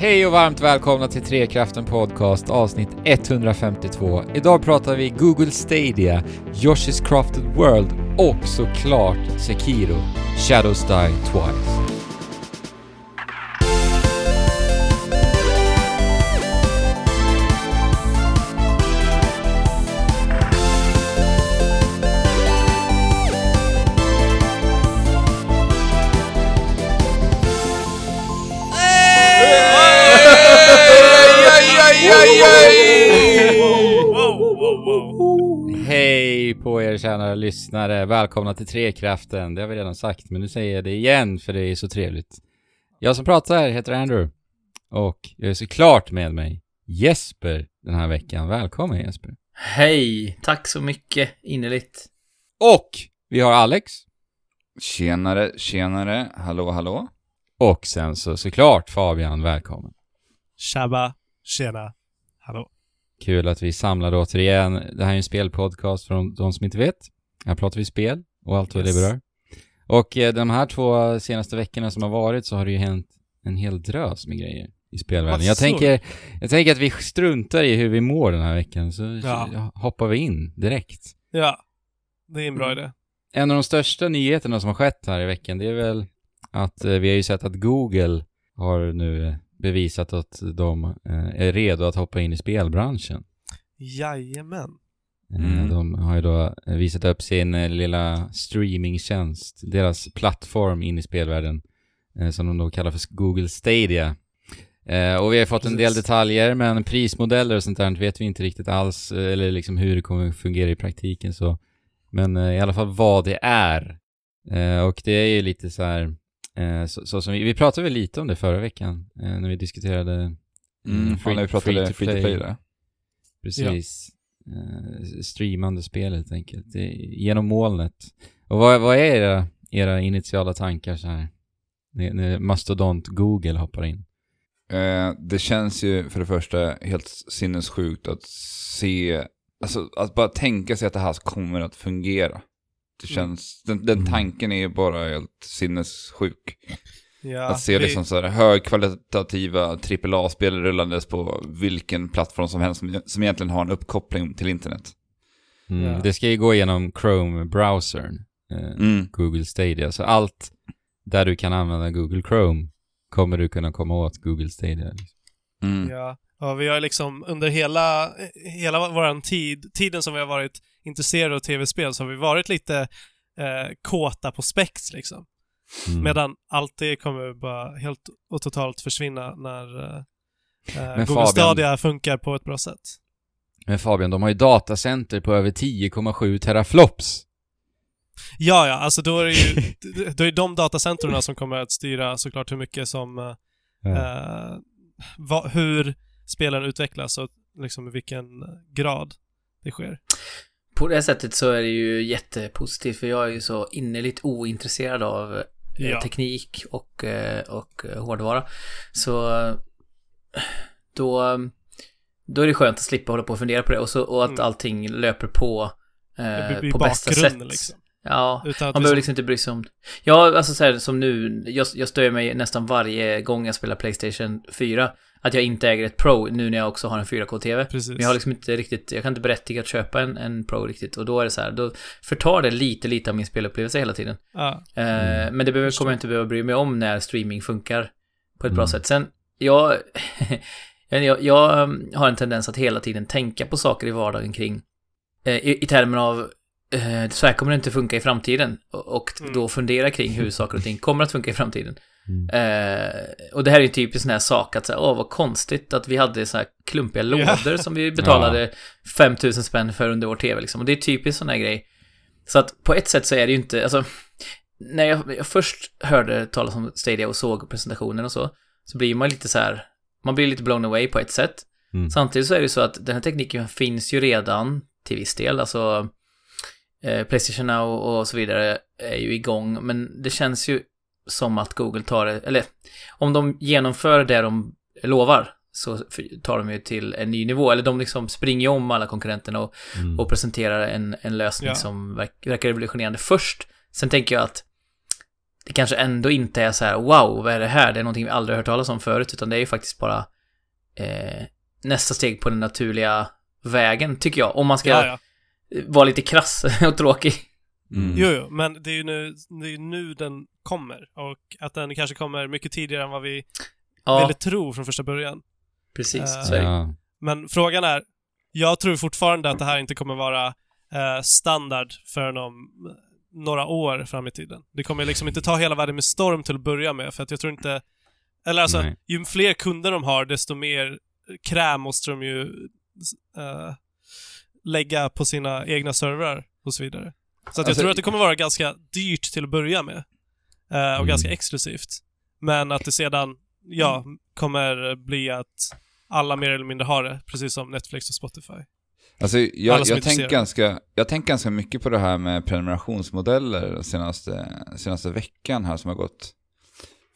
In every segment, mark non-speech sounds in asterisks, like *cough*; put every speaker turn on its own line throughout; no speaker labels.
Hej och varmt välkomna till Trekraften Podcast avsnitt 152. Idag pratar vi Google Stadia, Yoshi's Crafted World och såklart Sekiro, Shadows Die Twice. Er kära lyssnare, välkomna till Trekraften. Det har vi redan sagt, men nu säger jag det igen för det är så trevligt. Jag som pratar heter Andrew och jag är såklart med mig Jesper den här veckan. Välkommen Jesper.
Hej, tack så mycket innerligt.
Och vi har Alex.
Tjenare, tjenare, hallå, hallå.
Och sen så såklart Fabian, välkommen.
Tjaba, tjena, hallå.
Kul att vi samlade återigen. Det här är en spelpodcast för de som inte vet. Här pratar vi spel och allt vad
Yes.
det berör. Och eh, de här två senaste veckorna som har varit så har det ju hänt en hel drös med grejer i spelvärlden. Jag tänker, jag tänker att vi struntar i hur vi mår den här veckan, så
Ja.
hoppar vi in direkt.
Ja, det är en bra
Mm.
idé.
En av de största nyheterna som har skett här i veckan, det är väl att eh, vi har ju sett att Google har nu eh, bevisat att de eh, är redo att hoppa in i spelbranschen.
Jajamän.
Eh,
Mm.
De har ju då eh, visat upp sin lilla streamingtjänst, deras plattform in i spelvärlden, som de då kallar för Google Stadia. Och vi har fått en del detaljer, men prismodeller och sånt där vet vi inte riktigt alls, eller liksom hur det kommer fungera i praktiken så. Men i alla fall vad det är. Och det är ju lite så här, så, så som vi, vi pratade väl lite om det förra veckan, eh, när vi diskuterade
Mm,
free-
när vi pratade
free to
free to
play.
play där.
Precis. Eh, streamande spel helt enkelt. Genom molnet. Och vad, vad är era, era initiala tankar så här? När, när mastodont Google hoppar in.
Eh, det känns ju för det första helt sinnessjukt att se, alltså att bara tänka sig att det här kommer att fungera. Det
Mm.
känns, den, den
Mm.
tanken är ju bara helt sinnessjuk.
Ja,
att se
vi-
liksom så här högkvalitativa AAA-spel rullandes på vilken plattform som helst som, som egentligen har en uppkoppling till internet.
Mm.
Ja.
Det ska ju gå igenom Chrome-browsern, eh,
Mm.
Google Stadia. Så allt där du kan använda Google Chrome kommer du kunna komma åt Google Stadia.
Mm.
Ja, och vi har liksom under hela, hela våran tid, tiden som vi har varit intresserade av tv-spel, så har vi varit lite eh, kåta på spex liksom.
Mm.
Medan allt det kommer bara helt och totalt försvinna när eh, eh, Google
Fabian-
Stadia funkar på ett bra sätt.
Men Fabian, de har ju datacenter på över 10,7 teraflops.
Ja, ja, alltså då är det ju *laughs* då är de datacentren som kommer att styra såklart hur mycket som eh, eh, vad, hur spelen utvecklas och liksom i vilken grad det sker.
På det sättet så är det ju jättepositivt för jag är ju så innerligt ointresserad av eh,
Ja.
teknik och, eh, och eh, hårdvara. Så då, då är det skönt att slippa hålla på och fundera på det och, så, och att
Mm.
allting löper på eh, på bästa sätt.
liksom.
Ja,
Utan att
man behöver liksom inte bry sig om... Ja, alltså så här som nu, jag, jag stör mig nästan varje gång jag spelar Playstation 4 att jag inte äger ett Pro nu när jag också har en 4K-TV.
Precis.
Men jag har liksom inte riktigt, jag kan inte berättiga att köpa en, en Pro riktigt och då är det så här, då förtar det lite, lite av min spelupplevelse hela tiden.
ja.
Eh,
Mm.
men det behöver, kommer jag inte behöva bry mig om när streaming funkar på ett
Mm.
bra sätt. Sen, *laughs* jag, jag, jag har en tendens att hela tiden tänka på saker i vardagen kring, eh, i, i termer av eh, så här kommer det inte funka i framtiden och, och
Mm.
då fundera kring hur saker och ting kommer att funka i framtiden.
Mm.
Eh, och det här är ju typiskt sån här sak att säga, åh vad konstigt att vi hade så här klumpiga
Ja.
lådor som vi betalade 5000 spänn för under vår tv liksom. Och det är typiskt sån här grej. Så att på ett sätt så är det ju inte, alltså, när jag, jag först hörde talas om Stadia och såg presentationen och så, så blir man lite så här, man blir lite blown away på ett sätt.
Mm.
Samtidigt så är det så att den här tekniken finns ju redan till viss del, alltså eh, Playstation Now och så vidare är ju igång, men det känns ju som att Google tar det, eller om de genomför det de lovar så tar de ju till en ny nivå, eller de liksom springer om alla konkurrenterna och,
Mm.
och presenterar en, en lösning
Ja.
som verk, verkar revolutionerande först. Sen tänker jag att det kanske ändå inte är så här wow, vad är det här? Det är någonting vi aldrig hört talas om förut, utan det är ju faktiskt bara eh, nästa steg på den naturliga vägen, tycker jag. Om man ska
Ja, ja.
Vara lite krass *laughs* och tråkig.
Mm.
Jo, jo, men det är ju nu, det är ju nu den kommer. Och att den kanske kommer mycket tidigare än vad vi
Ja,
ville tro från första början.
precis.
Eh,
Så är det.
Ja.
Men frågan är, jag tror fortfarande att det här inte kommer vara eh, standard förrän om några år fram i tiden. Det kommer liksom inte ta hela världen med storm till att börja med, för att jag tror inte... Eller alltså,
Nej.
ju fler kunder de har, desto mer kräm måste de ju eh, lägga på sina egna servrar och så vidare. Så jag
Alltså-
tror att det kommer vara ganska dyrt till att börja med. eh, och
Mm.
ganska exklusivt. Men att det sedan, ja, kommer bli att alla mer eller mindre har det, precis som Netflix och Spotify.
Alltså, jag, jag tänker
intresserade.
ganska, jag ganska mycket på det här med prenumerationsmodeller senaste, senaste veckan här som har gått.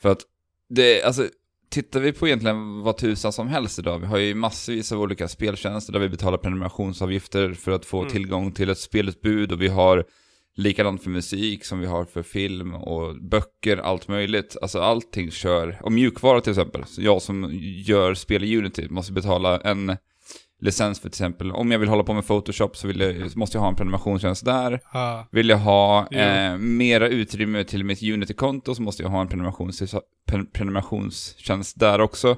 För att det, alltså, tittar vi på egentligen vad tusan som helst idag, vi har ju massvis av olika speltjänster där vi betalar prenumerationsavgifter för att få
Mm.
tillgång till ett spelutbud och vi har likadant för musik som vi har för film och böcker, allt möjligt. Alltså allting kör, och mjukvara till exempel. Så jag som gör spel i Unity måste betala en licens för till exempel. Om jag vill hålla på med Photoshop så jag, så måste jag ha en prenumerationstjänst där.
Ja.
Vill jag ha eh, mera utrymme till mitt Unity-konto så måste jag ha en prenumerations, pre- prenumerationstjänst där också.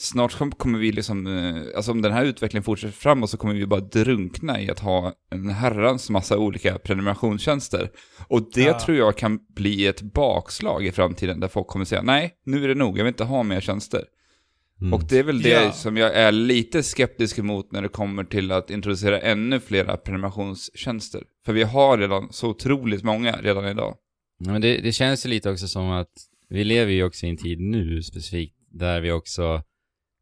Snart kom- kommer vi liksom, eh, alltså om den här utvecklingen fortsätter framåt så kommer vi bara drunkna i att ha en herrans massa olika prenumerationstjänster. Och det
Ja.
tror jag kan bli ett bakslag i framtiden där folk kommer säga nej, nu är det nog, jag vill inte ha mer tjänster.
Mm.
Och det är väl det
Ja.
som jag är lite skeptisk emot när det kommer till att introducera ännu flera prenumerationstjänster. För vi har redan så otroligt många redan idag.
Ja, men det, det känns ju lite också som att vi lever ju också i en tid nu specifikt där vi också,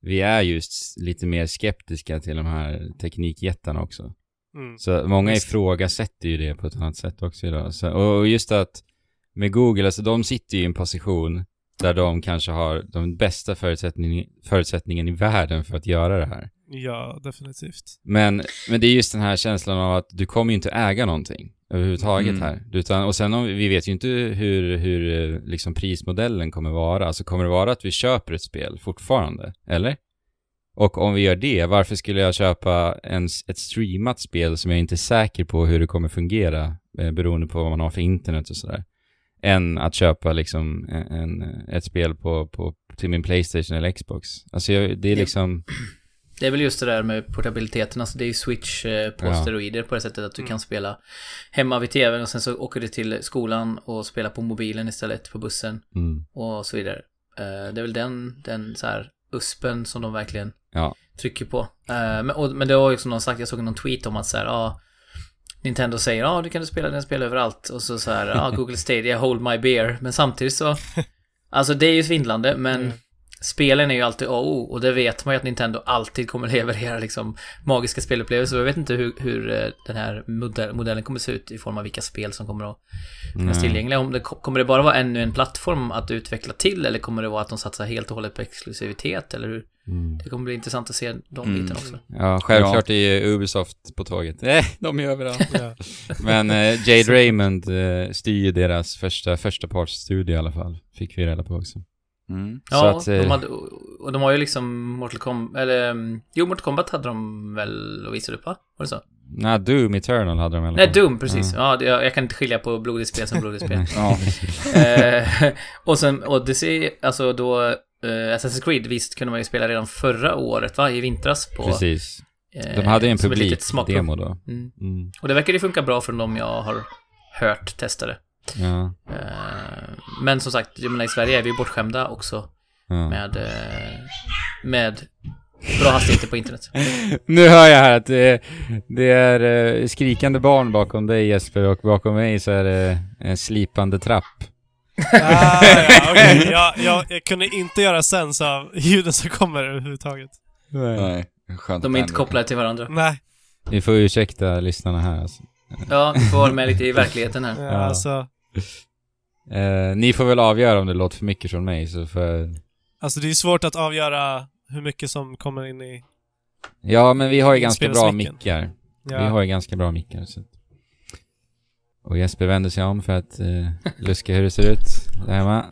vi är just lite mer skeptiska till de här teknikjättarna också.
Mm.
Så många ifrågasätter ju det på ett annat sätt också idag. Så, och just att med Google, alltså de sitter ju i en position där de kanske har de bästa förutsättning, förutsättningen i världen för att göra det här.
Ja, definitivt.
Men, men det är just den här känslan av att du kommer ju inte äga någonting överhuvudtaget
Mm.
här. Utan, och sen om, vi vet ju inte hur, hur eh, liksom prismodellen kommer vara. Alltså kommer det vara att vi köper ett spel fortfarande? Eller? Och om vi gör det, varför skulle jag köpa en, ett streamat spel som jag inte är säker på hur det kommer fungera eh, beroende på vad man har för internet och sådär? Än att köpa liksom en, en, ett spel på, på, till min Playstation eller Xbox. Alltså jag, det är liksom...
Det är väl just det där med portabiliteten, alltså det är ju Switch eh, på
Ja.
steroider på det sättet att du
Mm.
kan spela hemma vid tvn och sen så åker du till skolan och spelar på mobilen istället på bussen
Mm,
och så vidare. Eh, det är väl den, den så här uspen som de verkligen
ja.
trycker på. Eh, men, och, men det var ju som någon sagt, jag såg någon tweet om att så här, ja, Nintendo säger ja, du kan du spela den spel överallt och så så här, ja, *laughs* Google Stadia, hold my beer. Men samtidigt så, alltså det är ju svindlande, men
Mm.
spelen är ju alltid A och O och det vet man ju att Nintendo alltid kommer leverera liksom magiska spelupplevelser. Jag vet inte hur, hur eh, den här modell, modellen kommer se ut i form av vilka spel som kommer att finnas tillgängliga. Om det, kommer det bara vara ännu en plattform att utveckla till eller kommer det vara att de satsar helt och hållet på exklusivitet eller hur?
Mm.
Det kommer bli intressant att se de
Mm.
bitarna också.
Ja, självklart är Ubisoft på tåget. Nej, de är överallt. *laughs*
Ja.
Men eh, Jade Raymond eh, styr ju deras första, första partsstudie i alla fall. Fick vi reda på också.
Mm.
Ja,
att, eh,
de hade, och de har ju liksom Mortal Kombat, eller mm, jo, Mortal Kombat hade de väl och visade upp va? Var det så?
Nej, Doom Eternal hade de i alla
Nej. Doom, precis. Ja, det, jag, jag kan inte skilja på blodigt spel som blodigt spel. *laughs*
Ja.
eh, *laughs* och sen Odyssey, alltså då eh, Assassin's Creed, visst kunde man ju spela redan förra året va? I vintras på...
Precis.
eh,
De hade en
som ett
publik
litet smakprov.
demo då.
Mm.
Mm.
Och det verkar ju funka bra för de jag har hört testade.
Ja.
Eh, men som sagt, jag menar i Sverige är vi bortskämda också
ja.
med, med bra hastigheter på internet. *laughs*
Nu hör jag här att det, det är skrikande barn bakom dig Jesper och bakom mig så är det en slipande trapp.
Ah, ja, okej. *laughs* jag, jag, jag kunde inte göra sens av ljuden som kommer överhuvudtaget.
Nej. Skönt
De är inte kopplade till varandra.
Nej,
Ni får ursäkta lyssnarna här alltså.
Ja, du får vara med lite i verkligheten här.
ja, alltså.
Eh, ni får väl avgöra om det låter för mycket från mig så för...
Alltså det är svårt att avgöra hur mycket som kommer in i...
Ja, men vi har ju ganska bra mickar.
Ja.
Vi har ju ganska bra mickar så. att- Och Jesper vänder sig om för att eh, luska hur det ser ut. Här med.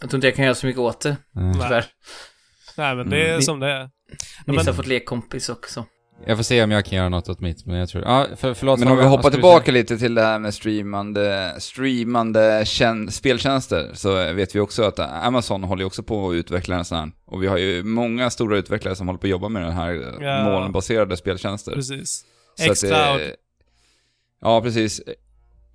Jag tror inte jag kan göra så mycket åt det,
Nej.
tyvärr.
Nej, men det är
Mm.
som det är.
Nisse
men-
har fått lekkompis också.
Jag får se om jag kan göra något åt mitt, men jag tror... Ja, för, förlåt.
Men om vi hoppar tillbaka
säga?
lite till det här med streamande, streamande tjän- speltjänster, så vet vi också att Amazon håller också på att utveckla en sån här. Och vi har ju många stora utvecklare som håller på att jobba med den här
Ja.
molnbaserade speltjänster.
Precis. Xcloud.
det- Ja, precis.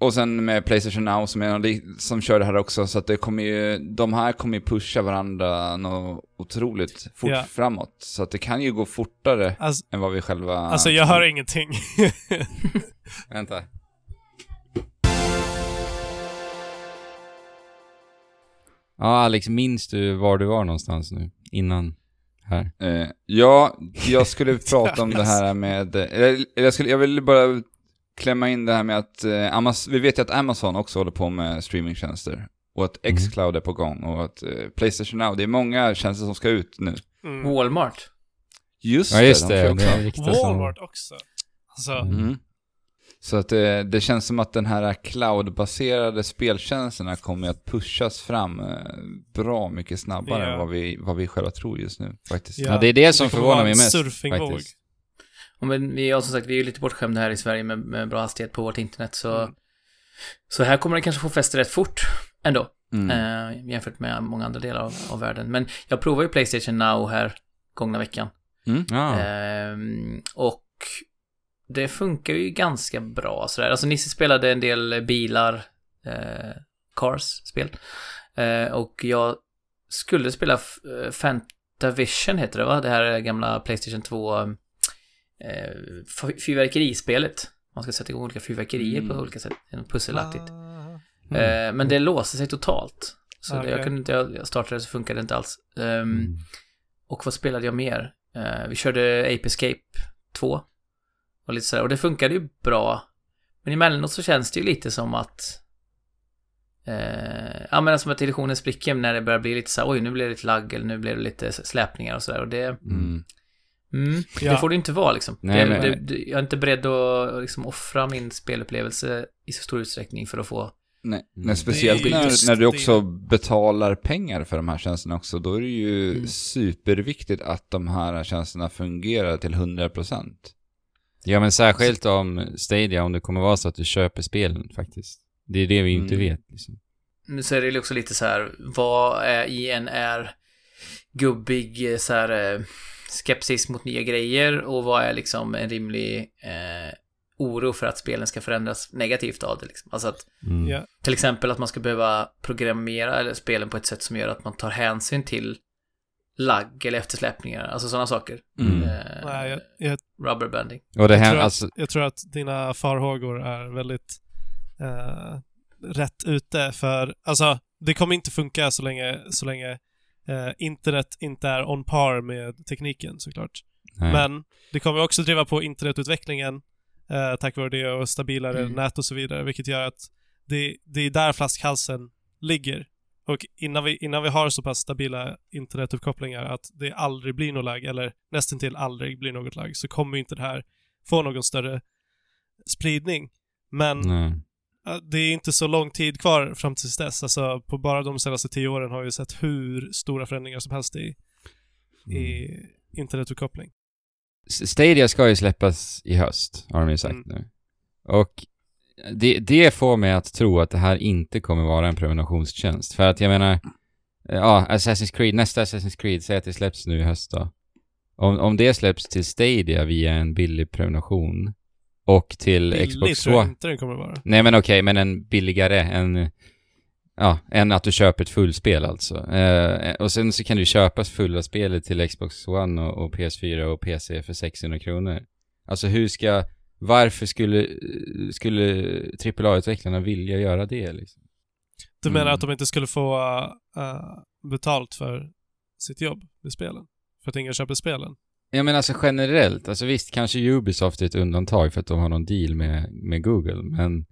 Och sen med Playstation Now som, är, som kör det här också, så att det kommer ju, de här kommer ju pusha varandra något otroligt fort
Ja.
framåt. Så att det kan ju gå fortare
Alltså,
än vad vi själva...
alltså jag hör ingenting. *laughs*
Vänta. Ja, Alex, minns du var du var någonstans nu? Innan här?
Eh, ja, jag skulle *laughs* prata om det här med, eller jag, skulle, jag vill bara klämma in det här med att eh, Amaz- vi vet ju att Amazon också håller på med streamingtjänster. Och att
Mm.
Xcloud är på gång och att eh, Playstation Now, det är många tjänster som ska ut nu.
Mm.
Walmart.
Just
Ja, just
de
det.
kör
Det
också.
är
Walmart också. Alltså,
Mm.
Så att det, det känns som att den här cloud-baserade speltjänsterna kommer att pushas fram eh, bra mycket snabbare
Ja.
än vad vi, vad vi själva tror just nu faktiskt.
Ja, det är det som
det
förvånar mig mest.
surfingvåg.
faktiskt.
Men vi har som sagt, vi är ju lite bortskämda här i Sverige med, med bra hastighet på vårt internet, så...
Mm.
Så här kommer det kanske få fäste rätt fort ändå,
Mm.
eh, jämfört med många andra delar av, av världen. Men jag provade ju Playstation Now här gångna veckan.
Ja.
Ehm, och det funkar ju ganska bra sådär. Alltså Nisse spelade en del bilar, eh, Cars-spel. Eh, och jag skulle spela eh, Fantavision heter det va? Det här gamla Playstation 2 eh, fyrverkerispelet. Man ska sätta igång olika fyrverkerier
Mm.
på olika sätt. Pusselaktigt.
Ah.
Eh, men det låste sig totalt. Så det, jag kunde inte, jag startade så funkade det inte alls. Ehm,
Mm.
och vad spelade jag mer? Eh, vi körde Ape Escape 2. Och lite sådär. Och det funkade ju bra. Men emellanåt så känns det ju lite som att... Eh, ja men som att illusionen spricker när det börjar bli lite så här, oj nu blev det lite lagg eller nu blev det lite släpningar och sådär. Och det...
Mm.
Mm,
Ja.
Det får det inte vara liksom.
Nej,
det,
men-
det, det, jag är inte beredd att liksom, offra min spelupplevelse i så stor utsträckning för att få...
Nej,
Mm.
men speciellt
Det är just
när, när du
det.
också betalar pengar för de här tjänsterna också, då är det ju
Mm.
superviktigt att de här tjänsterna fungerar till 100%.
Ja, men särskilt om Stadia, om det kommer vara så att du köper spelen faktiskt. Det är det vi inte
Mm.
vet. Liksom.
Nu så är det ju också lite så här, vad är i en är gubbig så här eh, skepsis mot nya grejer och vad är liksom en rimlig eh, oro för att spelen ska förändras negativt av det liksom. Alltså att
Mm.
Till exempel att man ska behöva programmera eller spelen på ett sätt som gör att man tar hänsyn till lagg eller eftersläpningar, alltså sådana saker.
Mm.
Eh,
Nej, jag, jag,
rubberbanding.
Och det
jag,
här,
tror
alltså...
att, jag tror att dina farhågor är väldigt eh, rätt ute för, alltså, det kommer inte funka så länge, så länge eh, internet inte är on par med tekniken såklart.
Nej.
Men det kommer också driva på internetutvecklingen eh, tack vare det och stabilare
Mm.
nät och så vidare, vilket gör att det, det är där flaskhalsen ligger. Och innan vi, innan vi har så pass stabila internetuppkopplingar att det aldrig blir något lag, eller nästan till aldrig blir något lag, så kommer inte det här få någon större spridning. Men
Nej.
Det är inte så lång tid kvar fram tills dess. Alltså, på bara de senaste tio åren har vi sett hur stora förändringar som helst i, i
Mm.
internetuppkoppling.
S- Stadia ska ju släppas i höst, har de ju sagt
Mm.
nu. Och det, det får mig att tro att det här inte kommer vara en prenumerationstjänst. För att jag menar, eh, ja, Assassin's Creed, nästa Assassin's Creed, säg att det släpps nu i höst då. Om, om det släpps till Stadia via en billig prenumeration och till
Billigt
Xbox
tror jag
One.
inte den kommer vara.
Nej men okej, men en billigare än, ja, än att du köper ett fullspel alltså. Eh, och sen så kan du köpa fulla spelet till Xbox One och, och PS4 och PC för 600 kronor. Alltså hur ska, varför skulle, skulle AAA-utvecklarna vilja göra det liksom?
Du menar
Mm.
att de inte skulle få uh, betalt för sitt jobb med spelen? För att ingen köper spelen?
Jag menar alltså generellt, alltså visst kanske Ubisoft är ett undantag för att de har någon deal med, med Google, men,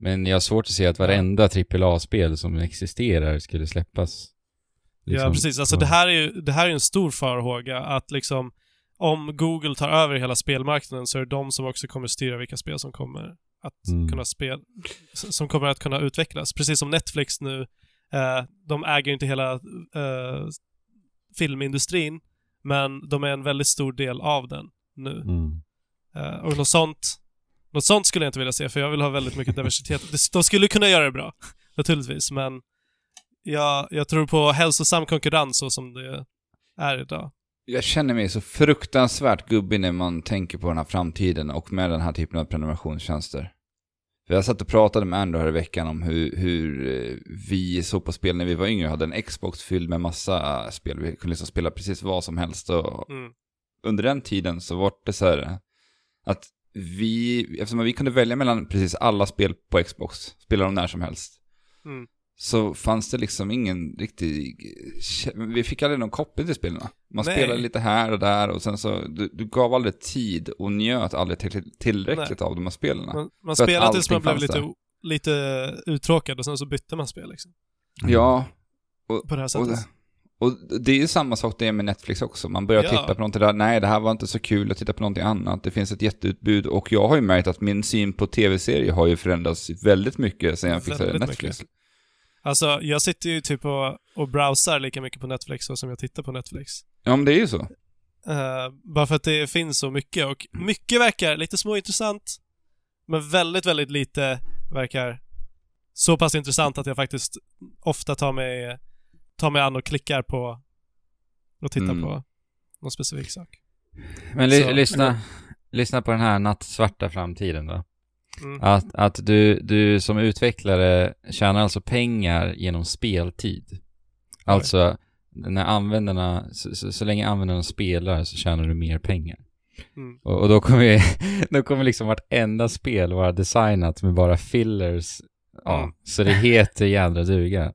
men jag har svårt att se att varenda AAA-spel som existerar skulle släppas.
ja,
liksom.
precis. Alltså
Ja.
det här är ju det här är en stor farhåga att liksom om Google tar över hela spelmarknaden så är det de som också kommer styra vilka spel som kommer att
Mm.
kunna spel, som kommer att kunna utvecklas. Precis som Netflix nu eh, de äger inte hela eh, filmindustrin, men de är en väldigt stor del av den nu.
Mm.
Eh, och något sånt, något sånt skulle jag inte vilja se, för jag vill ha väldigt mycket diversitet. De skulle kunna göra det bra, naturligtvis, men jag, jag tror på hälsosam konkurrens så som det är idag.
Jag känner mig så fruktansvärt gubbig när man tänker på den här framtiden och med den här typen av prenumerationstjänster. Jag satt och pratade med Andrew här i veckan om hur, hur eh, vi såg på spel när vi var yngre. hade en Xbox fylld med massa spel. Vi kunde liksom spela precis vad som helst. Och
Mm.
under den tiden så var det så här att vi, eftersom vi kunde välja mellan precis alla spel på Xbox, spela dem när som helst.
Mm.
Så fanns det liksom ingen riktig, vi fick aldrig någon koppling till spelen. Man
Nej.
spelade lite här och där och sen så, du, du gav aldrig tid och njöt aldrig till, tillräckligt av de här spelen.
Man, man spelade tills man blev lite, lite uttråkad och sen så bytte man spel liksom.
Ja,
På det här
och,
sättet.
och det är ju samma sak det med Netflix också. Man börjar
Ja.
titta på någonting där, nej det här var inte så kul, att titta på någonting annat. Det finns ett jätteutbud och jag har ju märkt att min syn på tv-serier har ju förändrats väldigt mycket sen jag
Väldigt
Netflix.
mycket. Alltså, jag sitter ju typ och, och browsar lika mycket på Netflix så som jag tittar på Netflix.
Ja men det är ju så.
Eh, bara för att det finns så mycket och mycket verkar lite småintressant. Men väldigt, väldigt lite verkar så pass intressant att jag faktiskt ofta tar mig, tar mig an och klickar på och tittar
Mm.
på någon specifik sak.
Men li-
Så-
lyssna, lyssna på den här nattsvarta framtiden då.
Mm.
Att, att du, du som utvecklare tjänar alltså pengar genom speltid. Alltså, när användarna, så, så, så länge användarna spelar så tjänar du mer pengar.
Mm.
Och, och då kommer ju, *laughs* då kommer liksom vartenda spel vara designat med bara fillers. Ja,
Mm.
så det heter jädra duga.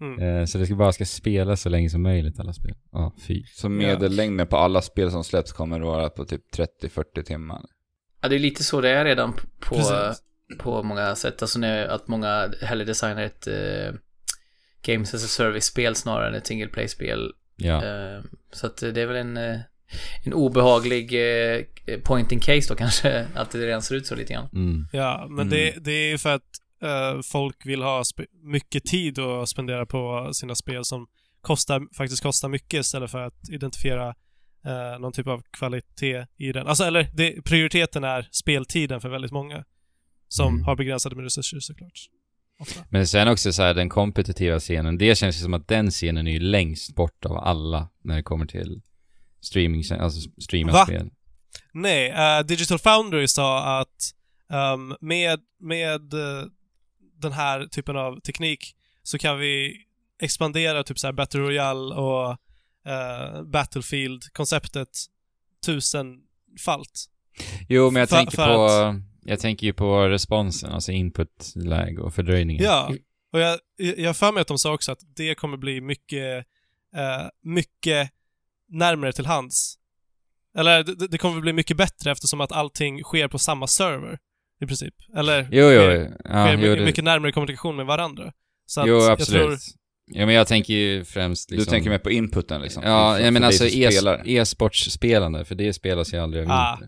Mm.
Eh, så det ska bara ska spelas så länge som möjligt alla spel. Ja, fy.
Så medellängden på alla spel som släpps kommer att vara på typ 30-40 timmar.
Ja, det är lite så det är redan på,
Precis.
på många sätt. Alltså när, att många hellre designar ett eh, Games as a Service-spel snarare än ett single play-spel.
Ja.
Eh, så att det är väl en, eh, en obehaglig eh, point in case då kanske, *laughs* att det redan ser ut så lite grann.
Mm.
Ja, men
Mm.
det, det är ju för att eh, folk vill ha mycket tid att spendera på sina spel som kostar, faktiskt kostar mycket istället för att identifiera eh, någon typ av kvalitet i den. Alltså, eller det, prioriteten är speltiden för väldigt många som
Mm.
har begränsade med resurser såklart. Ofta.
Men sen också så här den kompetitiva scenen, det känns ju som att den scenen är ju längst bort av alla när det kommer till streaming, alltså streama
Va?
spel.
Nej, eh, Digital Foundry sa att ehm, med, med eh, den här typen av teknik så kan vi expandera typ så här Battle Royale och eh, Battlefield-konceptet tusenfalt.
Jo, men jag
För-
tänker
för
på, jag tänker ju på responsen, alltså input-lag och fördröjningen.
Ja, och jag, jag för mig att de sa också att det kommer bli mycket, eh, mycket närmare till hands. Eller det, det kommer bli mycket bättre eftersom att allting sker på samma server, i princip. Eller
Jo, jo,
sker,
ja,
sker
jo,
mycket,
det,
mycket närmare kommunikation med varandra. Så att
jo
jag
absolut.
tror-
Ja, men jag tänker ju främst liksom...
Du tänker mer på inputen liksom?
Ja, jag menar
för
alltså
som
e- för det spelas ju aldrig över
Ah.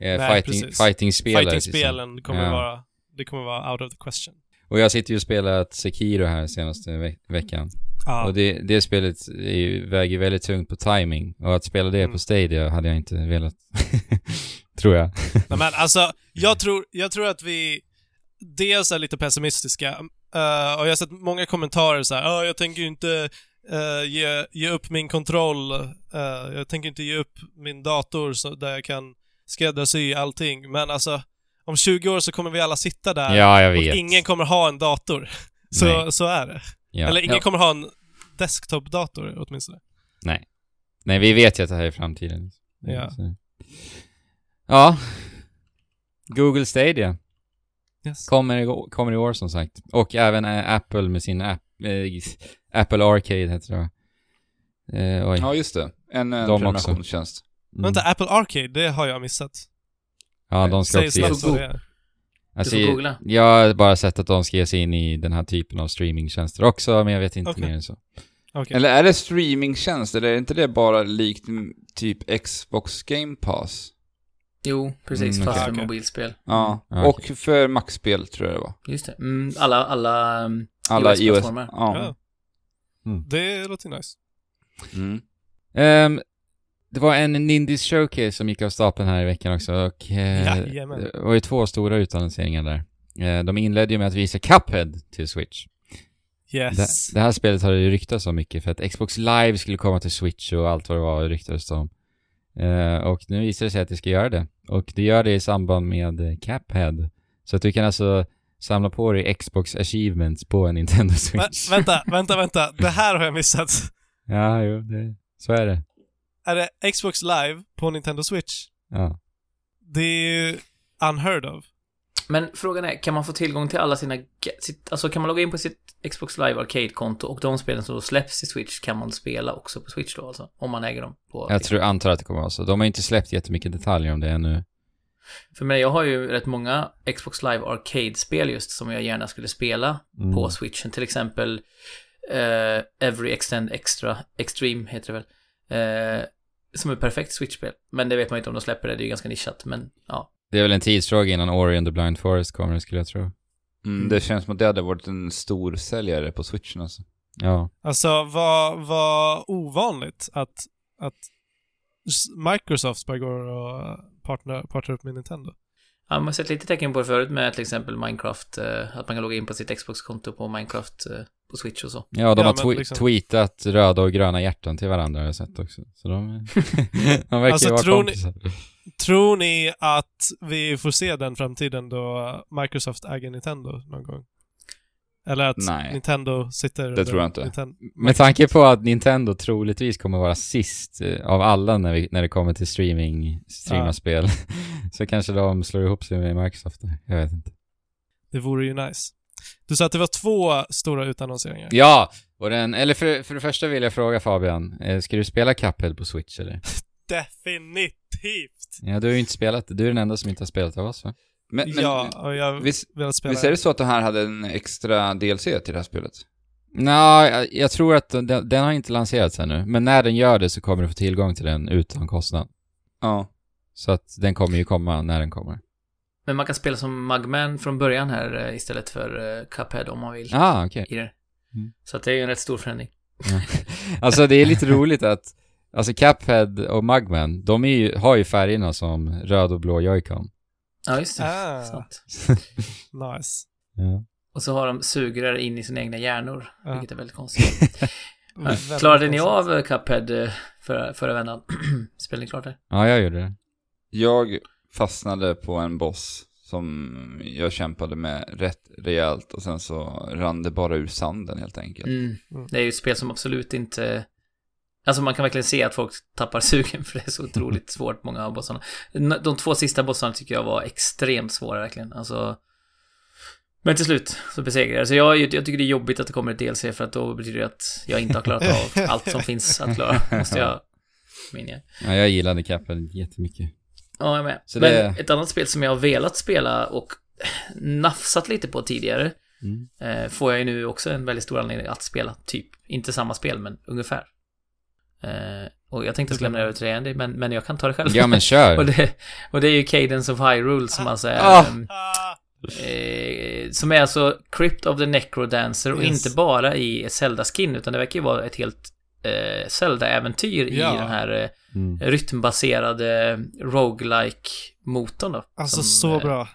Eh,
Nej,
fighting, fighting-spelare. till
Fighting-spelen kommer
Ja.
vara, det kommer vara out of the question.
Och jag sitter ju och spelat Sekiro här senaste ve- veckan.
Ja.
Och det, det spelet är, ju- väger väldigt tungt på timing Och att spela det
Mm.
på Stadia hade jag inte velat. *laughs* Tror jag.
Nej, men alltså, jag tror, jag tror att vi dels är lite pessimistiska eh, och jag har sett många kommentarer så här, "Ja, jag tänker ju inte eh, ge, ge upp min kontroll, eh, jag tänker inte ge upp min dator så där jag kan skräddarsy allting, men alltså om 20 år så kommer vi alla sitta där
Ja, jag
och
vet.
ingen kommer ha en dator. *laughs* Så,
Nej.
så är det.
Ja.
Eller ingen
Ja.
kommer ha en desktop-dator åtminstone.
Nej, vi vet ju att det här är framtiden.
Ja.
Så. Ja. Google Stadia
Yes.
kommer, i- kommer i år som sagt. Och även eh, Apple med sin app, eh, Apple Arcade heter det eh, Oj.
Ja, just det. En eh,
De
prenumerationstjänst.
Mm.
Vänta, Apple Arcade, det har jag missat.
Ja, de ska
Säg
också ge sig.
det är.
Alltså,
Du får googla.
Jag har bara sett att de ska ge sig in i den här typen av streamingtjänster också, men jag vet inte
Okej.
mer än så.
Okej.
Eller är det streamingtjänst, eller är inte det bara likt mm, typ Xbox Game Pass?
Jo, precis.
Mm,
fast för mobilspel.
Ja,
Ja,
och för Max-spel tror jag det var.
Just det. Mm, alla, alla um,
Alla iOS.
iOS-plattformar.
Ja.
Ja. Det låter nice.
Mm.
Ehm, det var en Nindies Showcase som gick av stapeln här i veckan också och eh, det var ju två stora utannonseringar där. Eh, de inledde ju med att visa Cuphead till Switch.
Yes.
Det, det här spelet har det ju ryktats om mycket för att Xbox Live skulle komma till Switch och allt vad det var ryktades om. Eh, och nu visar det sig att det ska göra det. Och det gör det i samband med eh, Cuphead. Så att du kan alltså samla på dig Xbox Achievements på en Nintendo *laughs*
Vä-
Switch.
vänta, vänta, vänta. Det här har jag missat.
Ja, jo, det, så är det.
Är det Xbox Live på Nintendo Switch?
Ja.
Det är ju unheard of.
Men frågan är, kan man få tillgång till alla sina... Sitt, alltså kan man logga in på sitt Xbox Live Arcade-konto och de spelen som då släpps till Switch kan man spela också på Switch då alltså? Om man äger dem på...
Jag tror, antar att det kommer vara så. De har inte släppt jättemycket detaljer om det ännu.
För mig, jag har ju rätt många Xbox Live Arcade-spel just som jag gärna skulle spela
Mm.
på Switchen. Till exempel eh, Every Extend Extra, Extreme heter det väl. Eh, som är perfekt Switch-spel. Men det vet man inte om de släpper det, det är ju ganska nischat. Men ja,
Det är väl en tidsfråga innan Ori and the Blind Forest kommer, skulle jag tro.
Mm, det känns som att det hade varit en stor säljare på switchen alltså.
Ja.
Alltså, vad, vad ovanligt att, att Microsoft bara går och partner, partner upp med Nintendo.
Ja, man har sett lite tecken på det förut med till exempel Minecraft, eh, att man kan logga in på sitt Xbox-konto på Minecraft eh, på Switch och så.
Ja, de
Ja,
har twe-
liksom-
tweetat röda och gröna hjärtan till varandra har jag sett också. Så de, *laughs* de verkar
Alltså,
vara
tror ni-
kompisar.
Tror ni att vi får se den framtiden då Microsoft äger Nintendo någon gång? Eller att
Nej.
Nintendo sitter
Det tror jag inte.
Nintendo.
Med tanke på att Nintendo troligtvis kommer vara sist eh, av alla när, vi, när det kommer till streaming, streama
Ja.
spel, *laughs* så kanske de slår ihop sig med Microsoft. Jag vet inte.
Det vore ju nice. Du sa att det var två stora utannonseringar.
Ja! Och den, eller för, för det första vill jag fråga Fabian, eh, ska du spela Cuphead på Switch eller? *laughs*
Definitivt!
Ja, du har ju inte spelat det. Du är den enda som inte har spelat av oss va?
Men, men
ja, och jag
visst,
vill spela
visst är det så att det här hade en extra DLC till det här spelet?
Nej, jag, jag tror att den, den har inte lanserats ännu. Men när den gör det så kommer du få tillgång till den utan kostnad.
Ja.
Så att den kommer ju komma när den kommer.
Men man kan spela som Mugman från början här eh, istället för eh, Cuphead om man vill.
Ah, okej.
Det.
Mm.
Så att det är ju en rätt stor förändring. *laughs*
Alltså det är lite roligt att, alltså Cuphead och Mugman, de är ju, har ju färgerna som röd och blå Joy-Con.
Ja, just det.
Ah.
Sant. *laughs*
Nice.
Ja.
Och så har de sugrör in i sina egna hjärnor,
Ja.
vilket är väldigt konstigt. *laughs*
Väldigt
Klarade ni av Cuphead eh, förra, förra vändan? *clears throat* Spelade ni klart det?
ja, jag gjorde det.
Jag fastnade på en boss som jag kämpade med rätt rejält och sen så rann det bara ur sanden helt enkelt.
Mm.
Mm.
Det är ju ett spel som absolut inte... Alltså man kan verkligen se att folk tappar *laughs* sugen för det är så otroligt svårt, många av bossarna. De två sista bossarna tycker jag var extremt svåra verkligen. Alltså... Men till slut så besegrade jag. Så jag, jag tycker det är jobbigt att det kommer ett DLC för att då betyder det att jag inte har klarat av *laughs* allt som finns att klara. Måste jag... Min jag.
Ja, jag gillade Cuphead jättemycket.
Ja, jag med.
Så
Men
det-
ett annat spel som jag har velat spela och nafsat lite på tidigare
Mm.
eh, får jag ju nu också en väldigt stor anledning att spela. Typ, inte samma spel, men ungefär. Eh, och jag tänkte jag lämna över till dig Andy, men, men jag kan ta det själv.
Ja men kör! *laughs*
och, det, och det är ju Cadence of Hyrule som alltså är...
Ah,
Eh, som är alltså Crypt of the Necrodancer och
Yes.
inte bara i Zelda-skin, utan det verkar ju vara ett helt eh, Zelda-äventyr
Ja.
i den här eh,
Mm.
rytmbaserade roguelike motorn då.
alltså
Som,
så
eh,
bra.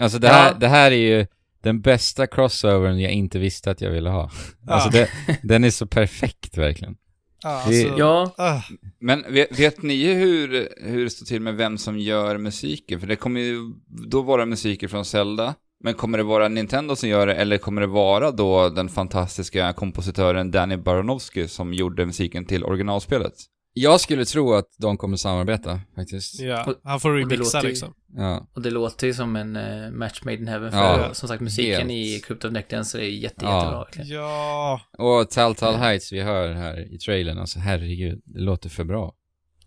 Alltså det här,
Ja.
det här är ju den bästa crossovern jag inte visste att jag ville ha. Alltså det, *laughs* den är så perfekt verkligen.
Ah, alltså,
Ja,
ah,
Men vet, vet ni hur, hur det står till med vem som gör musiken? För det kommer ju då vara musiker från Zelda. Men kommer det vara Nintendo som gör det eller kommer det vara då den fantastiska kompositören Danny Baronowski som gjorde musiken till originalspelet?
Jag skulle tro att de kommer samarbeta faktiskt.
ja. Han får
det
remixa
ju-
liksom.
Ja.
och det låter ju som en uh, match made in heaven för
Ja,
som sagt musiken
helt.
i Crypt of Necrodancer är jätte,
Ja.
jättebra verkligen.
Ja.
Och Telltale Heights vi hör här i trailern, alltså herregud, det låter för bra.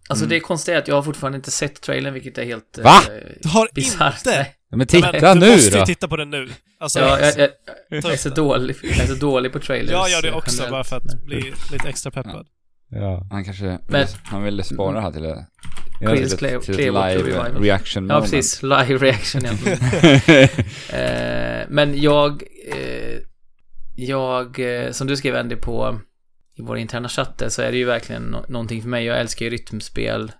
Alltså
Mm.
det är konstigt att jag har fortfarande inte sett trailern, vilket är helt...
Va?
eh,
Du har
bisarrt.
inte?
Ja, men
Men
titta
du
nu
måste
då!
ju titta på den nu. Alltså,
Ja, jag, jag, jag, är så dålig, jag är så dålig på trailers.
jag gör det
eh,
också
generellt.
bara för att bli lite extra peppad.
Ja.
Han kanske
Men-
han ville spara det här till, till, ett, till ett
Clearwater
live reaction
Ja,
moment.
precis. Live reaction, ja. *laughs* Eh, men jag... Eh, Jag, eh, som du skrev Andy på i vår interna chatt så är det ju verkligen nå- någonting för mig. Jag älskar ju rytmspel,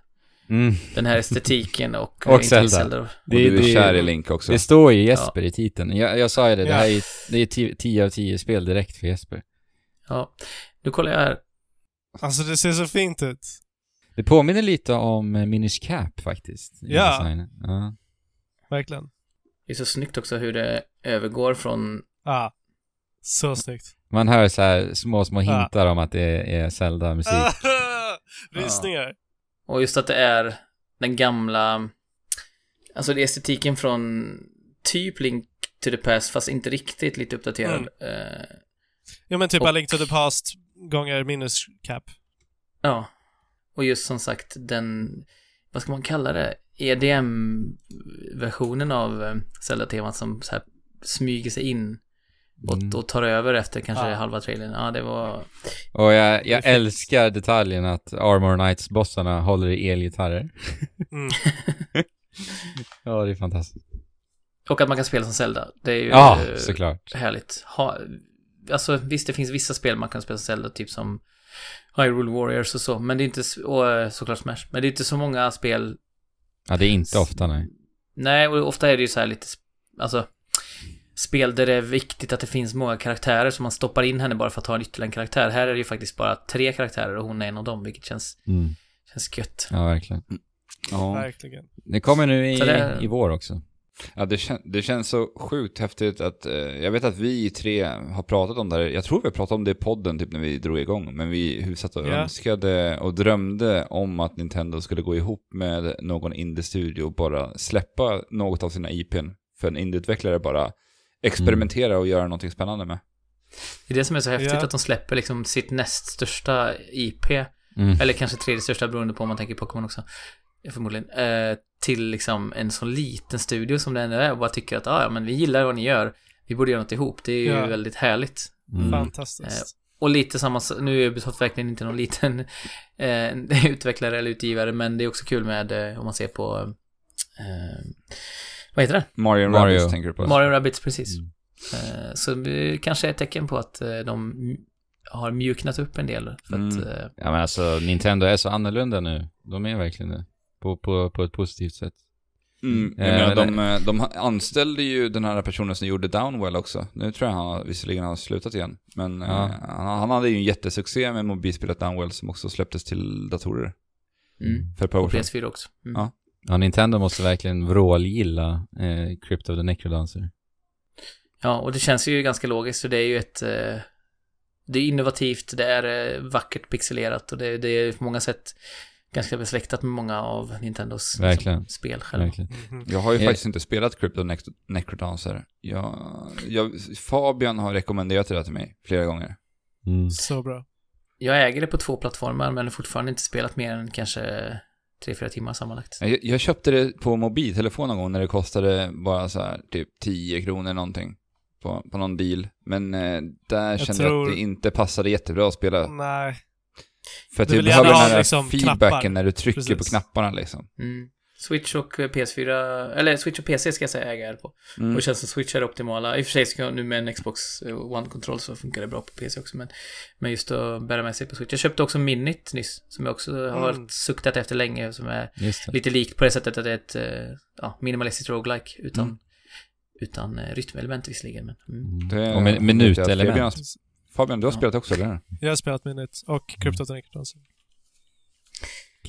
Mm.
den här estetiken och... *laughs*
Och
inte minst
Zelda.
Och du är kär i Link också.
Det står ju Jesper i titeln. Jag, jag sa ju det, det
Ja.
här är, det är 10 av 10 spel direkt för Jesper.
Ja. Nu kollar jag här.
Alltså det ser så fint ut.
Det påminner lite om eh, Minish Cap faktiskt.
Ja.
ja.
Verkligen.
Det är så snyggt också hur det övergår från...
Ja. Så snyggt.
Man hör så här små, små
Ja.
hintar om att det är Zelda-musik. *laughs*
Rysningar.
Och just att det är den gamla... Alltså det är estetiken från typ Link to the Past, fast inte riktigt lite uppdaterad. Eh,
Ja men typ
Och-
A Link to the Past gånger minus cap.
ja. Och just som sagt den... Vad ska man kalla det? EDM-versionen av eh, Zelda-temat som så här smyger sig in och,
Mm.
och tar över efter kanske
Ja.
halva trailern. Ja, det var...
Och jag, jag älskar detaljen att Armor Knights-bossarna håller i elgitarrer.
Mm. *laughs*
Ja, det är fantastiskt.
Och att man kan spela som Zelda. Det är ju
Ja,
eh,
såklart.
härligt. Ha, alltså visst, det finns vissa spel man kan spela Zelda, typ som Hyrule Warriors och så, men det är inte, och eh, såklart Smash, men det är inte så många spel,
Ja, det är inte ofta, nej.
nej, och ofta är det ju så här lite, alltså, spel där det är viktigt att det finns många karaktärer, så man stoppar in henne bara för att ha en ytterligare en karaktär. Här är det ju faktiskt bara tre karaktärer och hon är en av dem, vilket känns,
Mm.
känns gött.
Ja, verkligen.
Ja.
Verkligen.
Det kommer nu i,
det-
i vår också.
Ja, det, kän det känns så sjukt häftigt att, eh, jag vet att vi tre har pratat om det här, jag tror vi pratat om det i podden typ när vi drog igång, men vi satt och
Ja.
önskade och drömde om att Nintendo skulle gå ihop med någon indie-studio och bara släppa något av sina IPn för en indieutvecklare bara experimentera och göra någonting spännande med.
Det är det som är så häftigt,
Ja.
att de släpper liksom sitt näst största IP,
Mm.
eller kanske tredje största beroende på om man tänker Pokémon också, förmodligen, eh, till liksom en så liten studio som det ändå är och bara tycker att ah, ja, men vi gillar vad ni gör, vi borde göra något ihop. Det är ju
Ja.
väldigt härligt.
Mm.
Fantastiskt.
Och lite samma, nu är Ubisoft verkligen inte någon liten *laughs* eh, *laughs* utvecklare eller utgivare, men det är också kul med, eh, om man ser på, eh, vad heter det?
Mario,
Mario.
Rabbids tänker du på?
Mario Rabbids, precis.
Mm.
Eh, så det kanske är ett tecken på att eh, de har mjuknat upp en del. För att,
Mm.
eh,
Ja, men alltså Nintendo är så annorlunda nu. De är verkligen det. På, på, på ett positivt sätt.
Mm, jag
Eh,
menar,
men-
de, eh, de anställde ju den här personen som gjorde Downwell också. Nu tror jag han visserligen har slutat igen. Men eh,
Ja.
han, han hade ju en jättesuccé med mobilspelet Downwell som också släpptes till datorer
mm.
för ett par år sedan.
PS4 också. Mm.
Ja.
Ja, Nintendo måste verkligen vrålgilla eh, Crypt of the Necrodancer.
Ja, och det känns ju ganska logiskt, så det är ju ett... Eh, det är innovativt, det är eh, vackert pixelerat och det, det är på många sätt ganska besläktat med många av Nintendos liksom,
Verkligen.
spel själva.
Verkligen.
Mhm.
Jag har ju
Eh.
faktiskt inte spelat Crypto Nec- Necrodancer. Jag, jag, Fabian har rekommenderat det till mig flera gånger.
Mm.
Så bra.
Jag äger det på två plattformar, men har fortfarande inte spelat mer än kanske tre, fyra timmar sammanlagt.
Jag, jag köpte det på mobiltelefon någon gång när det kostade bara så här typ 10 kronor någonting. På, på någon deal. Men eh, där kände jag
tror-
att det inte passade jättebra att spela.
Nej.
För att
Du
du behöver den här
liksom
feedbacken
knappar.
när du trycker på
Precis.
knapparna liksom.
Mm. Switch och eh, PS4, eller Switch och PC ska jag säga äger jag på.
Mm.
Och det känns som Switch är det optimala. I och för sig ska jag nu med en Xbox eh, One-kontroll så funkar det bra på PC också, men, men just att bära med sig på Switch. Jag köpte också Minit nyss, som jag också har
Mm.
suktat efter länge, som är lite likt på det sättet att det är ett eh, ja, minimalistiskt roguelike utan,
Mm.
utan eh, rytmelement visserligen. Men, mm.
Mm.
Det-
Och min, minutelement.
Fabian, du har
Ja.
spelat också, eller?
Jag har spelat Minute och the Necrodancer.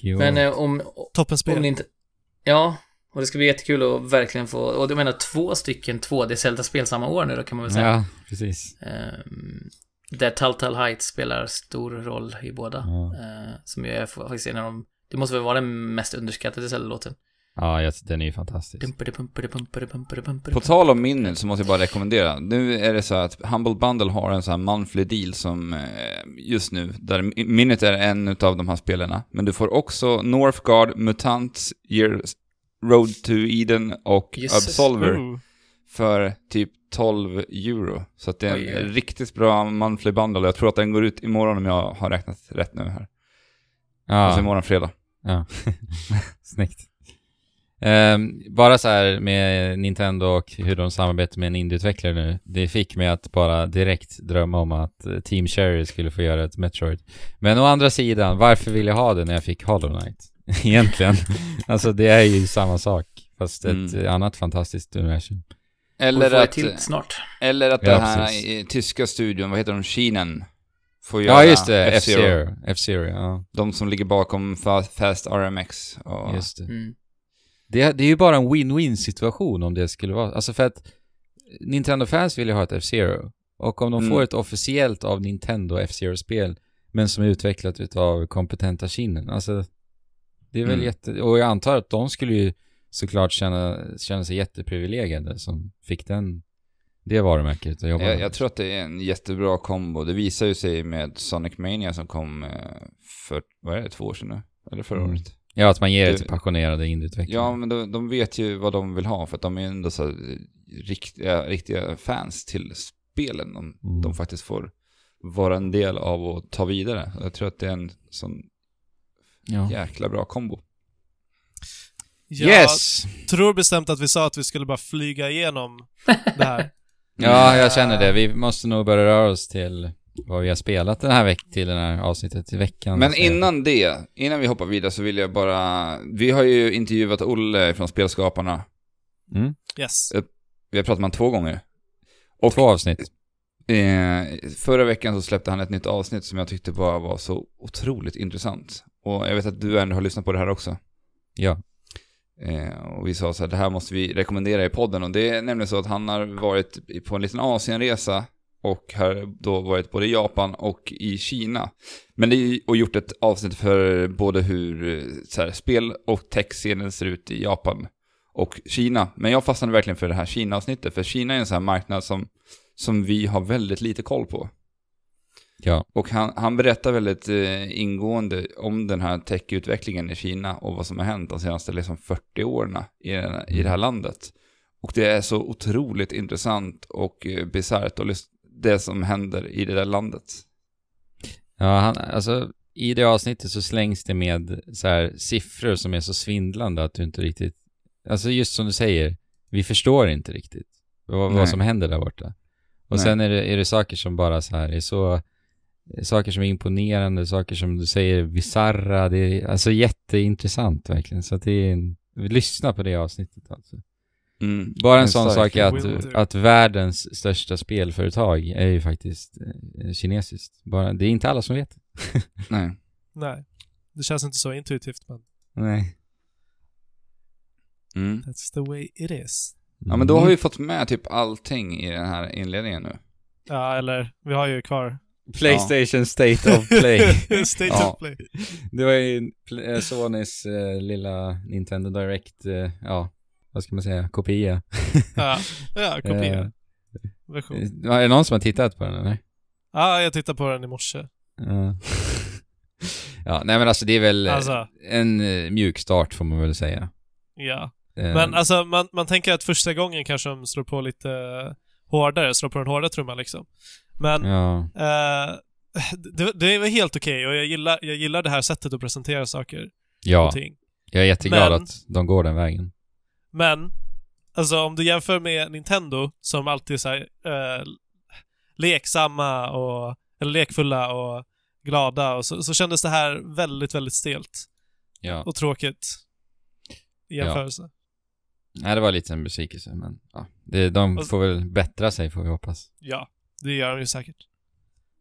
Jo.
men eh, om,
Toppen
om inte... Ja, och det ska bli jättekul att verkligen få... Och jag menar två stycken 2D Zelda-spel samma år nu då kan man väl säga.
Ja, precis.
Um, där Telltale Heights spelar stor roll i båda.
Ja.
Eh, som ju är faktiskt en av de... Det måste väl vara den mest underskattade Zelda-låten.
Ja, jag- den är ju fantastisk.
Dumpade, pumpade, pumpade, pumpade, pumpade.
På tal om minnen så måste jag bara rekommendera. Nu är det så att Humble Bundle har en sån här monthly deal som eh, just nu, där minnet är en av de här spelarna. Men du får också Northgard, Mutants, Years, Road to Eden och
Jesus.
Absolver för typ 12 euro. Så att det är en
Oj,
riktigt bra monthly bundle. Jag tror att den går ut imorgon om jag har räknat rätt nu här. Alltså
Ja,
imorgon fredag.
ja. *laughs* snyggt. Ehm, bara så här med Nintendo och hur de samarbetar med en indieutvecklare nu. Det fick mig att bara direkt drömma om att eh, Team Cherry skulle få göra ett Metroid. Men å andra sidan, varför vill jag ha det när jag fick Hollow Knight? *laughs* Egentligen. *laughs* alltså det är ju samma sak. Fast ett
Mm.
eh, annat fantastiskt universum.
Eller att,
till snart.
eller att
Ja,
den här
precis.
i, tyska studion, vad heter de, Shinen, får
Ja,
göra
just det.
F-Zero.
F-Zero. F-Zero, ja.
De som ligger bakom Fa- Fast RMX. Och,
Just det.
Mm.
Det. Det är ju bara en win-win situation om det skulle vara. Alltså för att Nintendo-fans vill ju ha ett F-Zero. Och om de
Mm.
får ett officiellt av Nintendo F-Zero-spel, men som är utvecklat utav kompetenta kinnen. Alltså, det är väl
Mm.
jätte... Och jag antar att de skulle ju såklart känna, känna sig jätteprivilegierade som fick den, det varumärket att jobba
Jag, jag tror att det är en jättebra kombo. Det visar ju sig med Sonic Mania som kom eh, för, vad är det, två år sedan nu? Eller förra
Mm.
året?
Ja, att man ger det till passionerade indieutvecklare.
Ja, men de, de vet ju vad de vill ha för att de är ändå så här, riktiga, riktiga fans till spelen. De,
Mm.
de faktiskt får vara en del av och ta vidare. Jag tror att det är en sån
ja.
jäkla bra kombo.
Jag
Yes!
tror bestämt att vi sa att vi skulle bara flyga igenom det här. *laughs*
Ja, jag känner det. Vi måste nog börja röra oss till vad vi har spelat den här veckan, till den här avsnittet i veckan.
Men innan det, innan vi hoppar vidare så vill jag bara... Vi har ju intervjuat Olle från Spelskaparna.
Mm.
Yes.
Vi har pratat med honom två gånger. Och
Två avsnitt.
Eh, förra veckan så släppte han ett nytt avsnitt som jag tyckte bara var så otroligt intressant. Och jag vet att du ändå har lyssnat på det här också.
Ja.
Eh, och vi sa så här, det här måste vi rekommendera i podden. Och det är nämligen så att han har varit på en liten Asienresa och har då varit både i Japan och i Kina. Men det är, och gjort ett avsnitt för både hur eh, så här, spel och tech-scenen ser ut i Japan och Kina. Men jag fastnade verkligen för det här Kina-avsnittet, för Kina är en sån här marknad som, som vi har väldigt lite koll på.
Ja.
Och han, han berättar väldigt eh, ingående om den här tech-utvecklingen i Kina och vad som har hänt de senaste liksom, 40 åren i, i det här landet. Och det är så otroligt intressant och eh, bisarrt och lys- det som händer i det där landet.
Ja, han, alltså i det avsnittet så slängs det med så här siffror som är så svindlande att du inte riktigt, alltså just som du säger, vi förstår inte riktigt vad, vad som händer där borta. Och
Nej.
sen är det, är det saker som bara så här är så, saker som är imponerande, saker som du säger bizarra, det är alltså jätteintressant verkligen. Så att det är en, lyssna på det avsnittet alltså.
Mm.
Bara en
En
sån sak är att, att världens största spelföretag är ju faktiskt eh, kinesiskt. Bara, det är inte alla som vet. *laughs*
Nej.
Nej. Det känns inte så intuitivt, men
Nej.
Mm.
that's the way it is.
Ja men då har vi fått med typ allting i den här inledningen nu.
Ja, eller vi har ju kvar
Playstation State of Play. *laughs*
State
Ja.
of Play.
det var ju eh, Sonys eh, lilla Nintendo Direct, eh, ja, vad ska man säga, kopia.
Ja, ja *laughs*
Eh,
kopia. Version.
eh, är det någon som har tittat på den eller?
Ja, jag tittade på den i morse.
Ja. ja, nej men alltså det är väl eh,
Alltså.
en eh, mjuk start får man väl säga.
Ja.
Eh,
Men alltså, man, man tänker att första gången kanske de slår på lite hårdare, slår på den hårda trumman liksom. Men
Ja,
eh, *laughs* det, det är väl helt okej och jag gillar, jag gillar det här sättet att presentera saker
ja, jag är jätteglad
Men-
att de går den vägen.
Men, alltså om du jämför med Nintendo som alltid är så här, eh, leksamma och, eller lekfulla och glada och så, så kändes det här väldigt, väldigt stelt
Ja.
och tråkigt i jämförelse.
Nej, det var lite en besvikelse, men ja. Det, de
Alltså-
får väl bättra sig får vi hoppas.
Ja, det gör de ju säkert.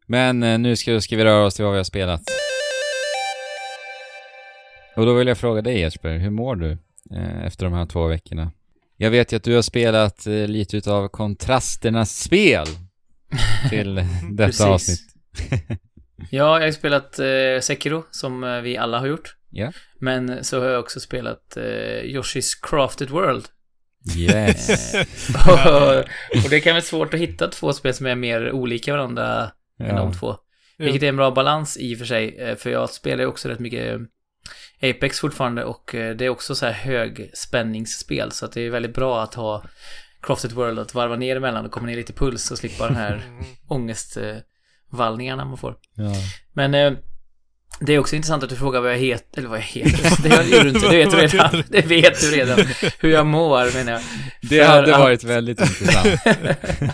Men eh, nu ska, ska vi röra oss till vad vi har spelat. Och då vill jag fråga dig Jesper, hur mår du efter de här två veckorna? Jag vet ju att du har spelat eh, lite utav kontrasternas spel till *laughs* detta avsnitt. *laughs*
Ja, jag har spelat eh, Sekiro, som eh, vi alla har gjort.
Ja.
Men så har jag också spelat eh, Yoshi's Crafted World.
Yes.
Eh, *laughs* och, och det kan vara svårt att hitta två spel som är mer olika varandra än
ja.
de två. Vilket är en bra balans i och för sig, eh, för jag spelar ju också rätt mycket Apex fortfarande och eh, det är också så här högspänningsspel så att det är väldigt bra att ha Crafted World att varva ner emellan och komma ner lite puls och slippa den här *laughs* ångestvallningarna man får.
Ja.
Men eh, Det är också intressant att du frågar vad jag heter, eller vad jag heter. *laughs* Det gör du inte, det vet du redan. Det vet du redan. Hur jag mår menar jag.
Det
För
hade
att-
varit väldigt intressant. *laughs*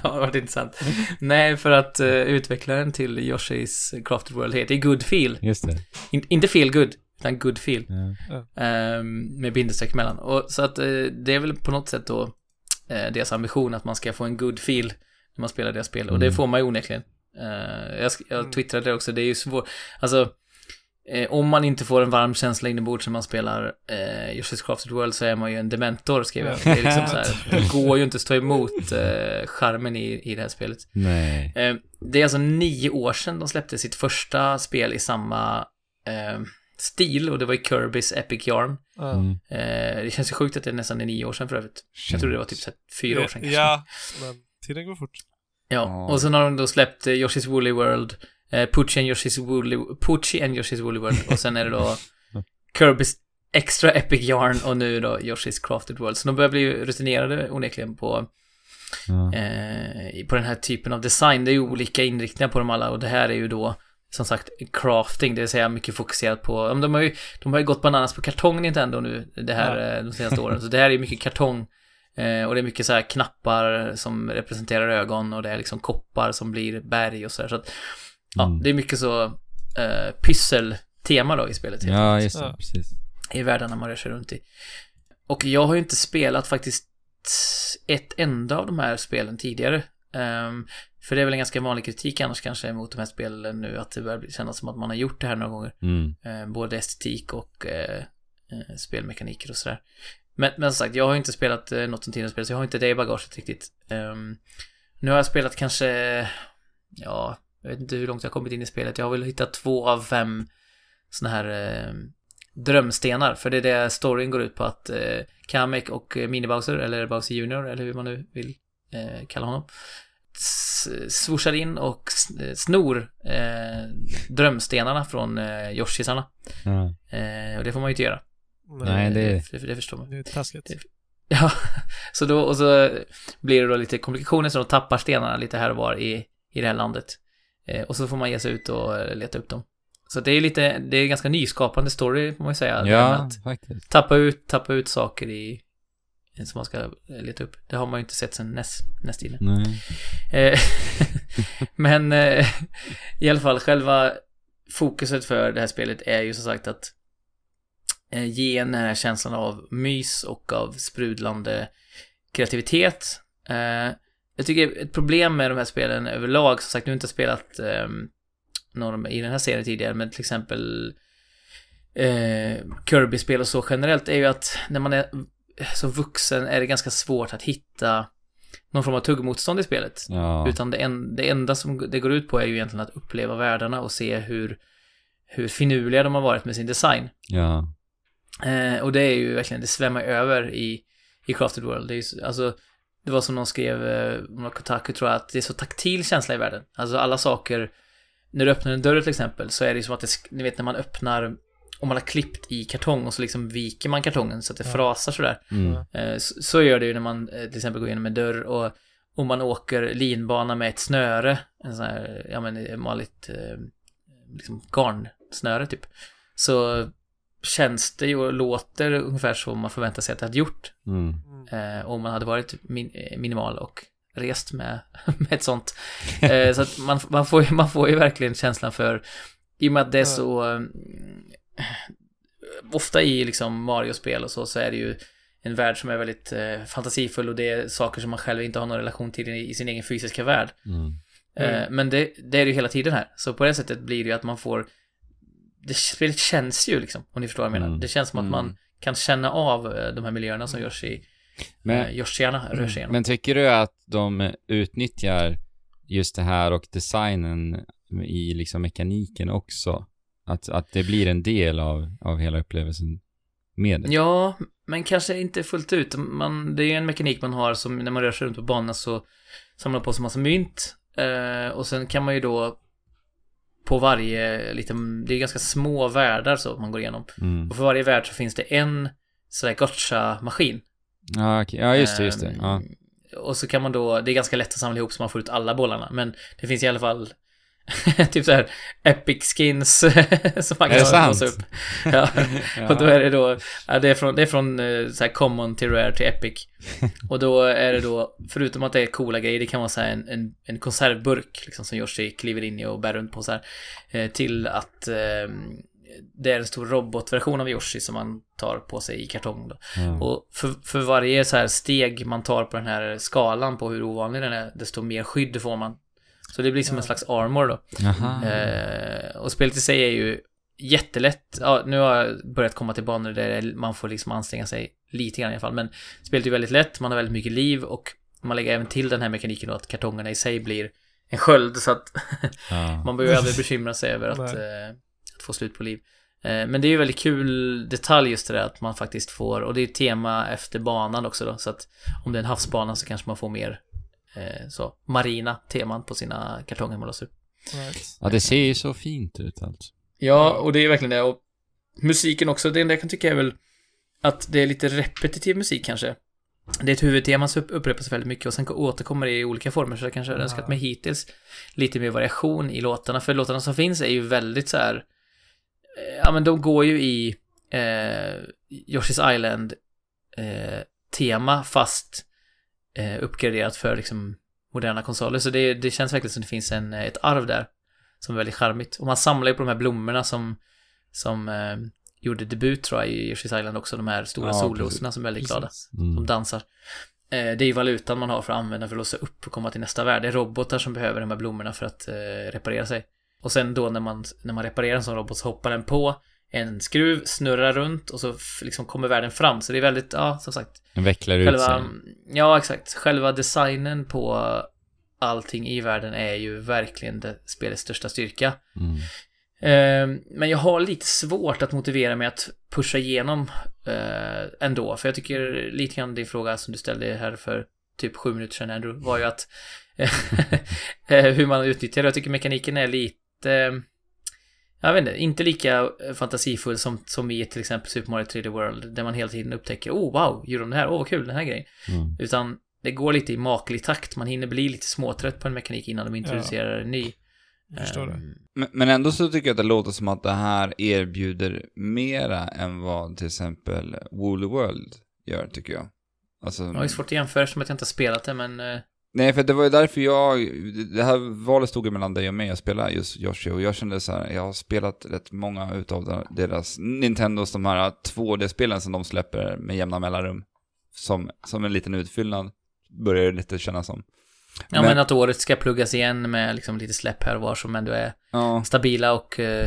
ja, det varit intressant. Nej, för att uh, utvecklaren till Yoshi's Crafted World heter Good Feel.
Just det.
In, inte Feel Good, utan Good Feel.
Ja.
Ehm, med bindestreck emellan. Och, så att eh, det är väl på något sätt då eh, deras ambition att man ska få en good feel när man spelar deras spel. Och det
Mm.
får man ju onekligen. Eh, jag, jag
Mm.
twittrade det också, det är ju svårt. Alltså, om man inte får en varm känsla inombords när man spelar eh, Yoshi's Crafted World så är man ju en dementor, skrev jag.
Ja.
Det är liksom så här, det går ju inte att stå emot eh, charmen i, i det här spelet.
Nej.
Eh, det är alltså nio år sedan de släppte sitt första spel i samma eh, stil och det var i Kirby's Epic Yarn.
Mm.
Eh, det känns ju sjukt att det är nästan är nio år sedan för övrigt. Jag tror det var typ så här fyra år sedan kanske.
Ja, men tiden går fort.
Ja, och sen har de då släppt eh, Yoshi's Woolly World, eh, Pucci and Yoshi's Woolly, Pucci and Yoshi's Woolly World och sen är det då *laughs* Kirby's Extra Epic Yarn och nu då Yoshi's Crafted World. Så de börjar bli rutinerade onekligen på, eh, på den här typen av design. Det är ju olika inriktningar på dem alla och det här är ju då som sagt crafting, det vill säga mycket fokuserat på, ja, de har ju, de har ju gått bananas på kartong Nintendo nu det här
Ja.
eh, de senaste åren. Så det här är ju mycket kartong eh, och det är mycket så här knappar som representerar ögon och det är liksom koppar som blir berg och så här. Så att, ja,
Mm.
det är mycket så eh, pysseltema då i spelet. helt
Ja, just det.
Ja.
Precis.
i världarna man rör sig runt i. Och jag har ju inte spelat faktiskt ett enda av de här spelen tidigare. Ehm, för det är väl en ganska vanlig kritik annars kanske mot de här spelen nu, att det börjar kännas som att man har gjort det här några gånger.
Mm.
Eh, både estetik och eh, spelmekaniker och sådär. Men, men som sagt, jag har inte spelat eh, något som tidigare spel, så jag har inte det i bagaget riktigt. Ehm, nu har jag spelat kanske, ja, jag vet inte hur långt jag har kommit in i spelet. Jag har väl hittat två av fem såna här drömstenar. För det är det storyn går ut på att eh, Kamek och Mini-Bowser, eller Bowser Junior, eller hur man nu vill eh, kalla honom, s- swoshar in och eh, snor eh, drömstenarna från eh, Yoshisarna.
Ja.
Eh, och det får man ju inte göra.
Nej,
Eh,
det-
det, det förstår man.
Det är taskigt.
Det- *laughs* Ja, så då, och så blir det då lite komplikationer så de tappar stenarna lite här och var i, i det här landet. Eh, och så får man ge sig ut och eh, leta upp dem. Så det är lite, det är ganska nyskapande story får man ju säga. det
Ja,
Att
faktiskt.
tappa ut, tappa ut saker i, som man ska eh, leta upp. Det har man ju inte sett NES, NES-tiden.
Nej.
Eh, *laughs* Men eh, i alla fall själva fokuset för det här spelet är ju som sagt att eh, ge den här känslan av mys och av sprudlande kreativitet. Eh, jag tycker ett problem med de här spelen överlag, som sagt, nu har jag inte spelat eh, någon i den här serien tidigare, men till exempel eh, Kirby-spel och så generellt, är ju att när man är som vuxen är det ganska svårt att hitta någon form av tuggmotstånd i spelet.
Ja.
Utan det, en, det enda som det går ut på är ju egentligen att uppleva världarna och se hur, hur finurliga de har varit med sin design.
Ja.
Eh, och det är ju verkligen, det svämmar över i, i Crafted World. Det är ju, så- alltså, det var som någon skrev, eh, Kotaku tror jag, att det är så taktil känsla i världen. Alltså alla saker, när du öppnar en dörr till exempel, så är det ju som att det, ni vet när man öppnar, om man har klippt i kartong och så liksom viker man kartongen så att det
Ja.
frasar sådär.
Mm.
Eh, Så, så gör det ju när man eh, till exempel går igenom en dörr och om man åker linbana med ett snöre, en sån här, ja men eh, vanligt liksom garnsnöre typ. Så känns det ju och låter ungefär som man förväntar sig att det hade gjort
Mm.
om man hade varit min, eh, minimal och rest med, *laughs* med ett sånt. Så att man, man, får, ju- man får ju verkligen känslan för, i och med att det är så, ofta i liksom Mario-spel och så, så är det ju en värld som är väldigt eh, fantasifull och det är saker som man själv inte har någon relation till i, i sin egen fysiska värld.
Mm.
Eh, men det, det är det ju hela tiden här. Så på det sättet blir det ju att man får, det spelet känns ju liksom, om ni förstår vad jag menar.
Mm.
Det känns som att man
Mm.
kan känna av eh, de här miljöerna som görs i,
Men,
men, Yoshiarna rör sig igenom.
men tycker du att de utnyttjar just det här och designen i liksom mekaniken också? Att, att det blir en del av, av hela upplevelsen med det?
Ja, men kanske inte fullt ut. Man, det är ju en mekanik man har som när man rör sig runt på banan så samlar man på sig massa mynt. Eh, och sen kan man ju då på varje liten, det är ganska små världar så man går igenom.
Mm.
Och för varje värld så finns det en sådär gotcha-maskin.
Ja, okej. ja, just det, just det. Ja.
Och så kan man då, det är ganska lätt att samla ihop så man får ut alla bollarna. Men det finns i alla fall *laughs* typ så här epic skins *laughs* som man
Är det
kan låsa upp. Ja. *laughs* Och då är det då, ja, det är från, det är från eh, så här common till rare till epic. Och då är det då, förutom att det är coola grejer, det kan vara så här en, en, en konservburk liksom som Yoshi kliver in i och bär runt på så här. eh, Till att eh, det är en stor robotversion av Yoshi som man tar på sig i kartong.
Ja.
Och för, för varje så här steg man tar på den här skalan på hur ovanlig den är, desto mer skydd får man. Så det blir som en slags armor då. Eh, och spelet i sig är ju jättelätt. Ja, nu har jag börjat komma till banor där man får liksom anstränga sig lite grann i alla fall. Men spelet är ju väldigt lätt, man har väldigt mycket liv och man lägger även till den här mekaniken då att kartongerna i sig blir en sköld så att *laughs*
Ja.
man behöver aldrig *laughs* bekymra sig över att, eh, att få slut på liv. Eh, men det är ju väldigt kul detalj just det där att man faktiskt får, och det är tema efter banan också då, så att om det är en havsbana så kanske man får mer så marina teman på sina kartonger låser upp.
Right.
ja, det ser ju så fint ut alltså.
Ja, och det är verkligen det. Och musiken också, det enda jag kan tycka är väl att det är lite repetitiv musik kanske. Det är ett huvudtema som upp- upprepas väldigt mycket och sen återkommer det i olika former så jag kanske hade önskat mig hittills lite mer variation i låtarna. För låtarna som finns är ju väldigt så här. eh, Ja men de går ju i eh, Yoshi's Island eh, tema fast eh, uppgraderat för liksom moderna konsoler. Så det, det känns verkligen som det finns en, ett arv där som är väldigt charmigt. Och man samlar ju på de här blommorna som, som eh, gjorde debut tror jag i Yoshi's Island också, de här stora
Ja,
solrosorna som är väldigt glada. De
Mm.
dansar. Eh, det är ju valutan man har för att använda för att låsa upp och komma till nästa värld. Det är robotar som behöver de här blommorna för att eh, reparera sig. Och sen då när man, när man reparerar en sån robot så hoppar den på en skruv, snurrar runt och så liksom kommer världen fram. Så det är väldigt, ja, som sagt,
Den vecklar ut
Själva,
sig.
ja exakt. Själva designen på allting i världen är ju verkligen det spelets största styrka.
Mm.
Eh, men jag har lite svårt att motivera mig att pusha igenom eh, ändå. För jag tycker lite grann din fråga som du ställde här för typ sju minuter sedan Andrew var ju att *laughs* eh, hur man utnyttjar det. Jag tycker mekaniken är lite jag vet inte, inte lika eh, fantasifull som, som i till exempel Super Mario 3D World där man hela tiden upptäcker oh wow, gjorde de det här, åh vad kul, den här grejen.
Mm.
Utan det går lite i maklig takt. Man hinner bli lite småtrött på en mekanik innan de introducerar en ny.
Det.
Ehm,
Men, men ändå så tycker jag att det låter som att det här erbjuder mera än vad till exempel Woolly World gör, tycker jag. Alltså,
Jag har ju svårt att jämföra som att jag inte har spelat det, men...
nej, för det var ju därför jag, det här valet stod ju mellan dig och mig att spela just Yoshi, och jag kände så här, jag har spelat rätt många utav deras, Nintendos, de här 2D-spelen som de släpper med jämna mellanrum. Som, som en liten utfyllnad, börjar det lite kännas som.
Ja, men, att året ska pluggas igen med liksom lite släpp här och var som ändå är
ja.
stabila och uh,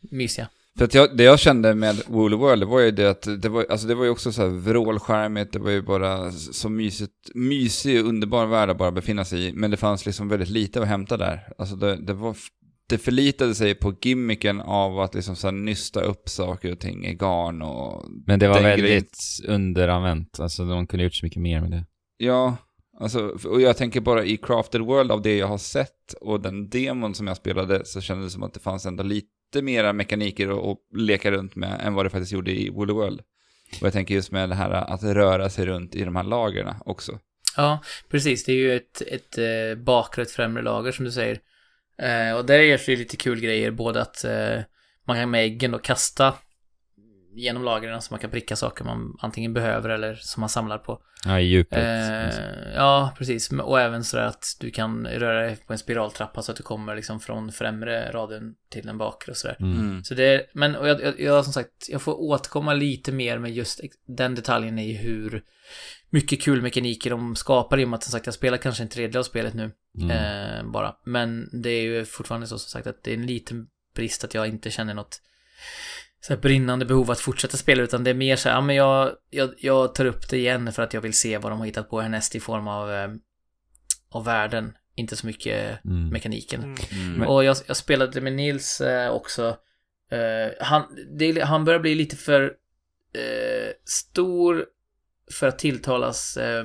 mysiga.
För att jag, det jag kände med Woolly World, det var ju det att det var, alltså det var ju också så här vrålskärmigt, det var ju bara så mysigt, mysig och underbar värld att bara befinna sig i, men det fanns liksom väldigt lite att hämta där. Alltså det, det var, det förlitade sig på gimmicken av att liksom så här nysta upp saker och ting i garn och...
Men det var väldigt
grejen.
underanvänt. Alltså de kunde gjort så mycket mer med det.
Ja, alltså, och jag tänker bara i Crafted World av det jag har sett och den demon som jag spelade så kändes det som att det fanns ändå lite mera mekaniker att, leka runt med än vad det faktiskt gjorde i Woolly World. Och jag tänker just med det här att röra sig runt i de här lagren också.
Ja, precis. Det är ju ett, ett eh, bakre och ett främre lager som du säger. Eh, och där är det ju lite kul grejer, både att eh, man kan med äggen och kasta genom lagren så man kan pricka saker man antingen behöver eller som man samlar på.
Ja, i djupet.
Eh, ja, precis. Och även sådär att du kan röra dig på en spiraltrappa så att du kommer liksom från främre raden till den bakre och sådär.
Mm.
Så det, men och jag, jag, jag som sagt, jag får återkomma lite mer med just den detaljen i hur mycket kul mekaniker de skapar i och med att som sagt jag spelar kanske en tredjedel av spelet nu
Mm.
eh, bara. Men det är ju fortfarande så som sagt att det är en liten brist att jag inte känner något så här brinnande behov att fortsätta spela utan det är mer så här, ja men jag, jag, jag tar upp det igen för att jag vill se vad de har hittat på härnäst i form av, eh, av världen. Inte så mycket
Mm.
mekaniken.
Mm.
Mm.
Och jag, jag spelade med Nils eh, också. Eh, han, det, han börjar bli lite för eh, stor för att tilltalas eh,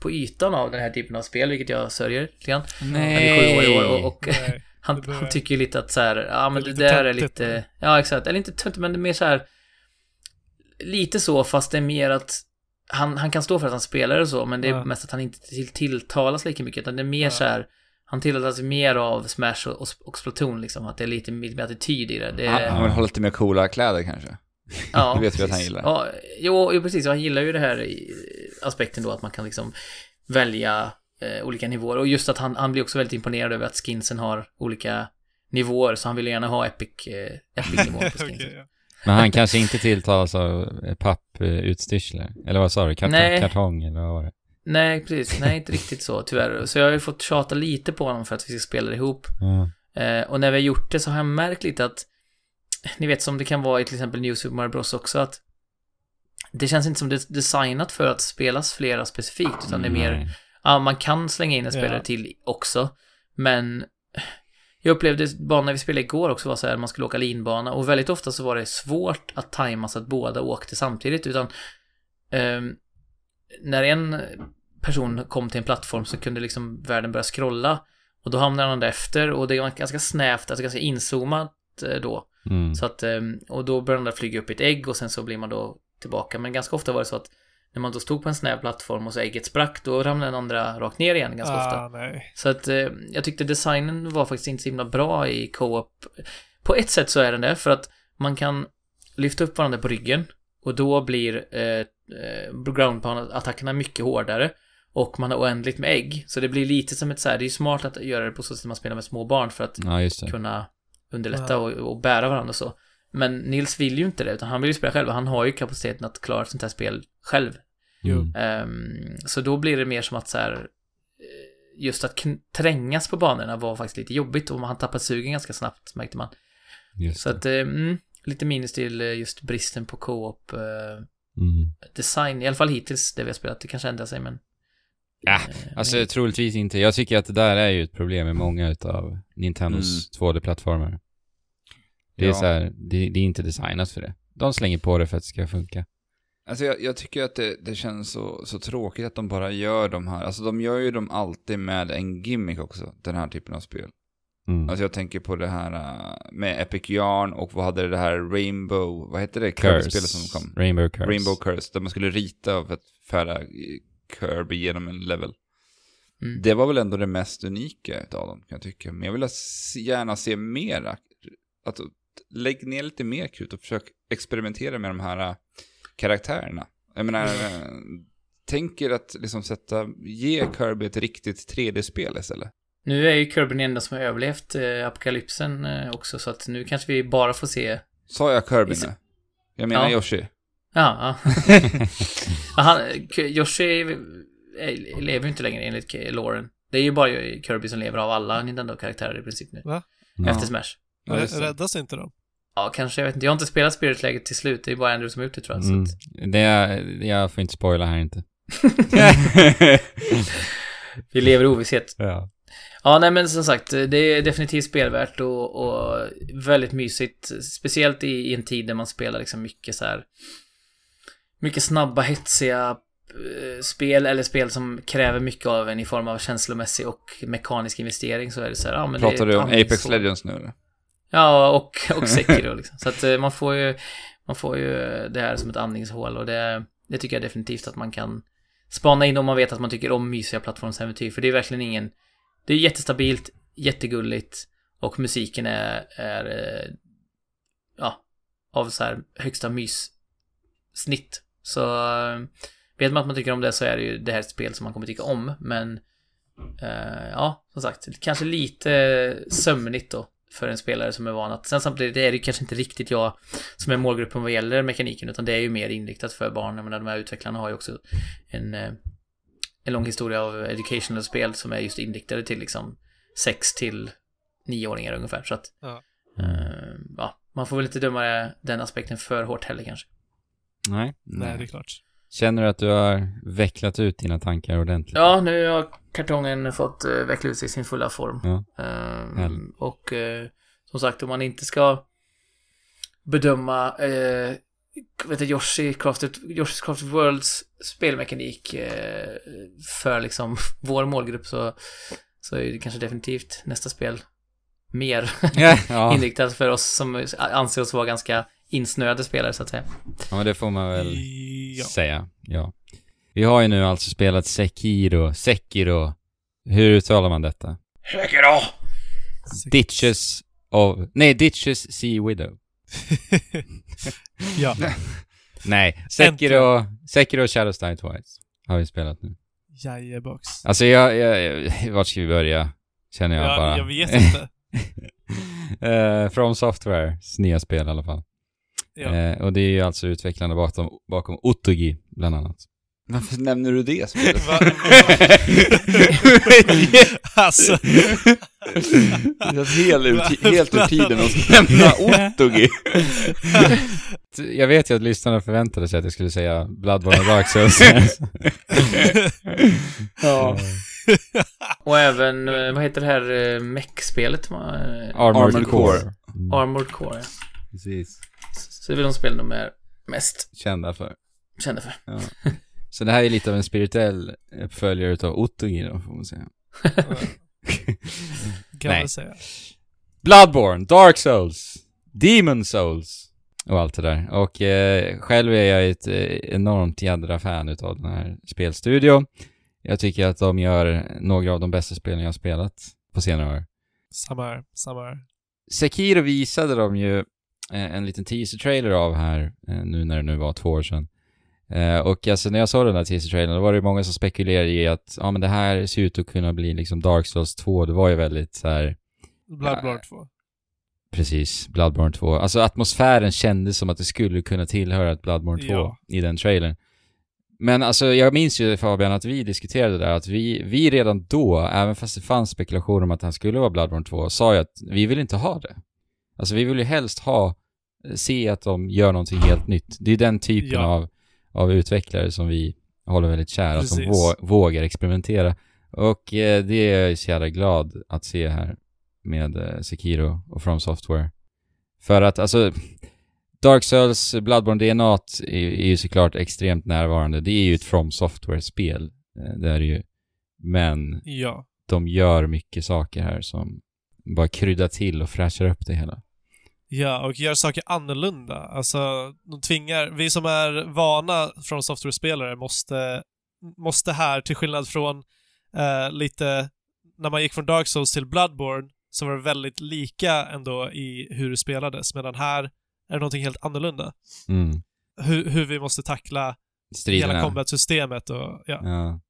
på ytan av den här typen av spel, vilket jag sörjer lite grann. Han är sju år i år och, och
Nej.
Han,
börjar-
han tycker ju lite att så här, ja men
Det
det,
är
där är lite, ja exakt, eller inte töntigt men det är mer så här lite så fast det är mer att han, han kan stå för att han spelar och så, men det är
Ja.
mest att han inte till, tilltalas lika mycket, utan det är mer
Ja.
så här han sig mer av Smash och, och, och Splatoon liksom, att det är lite mer attityd i det. det
Han, han vill ha lite mer coola kläder kanske.
ja, *laughs*
det vet vi att han gillar.
Ja, jo, jo, precis. Och han gillar ju det här i, aspekten då att man kan liksom välja eh, olika nivåer. Och just att han, han blir också väldigt imponerad över att skinsen har olika nivåer, så han vill gärna ha epic, eh, epic-nivån på *laughs* skinsen.
Okej, ja.
Men han kanske inte tilltalas av eh, papputstyrslar? Eller vad sa du? Kartong,
Nej.
kartong eller vad var det?
Nej, precis. Nej, inte riktigt så, tyvärr. Så jag har ju fått tjata lite på honom för att vi ska spela ihop.
Ja.
Eh, och när vi har gjort det så har jag märkt lite att, ni vet som det kan vara i till exempel New Super Mario Bros också, att det känns inte som det är designat för att spelas flera specifikt, utan det är mer. Ja, man kan slänga in en spelare
Ja.
till också, men jag upplevde banan när vi spelade igår också var så här, man skulle åka linbana och väldigt ofta så var det svårt att tajma så att båda åkte samtidigt, utan ehm, när en person kom till en plattform så kunde liksom världen börja scrolla och då hamnade han efter och det var ganska snävt, alltså ganska inzoomat eh, då.
Mm.
Så att, ehm, och då började den där flyga upp i ett ägg och sen så blir man då tillbaka. Men ganska ofta var det så att när man då stod på en snäv plattform och så ägget sprack, då ramlade den andra rakt ner igen ganska ofta.
Ah, nej.
Så att eh, jag tyckte designen var faktiskt inte så himla bra i co-op. På ett sätt så är den det, för att man kan lyfta upp varandra på ryggen och då blir eh, eh, ground-attackerna mycket hårdare. Och man har oändligt med ägg. Så det blir lite som ett så här, det är ju smart att göra det på så sätt att man spelar med små barn för att
Ja,
kunna underlätta
Ja.
och, och bära varandra och så. Men Nils vill ju inte det, utan han vill ju spela själv. och Han har ju kapaciteten att klara ett sånt här spel själv.
Mm.
Ehm, så då blir det mer som att så här, eh, just att trängas på banorna var faktiskt lite jobbigt och han tappade sugen ganska snabbt märkte man.
Just
Så
det.
att, mm, lite minus till eh, just bristen på co-op eh,
Mm.
design, i alla fall hittills det vi har spelat. Det kanske ändrar sig men...
Ja, Alltså
men-
troligtvis inte. Jag tycker att det där är ju ett problem med många utav Nintendos 2D-plattformar. Det är
Ja.
så här, det, det är inte designat för det. De slänger på det för att det ska funka.
Alltså jag, jag tycker att det, det känns så, så tråkigt att de bara gör de här, alltså de gör ju dem alltid med en gimmick också, den här typen av spel.
Mm.
Alltså jag tänker på det här äh, med Epic Yarn och vad hade det här Rainbow, vad hette det,
Curse.
Kirby-spelet som kom?
Rainbow Curse.
Rainbow Curse, där man skulle rita för att färda Kirby genom en level.
Mm.
Det var väl ändå det mest unika utav dem, kan jag tycka. Men jag vill gärna se mera. Att, lägg ner lite mer krut och försök experimentera med de här äh, karaktärerna. Jag menar, äh, tänk er att liksom sätta, ge Kirby ett riktigt 3D-spel istället.
Nu är ju Kirby den enda som har överlevt eh, apokalypsen eh, också, så att nu kanske vi bara får se...
Sa jag Kirby nu? Jag menar
Ja.
Yoshi.
Ja, ja. *laughs* Han, Yoshi lever ju inte längre enligt Lauren. Det är ju bara Kirby som lever av alla Nintendo-karaktärer i princip nu.
Va?
Ja.
Efter Smash.
Ja, det.
Räddas inte de?
Ja, kanske. Jag vet inte. Jag har inte spelat Spirit-läget till slut. Det är bara Andrew som har gjort det tror jag.
Mm.
Så att,
Det är, jag får inte spoila här inte. *laughs* *laughs*
vi lever i ovisshet.
Ja.
Ja, nej men som sagt, det är definitivt spelvärt och, och väldigt mysigt. Speciellt i, i en tid där man spelar liksom mycket så här mycket snabba, hetsiga eh, spel eller spel som kräver mycket av en i form av känslomässig och mekanisk investering så är det så här, ja men det
Pratar
är
du om. Apex Legends nu eller?
Ja, och, och Sekiro liksom. Så att eh, man får ju, man får ju eh, det här som ett andningshål och det, det tycker jag definitivt att man kan spana in om man vet att man tycker om mysiga plattformsäventyr. För det är verkligen ingen, det är jättestabilt, jättegulligt och musiken är, är eh, ja, av så här högsta myssnitt. Så vet man att man tycker om det så är det ju det här ett spel som man kommer tycka om, men ja, som sagt, kanske lite sömnigt då för en spelare som är van att... Sen samtidigt är det ju kanske inte riktigt jag som är målgruppen vad gäller mekaniken, utan det är ju mer inriktat för barn. Jag menar, de här utvecklarna har ju också en, eh, en lång historia av educational spel som är just inriktade till liksom 6 till 9-åringar ungefär. Så att,
Ja.
eh, ja, man får väl inte döma den aspekten för hårt heller kanske.
Nej.
Nej, det är klart.
Känner du att du har vecklat ut dina tankar ordentligt?
Ja, nu har kartongen fått uh, veckla ut sig i sin fulla form.
Ja.
Ehm, och eh, som sagt, om man inte ska bedöma uh, vet du, Yoshi Crafted, Yoshi's Crafted Worlds spelmekanik eh, för liksom *laughs* vår målgrupp så, så är det kanske definitivt nästa spel mer
ja. *laughs*
inriktat för oss som anser oss vara ganska insnöade spelare så att säga.
ja, det får man väl
Ja.
säga. Ja. Vi har ju nu alltså spelat Sekiro. Sekiro. Hur uttalar man detta?
Sekiro!
Ditches of... Nej, Ditches Sea Widow. *laughs*
ja,
Nej, Sekiro, Sekiro Shadows Die Twice har vi spelat nu.
jajebox.
Alltså jag, jag, jag vart ska vi börja? Känner jag bara.
Jag, vet inte. *laughs*
Eh, From Softwares nya spel i alla fall.
Ja.
Eh, och det är ju alltså utvecklarna bakom, bakom Otogi, bland annat.
Varför nämner du det *laughs* spelet? *laughs*
Alltså,
Det känns helt ur, helt ur tiden att nämna Ottogi.
Jag vet ju att lyssnarna förväntade sig att jag skulle säga Bloodborne och Dark Souls. *laughs*
Ja.
Och även, eh, vad heter det här eh, mech-spelet?
Armored,
Armored
Core.
Core.
Mm,
Armored Core, ja.
precis.
Så det är väl de spel de är mest
Kända för.
kända för.
Ja. Så det här är lite av en spirituell uppföljare utav Otogi då, får man säga. *laughs*
kan
Nej.
man säga.
Bloodborne, Dark Souls, Demon Souls och allt det där. Och eh, själv är jag ett eh, enormt jädra fan utav den här spelstudion. Jag tycker att de gör några av de bästa spelen jag har spelat på senare år.
Samma här, samma här.
Sekiro visade de ju en liten teaser-trailer av här, eh, nu när det nu var två år sedan. Eh, och alltså när jag såg den här teaser-trailern, då var det många som spekulerade i att, ja men det här ser ut att kunna bli liksom Dark Souls 2. Det var ju väldigt så här
Bloodborne 2.
Precis, Bloodborne 2. Alltså atmosfären kändes som att det skulle kunna tillhöra ett Bloodborne 2
Ja.
i den trailern. Men alltså jag minns ju Fabian att vi diskuterade där att vi, vi redan då, även fast det fanns spekulationer om att han skulle vara Bloodborne 2, sa ju att vi vill inte ha det. Alltså vi vill ju helst ha, se att de gör någonting helt nytt. Det är den typen
Ja.
av, av utvecklare som vi håller väldigt kära, som
Precis.
vå, vågar experimentera. Och eh, det är jag så jävla glad att se här med eh, Sekiro och From Software. För att alltså, Dark Souls, Bloodborne DNA är, är ju såklart extremt närvarande. Det är ju ett From Software-spel. Eh, Det är det ju. Men
Ja.
de gör mycket saker här som bara kryddar till och fräschar upp det hela.
Ja, och gör saker annorlunda. Alltså, de tvingar... Vi som är vana från software-spelare måste, måste här, till skillnad från eh, lite... När man gick från Dark Souls till Bloodborne, så var det väldigt lika ändå i hur det spelades, medan här är det någonting helt annorlunda.
Mm.
Hur, hur vi måste tackla hela
Striderna.
combat-systemet och... Ja.
Ja.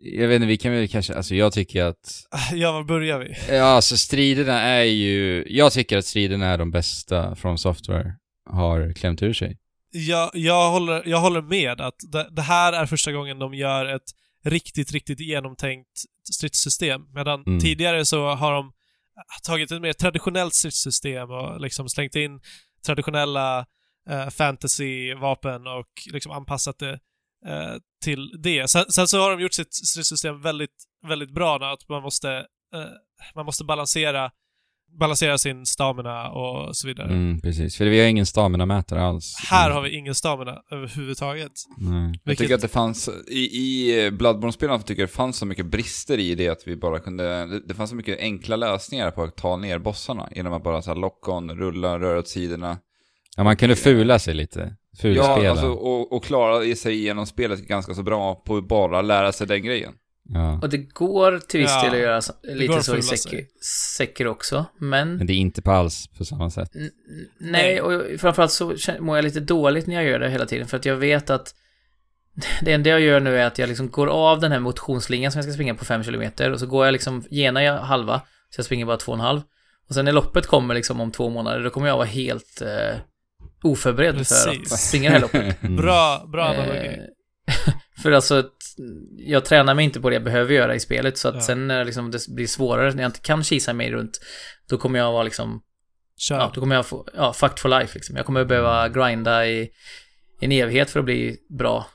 Jag vet inte, vi kan väl kanske, alltså jag tycker att
ja, var börjar vi?
Ja, alltså striderna är ju... Jag tycker att striderna är de bästa från Software har klämt ur sig.
Jag, jag, håller, jag håller med att det, det här är första gången de gör ett riktigt, riktigt genomtänkt stridssystem. Medan
Mm.
tidigare så har de tagit ett mer traditionellt stridssystem och liksom slängt in traditionella eh, fantasy-vapen och liksom anpassat det eh, till det. Sen, sen så har de gjort sitt stridssystem väldigt, väldigt bra när att man måste, eh, man måste balansera, balansera sin stamina och så vidare.
Mm, precis. För vi har ingen stamina-mätare alls.
Här har vi ingen stamina överhuvudtaget.
Jag
Vilket-
tycker att det fanns, i, i Bloodborne-spelen tycker jag det fanns så mycket brister i det att vi bara kunde, det, det fanns så mycket enkla lösningar på att ta ner bossarna genom att bara så här lock-on, rulla, röra åt sidorna.
Ja, man kunde fula sig lite. Fulspela.
Ja, alltså, och, och klara sig igenom spelet ganska så bra på att bara lära sig den grejen.
ja.
Och det går till viss
Ja,
del att göra lite så i. Sekiro också, men...
Men det är inte på alls på samma sätt.
N- Nej, och framförallt så mår jag lite dåligt när jag gör det hela tiden, för att jag vet att *laughs* det enda jag gör nu är att jag liksom går av den här motionsslingan som jag ska springa på 5 km och så går jag liksom, genar jag halva, så jag springer bara 2,5. Och sen när loppet kommer liksom om två månader, då kommer jag vara helt eh, oförberedd för att springa det här loppet. *laughs*
Mm.
Bra, bra analogi.
Eh, *laughs* för alltså, att jag tränar mig inte på det jag behöver göra i spelet, så att
Ja.
sen när liksom det blir svårare, när jag inte kan kisa mig runt, då kommer jag vara liksom
Kör.
Ja, då kommer jag få, ja, fucked for life liksom. Jag kommer behöva grinda i en evighet för att bli bra.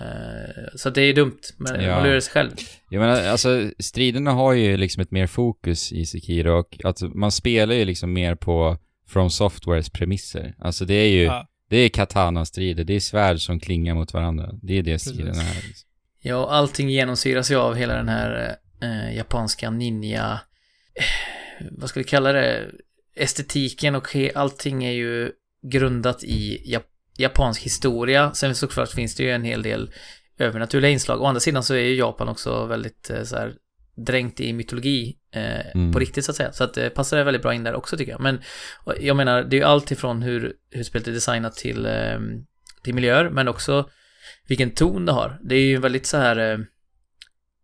Eh, så det är dumt, men
Ja.
man lurar sig själv.
Jag menar, alltså striderna har ju liksom ett mer fokus i Sekiro och att man spelar ju liksom mer på From Softwares premisser. Alltså det är ju,
Ja.
det är katana-strider, det är svärd som klingar mot varandra. Det är det striderna är. Liksom.
Ja, allting genomsyras ju av hela den här eh, japanska ninja... Eh, vad ska vi kalla det? Estetiken och allting är ju grundat i jap japansk historia. Sen såklart finns det ju en hel del övernaturliga inslag. Å andra sidan så är ju Japan också väldigt eh, så här dränkt i mytologi eh,
Mm.
på riktigt så att säga. Så att det passar väldigt bra in där också tycker jag. Men jag menar, det är ju allt ifrån hur, hur spelet är designat till, eh, till miljöer, men också vilken ton det har. Det är ju väldigt så här eh,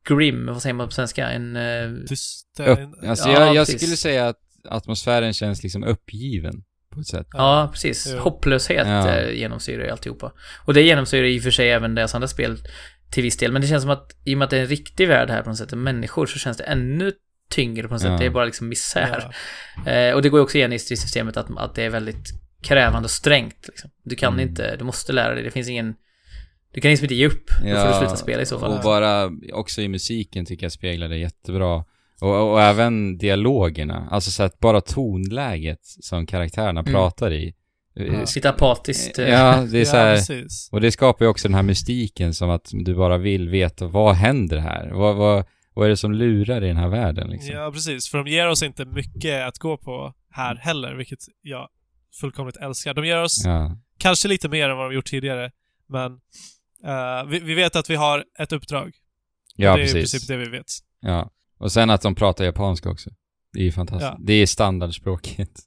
grim, vad säger man på svenska? En... Eh,
Tyst.
Upp, alltså
Ja,
jag, jag
precis.
skulle säga att atmosfären känns liksom uppgiven på ett sätt.
Ja, precis.
Jo.
Hopplöshet
Ja.
ja. genomsyrar ju alltihopa. Och det genomsyrar i och för sig även deras andra spel till viss del. Men det känns som att i och med att det är en riktig värld här på något sätt, människor, så känns det ännu tyngre på något
Ja.
sätt. Det är bara liksom misär.
Ja.
Eh, och det går ju också igen i stridssystemet att, att det är väldigt krävande och strängt. Liksom. Du kan
Mm.
inte, du måste lära dig. Det finns ingen... Du kan liksom inte ge upp. Då får du sluta spela i så fall.
Och bara, också i musiken tycker jag speglar det jättebra. Och, och även dialogerna, alltså så att bara tonläget som karaktärerna
Mm.
pratar i.
Ja.
Lite apatiskt. eh,
Ja, det är så här,
precis.
och det skapar ju också den här mystiken som att du bara vill veta vad händer här? Vad, vad, vad är det som lurar i den här världen liksom?
Ja, precis. För de ger oss inte mycket att gå på här heller, vilket jag fullkomligt älskar. De ger oss
Ja.
kanske lite mer än vad de gjort tidigare, men eh, vi, vi vet att vi har ett uppdrag.
Ja,
det är i
precis.
princip det vi vet.
Ja. Och sen att de pratar japanska också. Det är ju fantastiskt.
Ja.
Det är standardspråket. *laughs*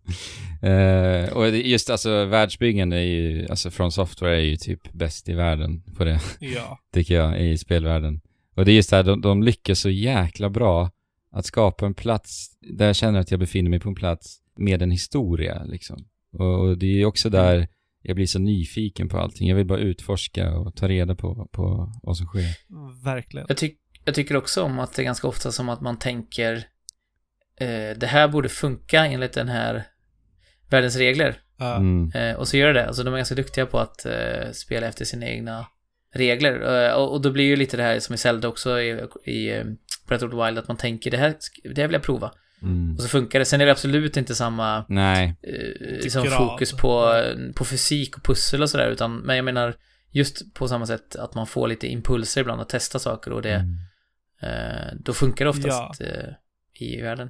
Eh, och just alltså världsbyggande är ju, alltså från software är ju typ bäst i världen på det, *laughs*
Ja.
tycker jag, i spelvärlden. Och det är just det här, de, de lyckas så jäkla bra att skapa en plats där jag känner att jag befinner mig på en plats med en historia liksom. Och, och det är ju också där jag blir så nyfiken på allting. Jag vill bara utforska och ta reda på, på vad som sker.
Verkligen.
Jag, tyck, jag tycker också om att det är ganska ofta som att man tänker eh, det här borde funka enligt den här världens regler.
Ja.
Mm.
Eh, och så gör det. Alltså de är ganska duktiga på att eh, spela efter sina egna regler. Eh, och, och då blir ju lite det här som i Zelda också i, i eh, Breath of the Wild, att man tänker det här, det här vill jag prova.
Mm.
Och så funkar det. Sen är det absolut inte samma
Nej.
eh, liksom fokus på, på fysik och pussel och sådär, utan, men jag menar just på samma sätt att man får lite impulser ibland att testa saker och det,
Mm.
eh, då funkar det oftast eh, i världen.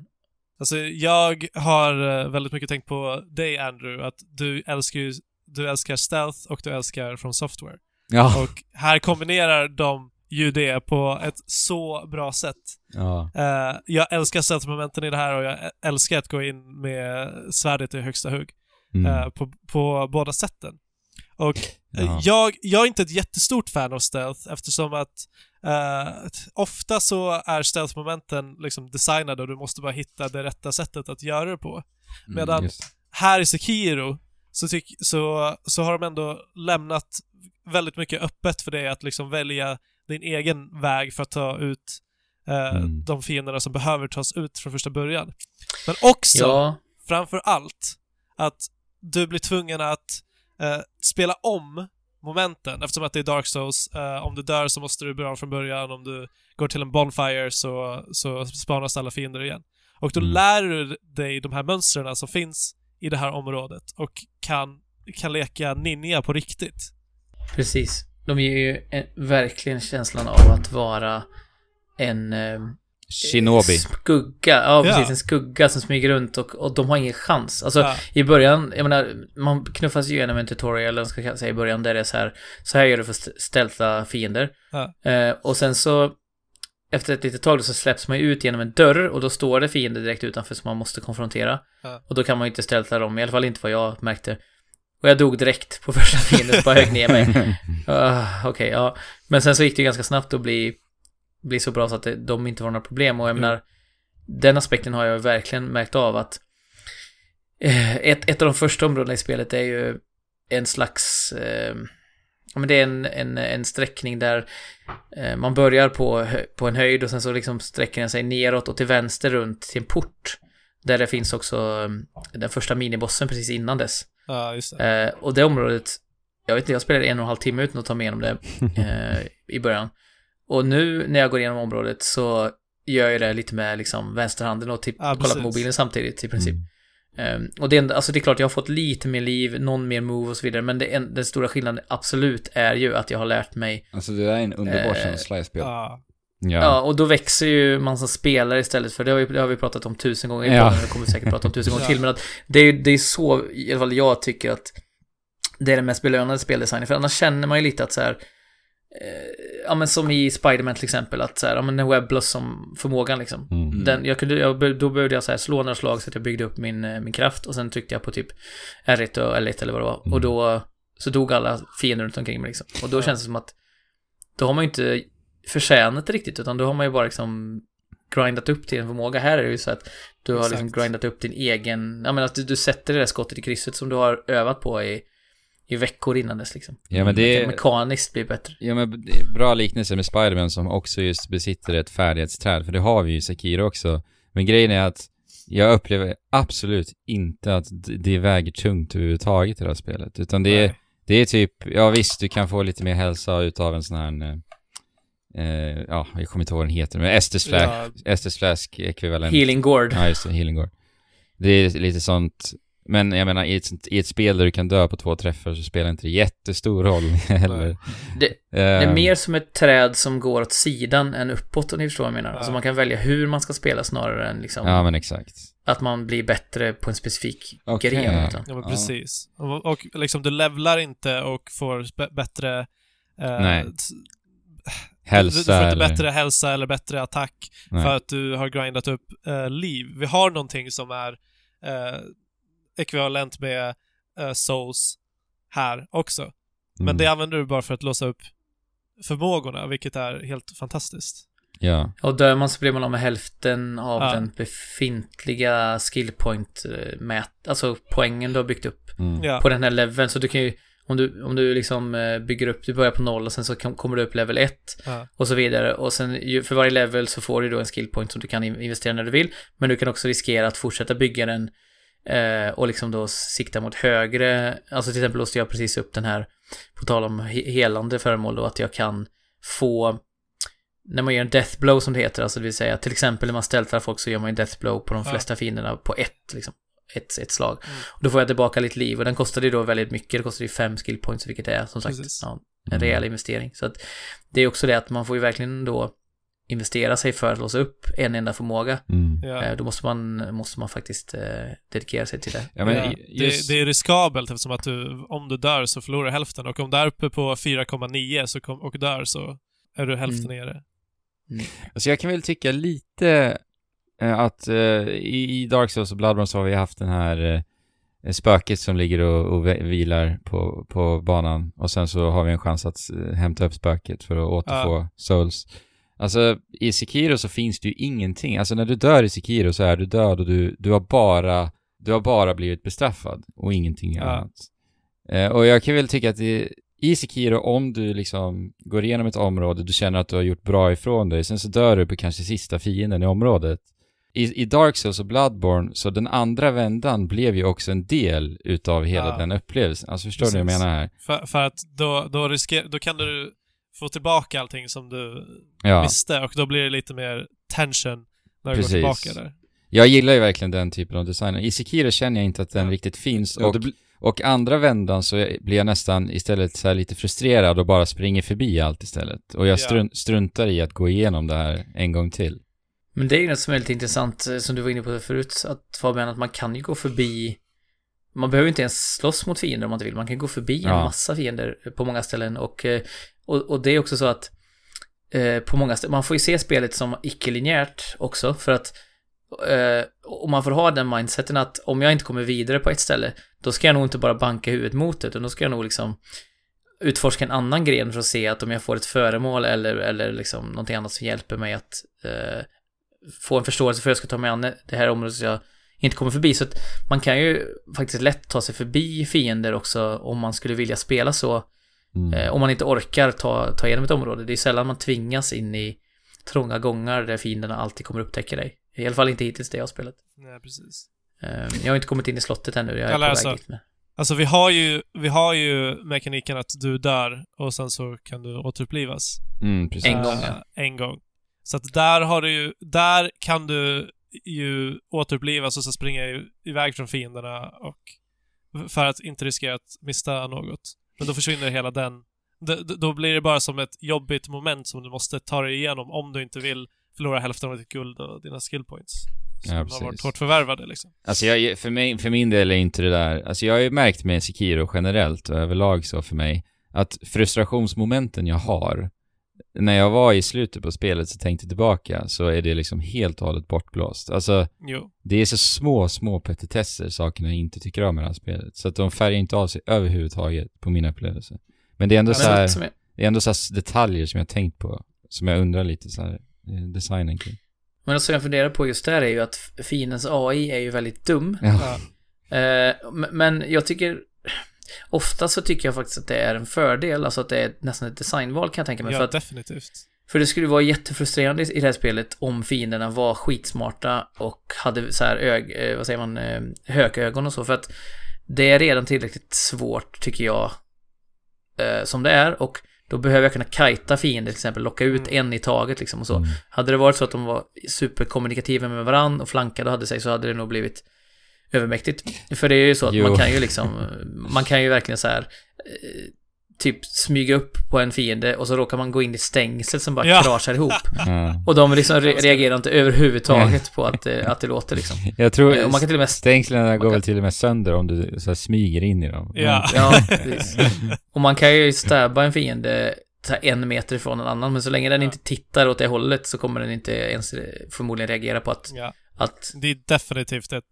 Alltså, jag har eh, väldigt mycket tänkt på dig, Andrew, att du älskar ju, du älskar stealth och du älskar från software.
Ja.
Och här kombinerar de ju det på ett så bra sätt.
ja.
Eh, jag älskar stealth-momenten i det här och jag älskar att gå in med svärdet i högsta hugg
Mm.
eh, på, på båda sätten. Och eh,
Ja.
jag, jag är inte ett jättestort fan av stealth eftersom att eh, ofta så är stealth-momenten liksom designade och du måste bara hitta det rätta sättet att göra det på.
Mm,
medan-
just.
Här i Sekiro så, så, så har de ändå lämnat väldigt mycket öppet för dig att liksom välja din egen väg för att ta ut eh,
Mm.
de fienderna som behöver tas ut från första början. Men också,
Ja,
framför allt, att du blir tvungen att eh, spela om momenten eftersom att det är Dark Souls. Eh, om du dör så måste du börja om från början. Om du går till en Bonfire så, så spanas alla fiender igen. Och då
Mm.
lär du dig de här mönstren som finns i det här området och kan, kan leka ninja på riktigt.
precis. De ger ju en, verkligen känslan av att vara en eh,
Shinobi.
skugga. Ja, precis.
Ja.
En skugga som smyger runt och, och de har ingen chans. Alltså,
Ja.
i början, jag menar, man knuffas ju igenom en tutorial, eller ska jag säga, i början där det är så här, så här gör du för att stealtha fiender.
Ja.
Eh, och sen så, efter ett litet tag då, så släpps man ju ut genom en dörr och då står det fiender direkt utanför som man måste konfrontera.
Ja.
Och då kan man ju inte stealtha dem, i alla fall inte vad jag märkte. Och jag dog direkt på första fienden, bara högg ner mig. Uh, *laughs* Okej, ja. Men sen så gick det ju ganska snabbt att bli, bli så bra så att de inte var några problem. Och jag
Mm.
menar, den aspekten har jag verkligen märkt av att eh, ett, ett av de första områdena i spelet är ju en slags, eh, ja men det är en, en, en sträckning där eh, man börjar på, på en höjd och sen så liksom sträcker den sig neråt och till vänster runt till en port. Där det finns också eh, den första minibossen precis innan dess.
Ja, just det.
Eh, och det området, jag vet inte, jag spelade en och en halv timme utan att ta mig igenom det *laughs* i början. Och nu när jag går igenom området så gör jag det lite med liksom vänsterhanden och typ
Ja,
kollar på mobilen samtidigt i princip.
Mm.
Eh, och det är, alltså det är klart, jag har fått lite mer liv, någon mer move och så vidare, men det den stora skillnaden absolut är ju att jag har lärt mig,
Alltså det där är en underbar
Eh,
känsla i spel.
Ja.
Ja.
ja. och då växer ju man som spelare istället för, det har vi, det har vi pratat om tusen gånger i
Ja.
det kommer vi säkert prata om tusen gånger *laughs* till, men att det är, det är så, i alla fall jag tycker att det är den mest belönade speldesignen, för annars känner man ju lite att så här, ja men som i Spiderman till exempel, att så här, ja men en webblossom förmågan liksom.
Mm.
Den, jag kunde, jag, då behövde jag så här slå några slag så att jag byggde upp min, eh, min kraft och sen tryckte jag på typ R1 och L1 eller vad det var.
Mm.
Och då så dog alla fiender runt omkring mig liksom. Och då
Ja.
känns det som att då har man ju inte förtjänat det riktigt, utan då har man ju bara liksom grindat upp till en förmåga. Här är det ju så att du har liksom
Exakt.
grindat upp din egen, ja men att du, du sätter det där skottet i krysset som du har övat på i, i veckor innan dess liksom.
Ja men det
Det
är,
mekaniskt blir bättre.
ja, men bra liknelse med Spiderman som också just besitter ett färdighetsträd, för det har vi ju i Sekiro också. Men grejen är att jag upplever absolut inte att det väger tungt överhuvudtaget i det här spelet, utan det är, det är typ, ja visst du kan få lite mer hälsa utav en sån här, eh, eh, ja jag kommer inte ihåg vad den heter, men Estes Flask, Estes Flask ekvivalent.
Healing Gourd.
Ja, just det, Healing Gore. Det är lite sånt, men jag menar i ett, i ett spel där du kan dö på två träffar så spelar inte det jättestor roll *laughs* heller.
Det- Det är
Ehm,
mer som ett träd som går åt sidan än uppåt om ni förstår vad jag menar.
Ja.
Alltså man kan välja hur man ska spela snarare än liksom
Ja, men exakt.
att man blir bättre på en specifik
Okej.
gren. Utan.
Ja, men
Ja.
precis. Och, och liksom du levlar inte och får bättre... Eh,
Nej. Hälsa
du, du får inte
eller...
bättre hälsa eller bättre attack
Nej.
för att du har grindat upp eh, liv. Vi har någonting som är eh, ekvivalent med eh, souls här också. Men
Mm.
det använder du bara för att låsa upp förmågorna, vilket är helt fantastiskt.
Ja.
Och dör man så blir man av med hälften av
Ja.
den befintliga skill point eh, mät, alltså poängen du har byggt upp
Mm.
Ja,
på den här leveln. Så du kan ju, om du, om du liksom eh, bygger upp, du börjar på noll och sen så kom- kommer du upp level 1
ja,
och så vidare. Och sen för varje level så får du då en skill point som du kan in- investera när du vill. Men du kan också riskera att fortsätta bygga den eh, och liksom då sikta mot högre. Alltså till exempel låste jag precis upp den här, på tal om he- helande föremål då, att jag kan få när man gör en death blow som det heter, alltså det vill säga till exempel när man ställtar folk så gör man en death blow på de
Ja.
flesta fienderna på ett, liksom, ett, ett slag.
Mm.
Och då får jag tillbaka lite liv och den kostade ju då väldigt mycket, det kostade ju fem skill points vilket är som sagt ja, en rejäl investering. Så att det är också det att man får ju verkligen då investera sig för att låsa upp en enda förmåga.
Mm.
ja.
Eh, Då måste man, måste man faktiskt eh, dedikera sig till det.
Ja, men
Ja,
just...
det, det är riskabelt eftersom att du, om du dör så förlorar du hälften och om du är uppe på 4,9 så kom, och dör så är du hälften
Mm.
nere.
Alltså jag kan väl tycka lite eh, att eh, i, i Dark Souls och Bloodborne så har vi haft den här eh, spöket som ligger och, och vi- vilar på, på banan och sen så har vi en chans att eh, hämta upp spöket för att återfå souls. Alltså i Sekiro så finns det ju ingenting, alltså när du dör i Sekiro så är du död och du, du har bara, du har bara blivit bestraffad och ingenting
Ja.
annat. Eh, och jag kan väl tycka att det, i Sekiro, om du liksom går igenom ett område, du känner att du har gjort bra ifrån dig, sen så dör du på kanske sista fienden i området. I, I Dark Souls och Bloodborne, så den andra vändan blev ju också en del utav hela
Ja.
den upplevelsen. Alltså förstår du vad jag
Precis.
menar här?
För, för att då, då, risker, då kan du få tillbaka allting som du
Ja.
visste och då blir det lite mer tension när du
Precis.
går tillbaka där.
Jag gillar ju verkligen den typen av design. I Sekiro känner jag inte att den
Ja.
riktigt finns. Och, och andra vändan så blir jag nästan istället så här lite frustrerad och bara springer förbi allt istället. Och jag
Ja.
strun- struntar i att gå igenom det här en gång till.
Men det är ju något som är lite intressant, eh, som du var inne på förut, att Fabian, att man kan ju gå förbi man behöver inte ens slåss mot fiender om man inte vill. Man kan gå förbi en
Ja.
massa fiender på många ställen och, eh, och, och det är också så att eh, på många ställen, man får ju se spelet som icke-linjärt också för att eh, och man får ha den mindseten att om jag inte kommer vidare på ett ställe då ska jag nog inte bara banka huvudet mot det utan då ska jag nog liksom utforska en annan gren för att se att om jag får ett föremål eller, eller liksom någonting annat som hjälper mig att eh, få en förståelse för hur jag ska ta mig an det här området så jag inte kommer förbi. Så att man kan ju faktiskt lätt ta sig förbi fiender också om man skulle vilja spela så.
Mm.
Eh, om man inte orkar ta, ta igenom ett område. Det är sällan man tvingas in i trånga gångar där fienderna alltid kommer upptäcka dig. I alla fall inte hittills det jag har spelat.
Nej, precis.
Eh, jag har inte kommit in i slottet ännu. Jag är
Eller
på
alltså-
väg dit med.
Alltså vi har ju, vi har ju mekaniken att du dör och sen så kan du återupplivas.
Mm, precis.
En gång,
Eh,
ja.
En gång. Så att där har du ju, där kan du ju återupplivas och så springa i- iväg från fienderna och för att inte riskera att mista något. Men då försvinner hela den. D- då blir det bara som ett jobbigt moment som du måste ta dig igenom om du inte vill förlora hälften av ditt guld och dina skill points. Som
Ja,
har varit hårt förvärvade liksom.
Alltså jag, för, mig, för min del är inte det där, alltså jag har ju märkt med Sekiro generellt och överlag så för mig, att frustrationsmomenten jag har, när jag var i slutet på spelet så tänkte tillbaka så är det liksom helt och hållet bortblåst. Alltså,
Jo.
det är så små, små petitesser, sakerna jag inte tycker om med det här spelet. Så att de färgar inte av sig överhuvudtaget på min upplevelse. Men det är ändå
Men
så här,
som jag,
det är ändå så här detaljer som jag har tänkt på, som jag undrar lite så här, eh, designen kring.
men det som jag funderar på just där är ju att fiendens AI är ju väldigt dum.
Ja.
Ja.
Eh, men jag tycker... Ofta så tycker jag faktiskt att det är en fördel, alltså att det är nästan ett designval kan jag tänka mig.
ja,
för, att,
definitivt.
för det skulle vara jättefrustrerande i det här spelet om fienderna var skitsmarta och hade så här ög, eh, vad säger man, eh, hökögon och så. För att det är redan tillräckligt svårt, tycker jag, eh, som det är. Och då behöver jag kunna kajta fiender till exempel, locka ut
Mm.
en i taget liksom och så.
Mm.
Hade det varit så att de var superkommunikativa med varandra och flankade och hade sig så hade det nog blivit övermäktigt. För det är ju så att
Jo.
man kan ju liksom, *laughs* man kan ju verkligen så här eh, typ smyga upp på en fiende och så råkar man gå in i stängsel som bara
Ja.
kraschar ihop.
Ja.
Och de liksom re reagerar inte överhuvudtaget på att, eh, att det låter liksom.
Jag tror,
Och man kan till och med...
stängslen går
kan-
väl till och med sönder om du så här smyger in i dem.
Ja.
Ja, *laughs* precis. Och man kan ju stabba en fiende så här en meter ifrån en annan, men så länge den
Ja.
inte tittar åt det hållet så kommer den inte ens förmodligen reagera på att,
Ja.
att
Det är definitivt ett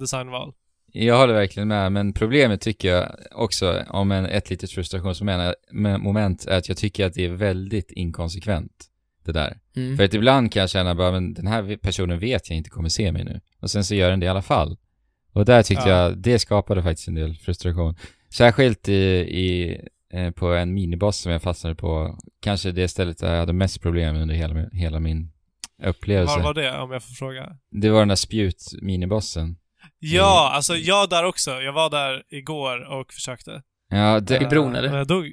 designval.
Jag håller verkligen med, men problemet tycker jag också, om en, ett litet frustrationsmoment är att jag tycker att det är väldigt inkonsekvent, det där.
mm.
För att ibland kan jag känna bara, men den här personen vet jag inte kommer se mig nu. Och sen så gör den det i alla fall. Och där tyckte
Ja.
jag, det skapade faktiskt en del frustration. Särskilt i, i, eh, på en miniboss som jag fastnade på, kanske det stället där jag hade mest problem under hela, hela min upplevelse.
Var var det, om jag får fråga?
Det var den där spjut-minibossen.
Ja, alltså jag där också. Jag var där igår och försökte.
Ja, det,
I bron, eller?
Men jag dog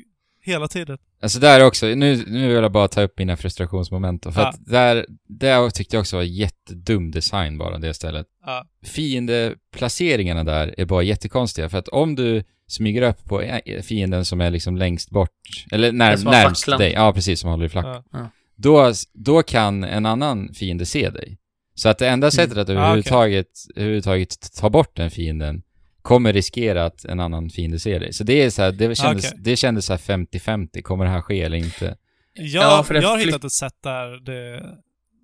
hela tiden.
Alltså där också, nu, nu vill jag bara ta upp mina frustrationsmoment för
Ja.
att där, där tyckte jag också var jättedum design bara, det stället.
Ja.
Fiendeplaceringarna där är bara jättekonstiga, för att om du smyger upp på fienden som är liksom längst bort, eller när,
facklan.
dig, ja precis, som håller i flack,
Ja.
då, då kan en annan fiende se dig. Så att det enda sättet att
Ah, okej.
överhuvudtaget, överhuvudtaget ta bort den fienden kommer riskera att en annan fiende ser dig. Så det är så här, det kändes,
Ah, Okej.
det kändes så här 50-50, kommer det här ske eller inte?
Jag,
Ja,
jag har hittat ett sätt där det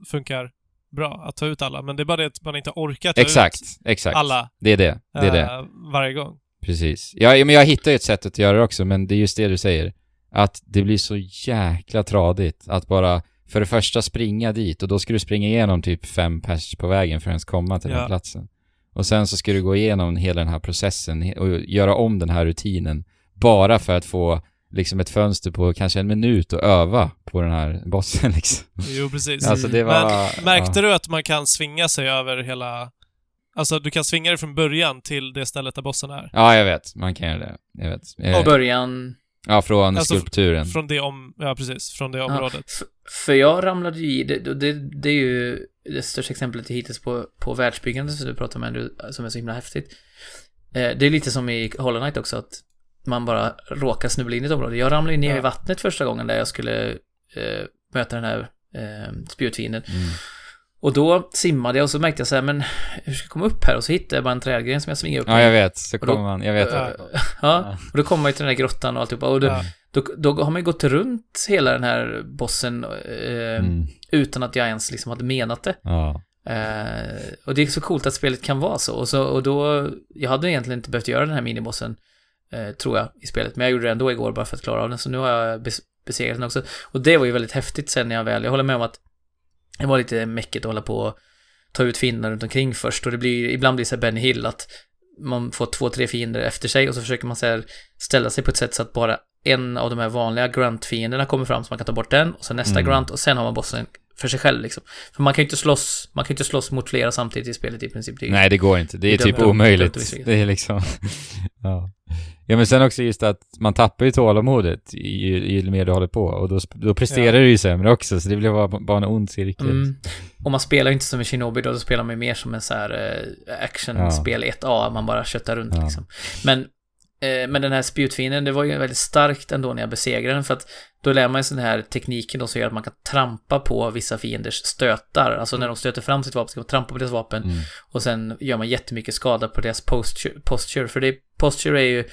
funkar bra att ta ut alla, men det är bara det att man inte orkar ta
Exakt,
ut
exakt.
alla
Det är det, det är det.
eh, varje gång.
Precis. Ja, ja, men jag hittar ju ett sätt att göra det också, men det är just det du säger. Att det blir så jäkla tradigt att bara för det första springa dit och då ska du springa igenom typ fem pers på vägen för att ens komma till den
Ja.
här platsen. Och sen så ska du gå igenom hela den här processen och göra om den här rutinen bara för att få liksom ett fönster på kanske en minut och öva på den här bossen *laughs* liksom.
Jo, precis.
Alltså det var...
Märkte
ja.
du att man kan svinga sig över hela... Alltså, du kan svinga dig från början till det stället där bossen är.
Ja, jag vet. Man kan göra det. Jag vet. Eh,
Och början...
ja, från
Alltså,
skulpturen.
Från det om... Ja, precis. Från det
Ja,
området.
f- för jag ramlade ju i, det, det, det är ju det största exemplet hittills på, på världsbyggande som du pratar du- som är så himla häftigt. Eh, det är lite som i Hollow Knight också, att man bara råkar snubbla in i ett område. Jag ramlade ju ner
Ja.
i vattnet första gången där jag skulle eh, möta den här eh, spjutfienden.
Mm.
Och då simmade jag och så märkte jag så här, men hur ska jag komma upp här? Och så hittade jag bara en trädgren som jag svingar upp
Ja, jag vet. Så kommer man... Jag vet. Det.
ja, och då kommer man ju till den här grottan och alltihopa. Och då,
Ja.
då, då har man ju gått runt hela den här bossen eh,
Mm.
utan att jag ens liksom hade menat det.
Ja.
Eh, och det är så coolt att spelet kan vara så. Och, så, och då, jag hade egentligen inte behövt göra den här minibossen, eh, tror jag, i spelet. Men jag gjorde det ändå igår bara för att klara av den, så nu har jag bes besegrat den också. Och det var ju väldigt häftigt sen när jag väl, jag håller med om att det var lite mäckigt att hålla på och ta ut fiender runt omkring först. Och det blir, ibland blir det så här Benny Hill att man får två, tre fiender efter sig och så försöker man så här ställa sig på ett sätt så att bara en av de här vanliga grunt-fienderna kommer fram så man kan ta bort den och sen nästa
Mm.
grunt och sen har man bossen för sig själv liksom. För man kan ju inte slåss, man kan ju inte slåss mot flera samtidigt i spelet i princip. Det är
Nej, det går inte. Det är
Det är
typ omöjligt. Det är liksom... *laughs* ja. Ja, men sen också just att man tappar ju tålamodet ju, ju mer du håller på och då, då presterar
Ja.
du ju sämre också, så det blir bara, bara en ond cirkel.
Mm. Och man spelar ju inte som i Shinobi då, då spelar man ju mer som en så här eh, actionspel 1A, man bara köttar runt
Ja.
liksom. Men, eh, men den här spjutfienden, det var ju väldigt starkt ändå när jag besegrade den, för att då lär man sig den här tekniken då som gör att man kan trampa på vissa fienders stötar. Alltså när de stöter fram sitt vapen ska man trampa på deras vapen
Mm.
och sen gör man jättemycket skada på deras posture, posture för det, posture är ju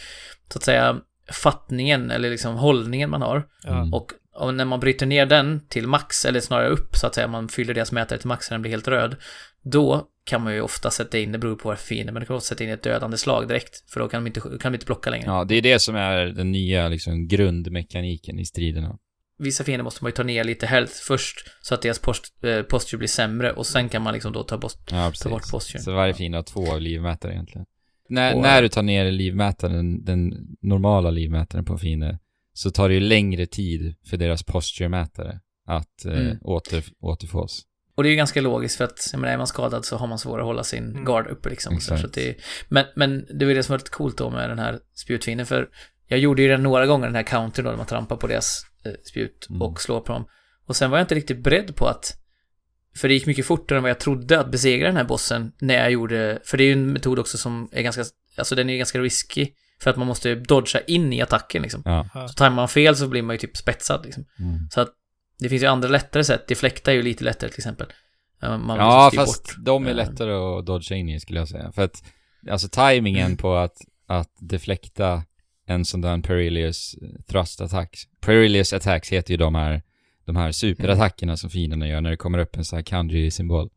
så att säga fattningen eller liksom hållningen man har.
Mm.
Och, och när man bryter ner den till max, eller snarare upp så att säga, man fyller deras mätare till max så den blir helt röd. Då kan man ju ofta sätta in, det beror på vad fiende, men du kan också sätta in ett dödande slag direkt. För då kan de inte, kan de inte blocka längre.
Ja, det är det som är den nya liksom, grundmekaniken i striderna.
Vissa fiender måste man ju ta ner lite health först, så att deras post, eh, posture blir sämre och sen kan man liksom då ta bort,
Ja,
ta bort posture.
Så varje fiende har två livmätare egentligen. När,
Och-
när du tar ner livmätaren, den normala livmätaren på en fiende, så tar det ju längre tid för deras posture-mätare att eh,
Mm.
åter, återfås.
Och det är ju ganska logiskt för att, jag menar, är man skadad så har man svårare att hålla sin
Mm.
guard uppe liksom. Så,
Exakt.
så att det, men, men det var det som var lite coolt då med den här spjutfienden, för jag gjorde ju den några gånger, den här countern då, när man trampar på deras eh, spjut
Mm.
och slår på dem. Och sen var jag inte riktigt beredd på att, för det gick mycket fortare än vad jag trodde att besegra den här bossen när jag gjorde, för det är ju en metod också som är ganska, alltså den är ganska risky, för att man måste dodga in i attacken liksom.
Ja.
Så tajmar man fel så blir man ju typ spetsad liksom.
Mm.
Så att det finns ju andra lättare sätt. Deflecta är ju lite lättare till exempel. Man
Ja, fast
bort.
de är
Eh,
lättare att dodga in i skulle jag säga. För att, alltså timingen *clears throat* på att, att deflekta en sån där perilous thrust attack. Perilous attacks heter ju de här, de här superattackerna som fienderna gör när det kommer upp en sån här kanji-symbol.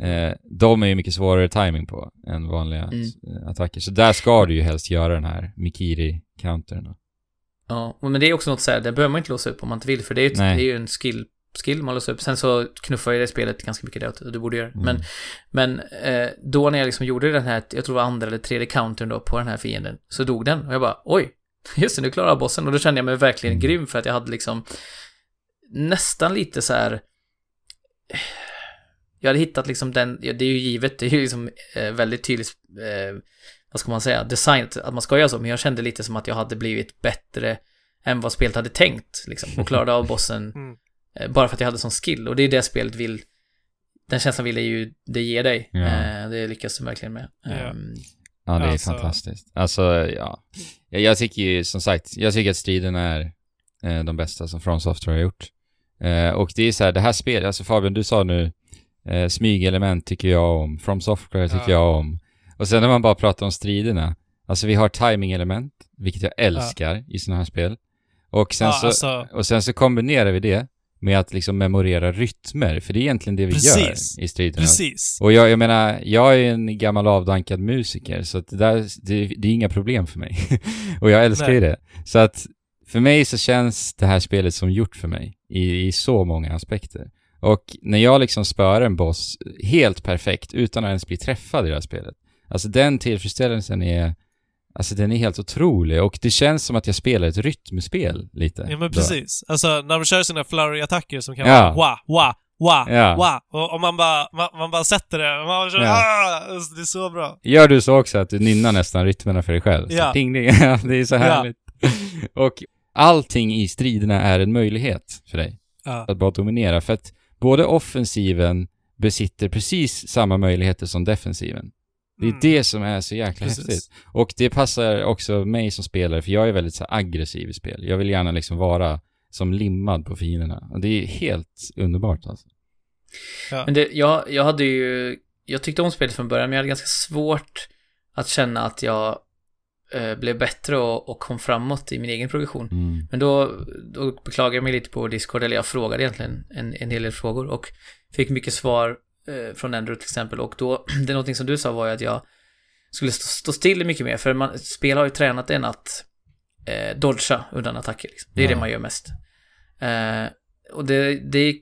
Eh, de är ju mycket svårare timing på än vanliga
Mm.
eh, attacker. Så där ska du ju helst göra den här Mikiri-countern.
Ja, men det är också något så här, det behöver man inte låsa upp om man inte vill, för det är ju, ett, det är ju en skill, skill man låser upp. Sen så knuffar ju det spelet ganska mycket det att du borde göra.
Mm.
Men, men eh, då när jag liksom gjorde den här, jag tror det var andra eller tredje countern då på den här fienden, så dog den. Och jag bara, oj, just det, nu klarar jag bossen. Och då kände jag mig verkligen
Mm.
grym för att jag hade liksom nästan lite så här jag hade hittat liksom den, ja, det är ju givet, det är ju liksom eh, väldigt tydligt, eh, vad ska man säga, designat att man ska göra så, men jag kände lite som att jag hade blivit bättre än vad spelet hade tänkt, liksom, och klarade av bossen *laughs*
Mm.
eh, bara för att jag hade sån skill, och det är det spelet vill, den känslan vill det ju, det ger dig,
Ja.
eh, det lyckas de verkligen med.
Ja.
Ehm,
Ja, det är
Alltså-
fantastiskt. Alltså, ja. Jag, jag tycker ju, som sagt, jag tycker att striden är eh, de bästa som From Software har gjort. Eh, och det är så här, det här spelet, alltså Fabian, du sa nu, eh, smygelement tycker jag om, From Software tycker
Ja.
jag om. Och sen när man bara pratar om striderna, alltså vi har timing-element, vilket jag älskar i sådana här spel. Och sen,
Ja,
så,
alltså-
och sen så kombinerar vi det med att liksom memorera rytmer, för det är egentligen det vi
Precis.
gör i striderna.
Precis.
Och jag, jag menar, jag är en gammal avdankad musiker, så att det där, det, det är inga problem för mig. *laughs* och jag älskar ju det. Så att för mig så känns det här spelet som gjort för mig i, i så många aspekter. Och när jag liksom spöar en boss helt perfekt utan att ens bli träffad i det här spelet. Alltså den tillfredsställelsen är, alltså den är helt otrolig och det känns som att jag spelar ett rytmspel lite.
Ja men
då.
precis. Alltså när de kör sina flurry-attacker som kan
Ja.
vara wa, wa, wa,
Ja.
wa. Och, och man, bara, man, man bara sätter det och man kör,
Ja.
ah, alltså, det är så bra.
Gör du så också att du nynnar nästan rytmerna för dig själv? Så
Ja.
Ding, ding. *laughs* Ja, det är så härligt. Och allting i striderna är en möjlighet för dig
Ja.
att bara dominera. För att både offensiven besitter precis samma möjligheter som defensiven. Det är
Mm.
det som är så jäkla
Precis.
häftigt. Och det passar också mig som spelare, för jag är väldigt så aggressiv i spel. Jag vill gärna liksom vara som limmad på fienderna. Och det är helt underbart alltså.
Men det, jag, jag hade ju, jag tyckte om spelet från början, men jag hade ganska svårt att känna att jag blev bättre och, och kom framåt i min egen progression.
Mm.
Men då, då beklagade jag mig lite på Discord, eller jag frågade egentligen en, en hel del frågor och fick mycket svar eh, från Andrew till exempel. Och då, *clears throat* det är någonting som du sa var ju att jag skulle stå, stå still mycket mer, för man, spel har ju tränat en att eh, dodga undan attacker. Liksom. Det är
Ja.
det man gör mest. Eh, och det, det,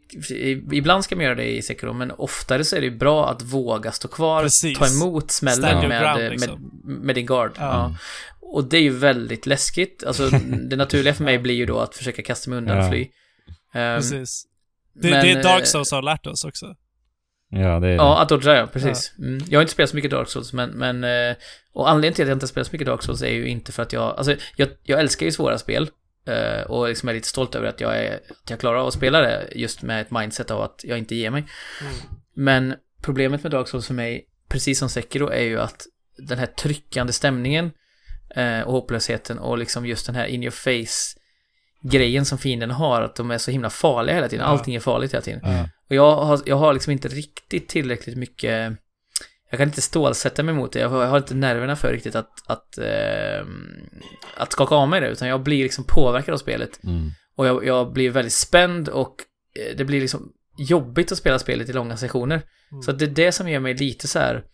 ibland ska man göra det i Sekiro, men oftare så är det bra att våga stå kvar,
Precis.
ta emot smällen med,
ground,
med,
liksom.
med din guard.
Ja.
Ja. Och det är ju väldigt läskigt. Alltså, det naturliga för mig blir ju då att försöka kasta mig undan
Ja.
och fly. Ehm,
Precis. Det,
men,
det är Dark
eh,
Souls har lärt oss också.
Ja, det är
Ja, att dodga, ja, precis. Mm. Jag har inte spelat så mycket Dark Souls, men, men eh, och anledningen till att jag inte spelat så mycket Dark Souls är ju inte för att jag, alltså, jag, jag älskar ju svåra spel. Eh, och liksom är lite stolt över att jag, är, att jag klarar av att spela det just med ett mindset av att jag inte ger mig.
Mm.
Men problemet med Dark Souls för mig, precis som Sekiro, är ju att den här tryckande stämningen eh, och hopplösheten och liksom just den här in your face grejen som fienden har, att de är så himla farliga hela tiden. Allting är farligt hela tiden.
Ja.
Och jag har, jag har liksom inte riktigt tillräckligt mycket jag kan inte stålsätta mig mot det. Jag har, inte nerverna för riktigt att, att, eh, att skaka av mig det, utan jag blir liksom påverkad av spelet.
Mm.
Och jag, jag blir väldigt spänd och eh, det blir liksom jobbigt att spela spelet i långa sessioner.
Mm.
Så det är det som gör mig lite så här.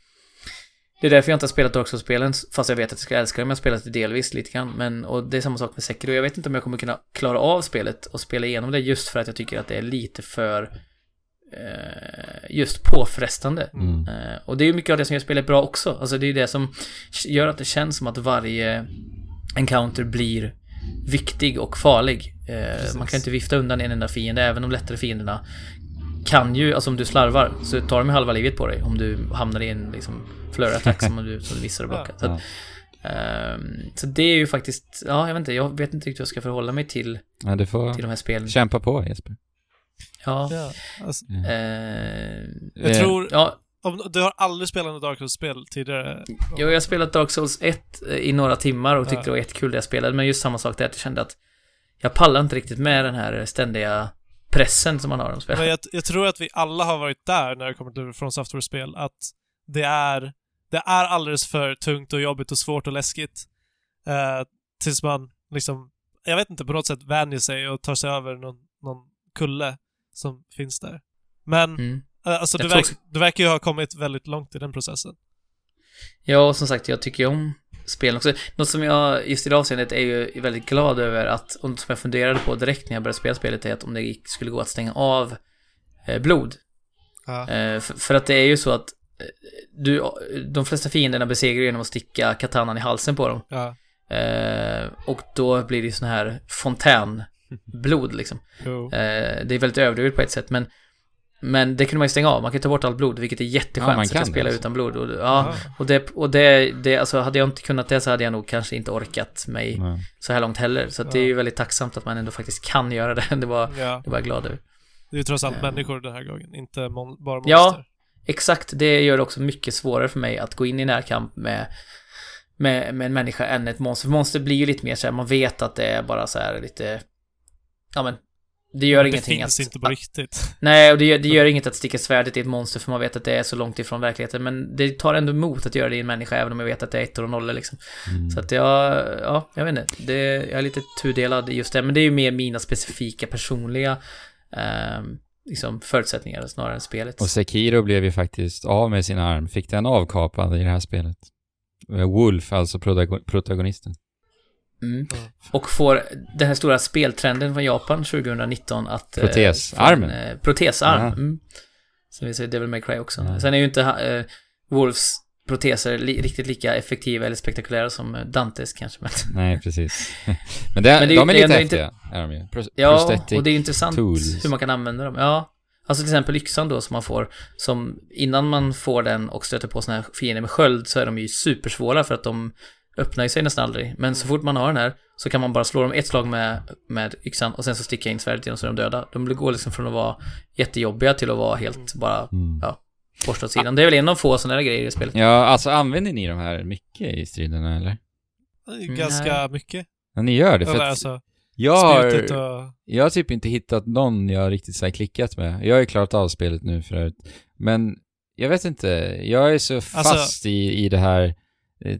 Det är därför jag inte har spelat Dark Souls-spelen, fast jag vet att jag ska älska dem. Jag har spelat det delvis lite grann, men och det är samma sak med Sekiro. Jag vet inte om jag kommer kunna klara av spelet och spela igenom det just för att jag tycker att det är lite för eh, just påfrestande.
Mm.
Eh, och det är ju mycket av det som gör spelet bra också. Alltså det är ju det som gör att det känns som att varje encounter blir viktig och farlig. Eh,
Precis.
man kan inte vifta undan en enda fiende, även de lättare fienderna kan ju, alltså om du slarvar, så tar de ju halva livet på dig om du hamnar i en liksom flurry attack som du, som du missar och blockar. Så, att, ehm, så det är ju faktiskt, ja jag vet inte, jag vet inte riktigt hur jag ska förhålla mig till,
Ja, du får
till de här spelen.
kämpa på Jesper.
Ja.
Ja, alltså,
Eh,
jag
Eh,
tror...
ja,
Om, du har aldrig spelat ett Dark Souls-spel tidigare?
Jo, jag har spelat Dark Souls 1 i några timmar och tyckte
Ja.
det var jättekul det jag spelade, men just samma sak där, att jag kände att jag pallar inte riktigt med den här ständiga pressen som man har om
Men
spelet.
jag, jag tror att vi alla har varit där när det kommer till från software-spel, att det är, det är alldeles för tungt och jobbigt och svårt och läskigt. Eh, tills man liksom, jag vet inte, på något sätt vänjer sig och tar sig över någon, någon kulle som finns där. Men,
Mm.
eh, alltså du, verk, du verkar ju ha kommit väldigt långt i den processen.
Ja, och som sagt, jag tycker ju om spelen också. Något som jag just i det avseendet är ju väldigt glad över att, och något som jag funderade på direkt när jag började spela spelet är att om det skulle gå att stänga av eh, blod.
Ja.
Eh, för, att det är ju så att du, de flesta fienderna besegrar genom att sticka katanan i halsen på dem.
Ja.
Och då blir det ju sån här fontänblod liksom. Eh, det är väldigt överdrivet på ett sätt, men men det kunde man ju stänga av. Man kan ta bort allt blod, vilket är jätteskönt.
Ja, man kan
spela
alltså.
utan blod. Och, ja,
Ja.
och det, och det, det, alltså hade jag inte kunnat det så hade jag nog kanske inte orkat mig
Nej.
så här långt heller. Så att det är
Ja.
ju väldigt tacksamt att man ändå faktiskt kan göra det. *laughs* Det var,
Ja.
det var jag glad över.
Det är ju trots allt
Eh.
människor den här gången, inte mon- bara monster.
Ja. Exakt, det gör det också mycket svårare för mig att gå in i närkamp med, med, med en människa än ett monster. För monster blir ju lite mer så här, man vet att det är bara så här lite, ja men, det gör
det
ingenting
finns
att,
inte på riktigt. *laughs*
Nej, och det gör, det gör inget att sticka svärdet i ett monster för man vet att det är så långt ifrån verkligheten. Men det tar ändå emot att göra det i en människa även om jag vet att det är ettor och nollor liksom.
Mm.
Så att jag, ja, jag vet inte. Det, jag är lite tudelad just det. Men det är ju mer mina specifika personliga ehm, liksom förutsättningar snarare än spelet.
Och Sekiro blev ju faktiskt av med sin arm, fick den avkapad i det här spelet. Eh, Wolf, alltså protago- protagonisten.
Mm. Och får den här stora speltrenden från Japan 2019 att... eh,
Protesarmen.
en, eh, protesarm.
Ja.
Mm. Som vi säger Devil May Cry också.
Ja.
Sen är ju inte eh, Wolves proteser li- riktigt lika effektiva eller spektakulära som eh, Dantes kanske. Men,
Nej, precis. *laughs* Men, det,
Men det är-
de är
det är
lite
inte-
häftiga, är de ju. Pro-
ja, och det är intressant
tools.
hur man kan använda dem. Ja. Alltså till exempel yxan då som man får, som innan man får den och stöter på såna här fiender med sköld så är de ju supersvåra för att de öppnar ju sig nästan aldrig. Men så fort man har den här så kan man bara slå dem ett slag med, med yxan och sen så sticker jag in svärdet dem så är de döda. De går liksom från att vara jättejobbiga till att vara helt bara
Mm.
Ja. borsta åt sidan. Det är väl en av få sådana grejer i spelet.
Ja, alltså använder ni de här mycket i striderna, eller?
Mm,
Ganska mycket.
Ja, ni gör det, för
Eller
att
alltså,
jag har,
och...
jag har typ inte hittat någon jag riktigt så här klickat med. Jag har ju klarat av spelet nu förut. Men jag vet inte, jag är så fast i, i det här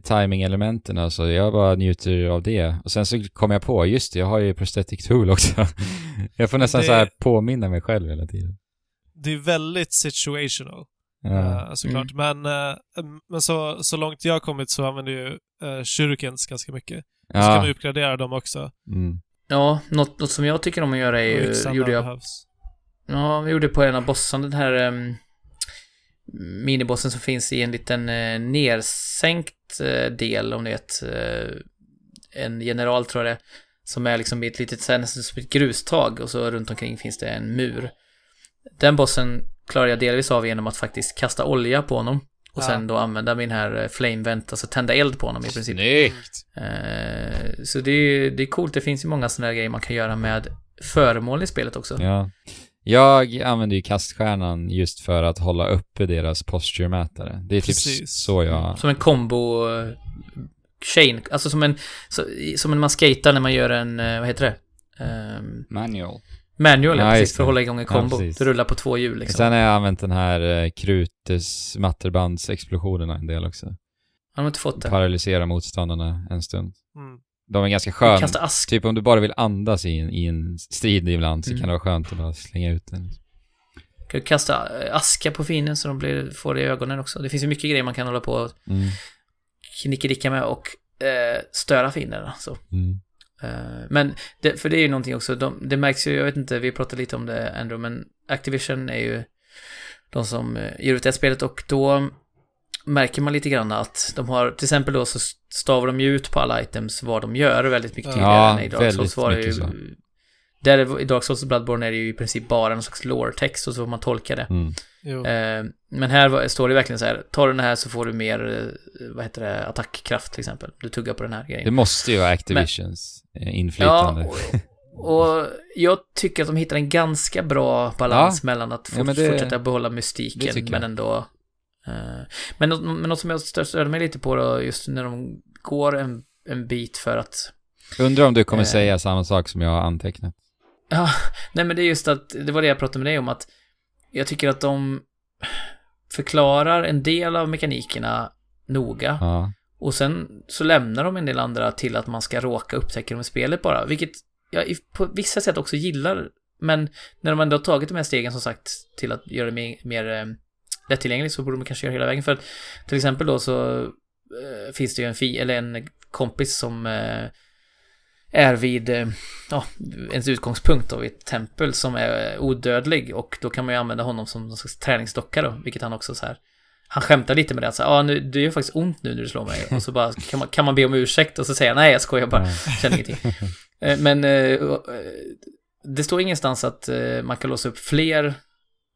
timing-elementen alltså. Jag bara njuter av det. Och sen så kom jag på, just det, jag har ju prosthetic tool också. *laughs* jag får nästan
Det-
så här påminna mig själv hela tiden.
Det är väldigt situational,
Ja.
eh, såklart. Men, eh, men så, så långt jag har kommit så använder ju uh, shurikens ganska mycket. Så kan man
Ja.
uppgradera dem också.
Mm.
Ja, något, något som jag tycker om att göra är ju, gjorde jag
behövs.
Ja, vi gjorde på en av bossarna den här um, minibossen som finns i en liten uh, nersänkt eh, del, om ni vet. eh, en general tror jag det Som är liksom i ett litet, så här, nästan som ett grustag och så runt omkring finns det en mur. Den bossen klarar jag delvis av genom att faktiskt kasta olja på honom. Och
Ja.
sen då använda min här eh, flame vent, alltså tända eld på honom i princip.
Snyggt!
Eh, så det är, det är coolt, det finns ju många sådana här grejer man kan göra med föremål i spelet också.
Ja. Jag använder ju kaststjärnan just för att hålla uppe deras posture-mätare. Det är typ
Precis.
så jag...
Som en combo eh, chain, alltså som en, som en man skater när man gör en, eh, vad heter det? Ehm,
Manual.
Manual, ja,
Ja,
precis, för att hålla igång en
Ja,
kombo.
precis.
du rullar på två hjul liksom.
Sen har jag använt den här eh, krutes matterbandsexplosionerna en del också.
Har de inte fått det?
Paralysera motståndarna en stund.
Mm.
De är ganska sköna.
Kasta ask.
Typ om du bara vill andas i en, i en strid ibland så
Mm.
kan det vara skönt att bara slänga ut den.
Kan du kasta eh, aska på fienden så de blir, får det i ögonen också. Det finns ju mycket grejer man kan hålla på och
Mm.
knickedicka med och eh, störa fienderna. Så.
Mm.
Eh, men, det, för det är ju någonting också, de, det märks ju, jag vet inte, vi pratade lite om det Andrew, men Activision är ju de som eh, ger ut det här spelet och då märker man lite grann att de har, till exempel då så stavar de ju ut på alla items vad de gör väldigt mycket
Ja,
tydligare än i Dark Souls var det ju,
så.
där är- i Dark Souls och Bloodborne är det ju i princip bara en slags lore-text och så får man tolka det.
Mm.
Eh, men här står det verkligen så här, tar du den här så får du mer, eh, vad heter det, attackkraft till exempel. Du tuggar på den här grejen.
Det måste ju vara Activisions eh, inflytande.
Ja, och, och jag tycker att de hittar en ganska bra balans mellan att
Ja,
fort,
men det-
fortsätta behålla mystiken, men ändå... eh, men, något, men något som jag stör- störde mig lite på då, just när de går en, en bit för att...
Undrar om du kommer
Eh.
säga samma sak som jag har antecknat.
Ja, *laughs* nej men det är just att, det var det jag pratade med dig om, att jag tycker att de förklarar en del av mekanikerna noga.
Ja.
Och sen så lämnar de en del andra till att man ska råka upptäcka dem i spelet bara, vilket jag på vissa sätt också gillar. Men när de ändå har tagit de här stegen som sagt till att göra det mer, mer eh, lättillgängligt så borde de kanske göra hela vägen. För att, till exempel då så eh, finns det ju en, fi, eller en kompis som eh, är vid, eh, ja, ens utgångspunkt då, vid ett tempel som är odödlig och då kan man ju använda honom som någon slags träningsdocka då, vilket han också så här han skämtar lite med det, att säga, ah, nu, det gör faktiskt ont nu när du slår mig. Och så bara, kan man, kan man be om ursäkt? Och så säger han, nej jag skojar bara, känner ingenting. Men det står ingenstans att man kan låsa upp fler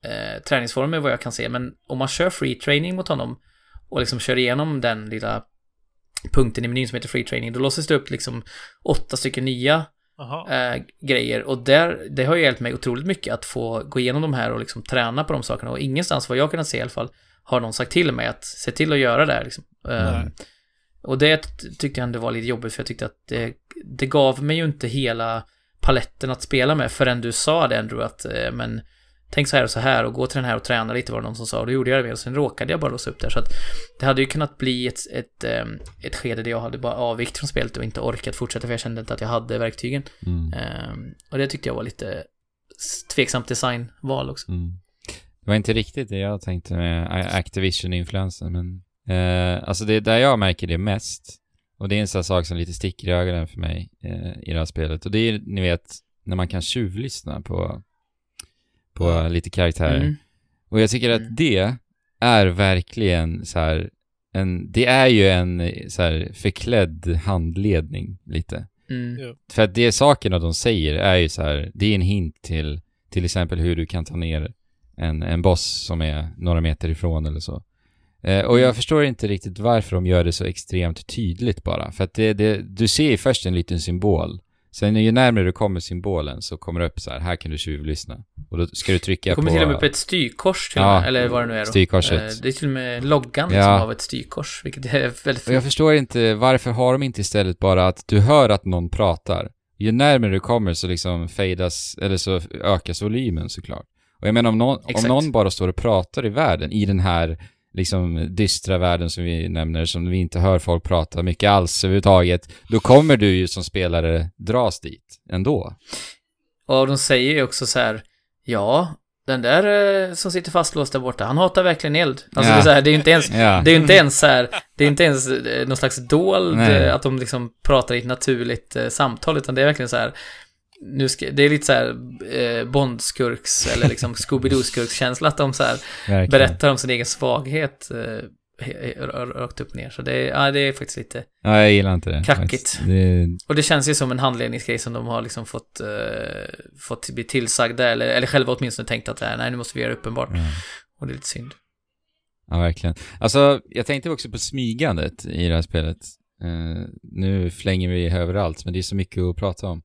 eh, träningsformer vad jag kan se, men om man kör free training mot honom och liksom kör igenom den lilla punkten i menyn som heter free training, då låses det upp liksom åtta stycken nya eh, grejer och där, det har ju hjälpt mig otroligt mycket att få gå igenom de här och liksom träna på de sakerna och ingenstans vad jag kunnat se i alla fall har någon sagt till mig att se till att göra det här liksom.
Nej.
och det tyckte jag ändå var lite jobbigt för jag tyckte att det, det gav mig ju inte hela paletten att spela med förrän du sa det Andrew att eh, men tänk så här och så här och gå till den här och träna lite var det någon som sa och då gjorde jag det och sen råkade jag bara låsa upp där så att det hade ju kunnat bli ett, ett, ehm, ett skede där jag hade bara avvikt från spelet och inte orkat fortsätta för jag kände inte att jag hade verktygen.
Mm.
Ehm, och det tyckte jag var lite tveksamt designval också.
Mm. Det var inte riktigt det jag tänkte med Activision-influensen, men eh, alltså det är där jag märker det mest. Och det är en sån sak som lite sticker i ögonen för mig eh, i det här spelet. Och det är, ni vet, när man kan tjuvlyssna på, på lite karaktärer.
Mm.
Och jag tycker
Mm.
att det är verkligen så här en, det är ju en så här förklädd handledning lite.
Mm.
För att det sakerna de säger är ju så här, det är en hint till till exempel hur du kan ta ner en, en boss som är några meter ifrån eller så. Eh, och jag förstår inte riktigt varför de gör det så extremt tydligt bara. För att det, det, du ser ju först en liten symbol. Sen ju närmare du kommer symbolen så kommer det upp så här, här kan du tjuvlyssna. Och då ska du trycka
Det kommer
på...
till och med upp ett styrkors till
Ja,
och med, eller vad det nu är då.
styrkorset.
Eh, Det är till och med loggan
Ja.
liksom av ett styrkors, vilket är väldigt
Och jag
fint.
förstår inte, varför har de inte istället bara att du hör att någon pratar. Ju närmare du kommer så liksom fejdas, eller så ökas volymen såklart. Och jag menar om någon, om någon bara står och pratar i världen, i den här liksom dystra världen som vi nämner, som vi inte hör folk prata mycket alls överhuvudtaget, då kommer du ju som spelare dras dit ändå.
Och de säger ju också så här, ja, den där eh, som sitter fastlåst där borta, han hatar verkligen eld. Alltså
Ja.
det är så här, det är ju inte ens,
Ja.
det är inte ens så här, det är inte ens eh, någon slags dold,
Nej.
eh, att de liksom pratar i ett naturligt samtal, utan det är verkligen så här, nu ska, det är lite så här eh, Bondskurks eller liksom Scooby-Doo-skurkskänsla att de så här
verkligen.
berättar om sin egen svaghet eh, rakt upp och ner. Så det är, ja, det är faktiskt lite...
Ja, jag gillar inte det.
Kackigt.
Det,
Och det känns ju som en handledningsgrej som de har liksom fått, eh, fått bli tillsagda, eller, eller själva åtminstone tänkt att äh, nej, nu måste vi göra det uppenbart.
ja.
Och det är lite synd.
Ja, verkligen. Alltså, jag tänkte också på smygandet i det här spelet. Eh, nu flänger vi överallt, men det är så mycket att prata om.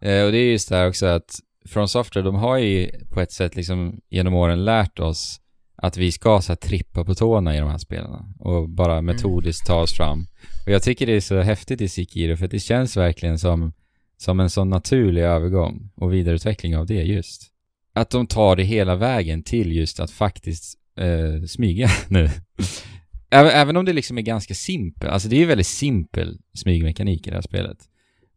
Eh, och det är just det här också att från Software, de har ju på ett sätt liksom genom åren lärt oss att vi ska så här trippa på tårna i de här spelarna och bara
Mm.
metodiskt ta oss fram. Och jag tycker det är så häftigt i Sekiro för det känns verkligen som som en sån naturlig övergång och vidareutveckling av det just. Att de tar det hela vägen till just att faktiskt eh, smyga *laughs* nu. även, även om det liksom är ganska simpel, alltså det är ju väldigt simpel smygmekanik i det här spelet.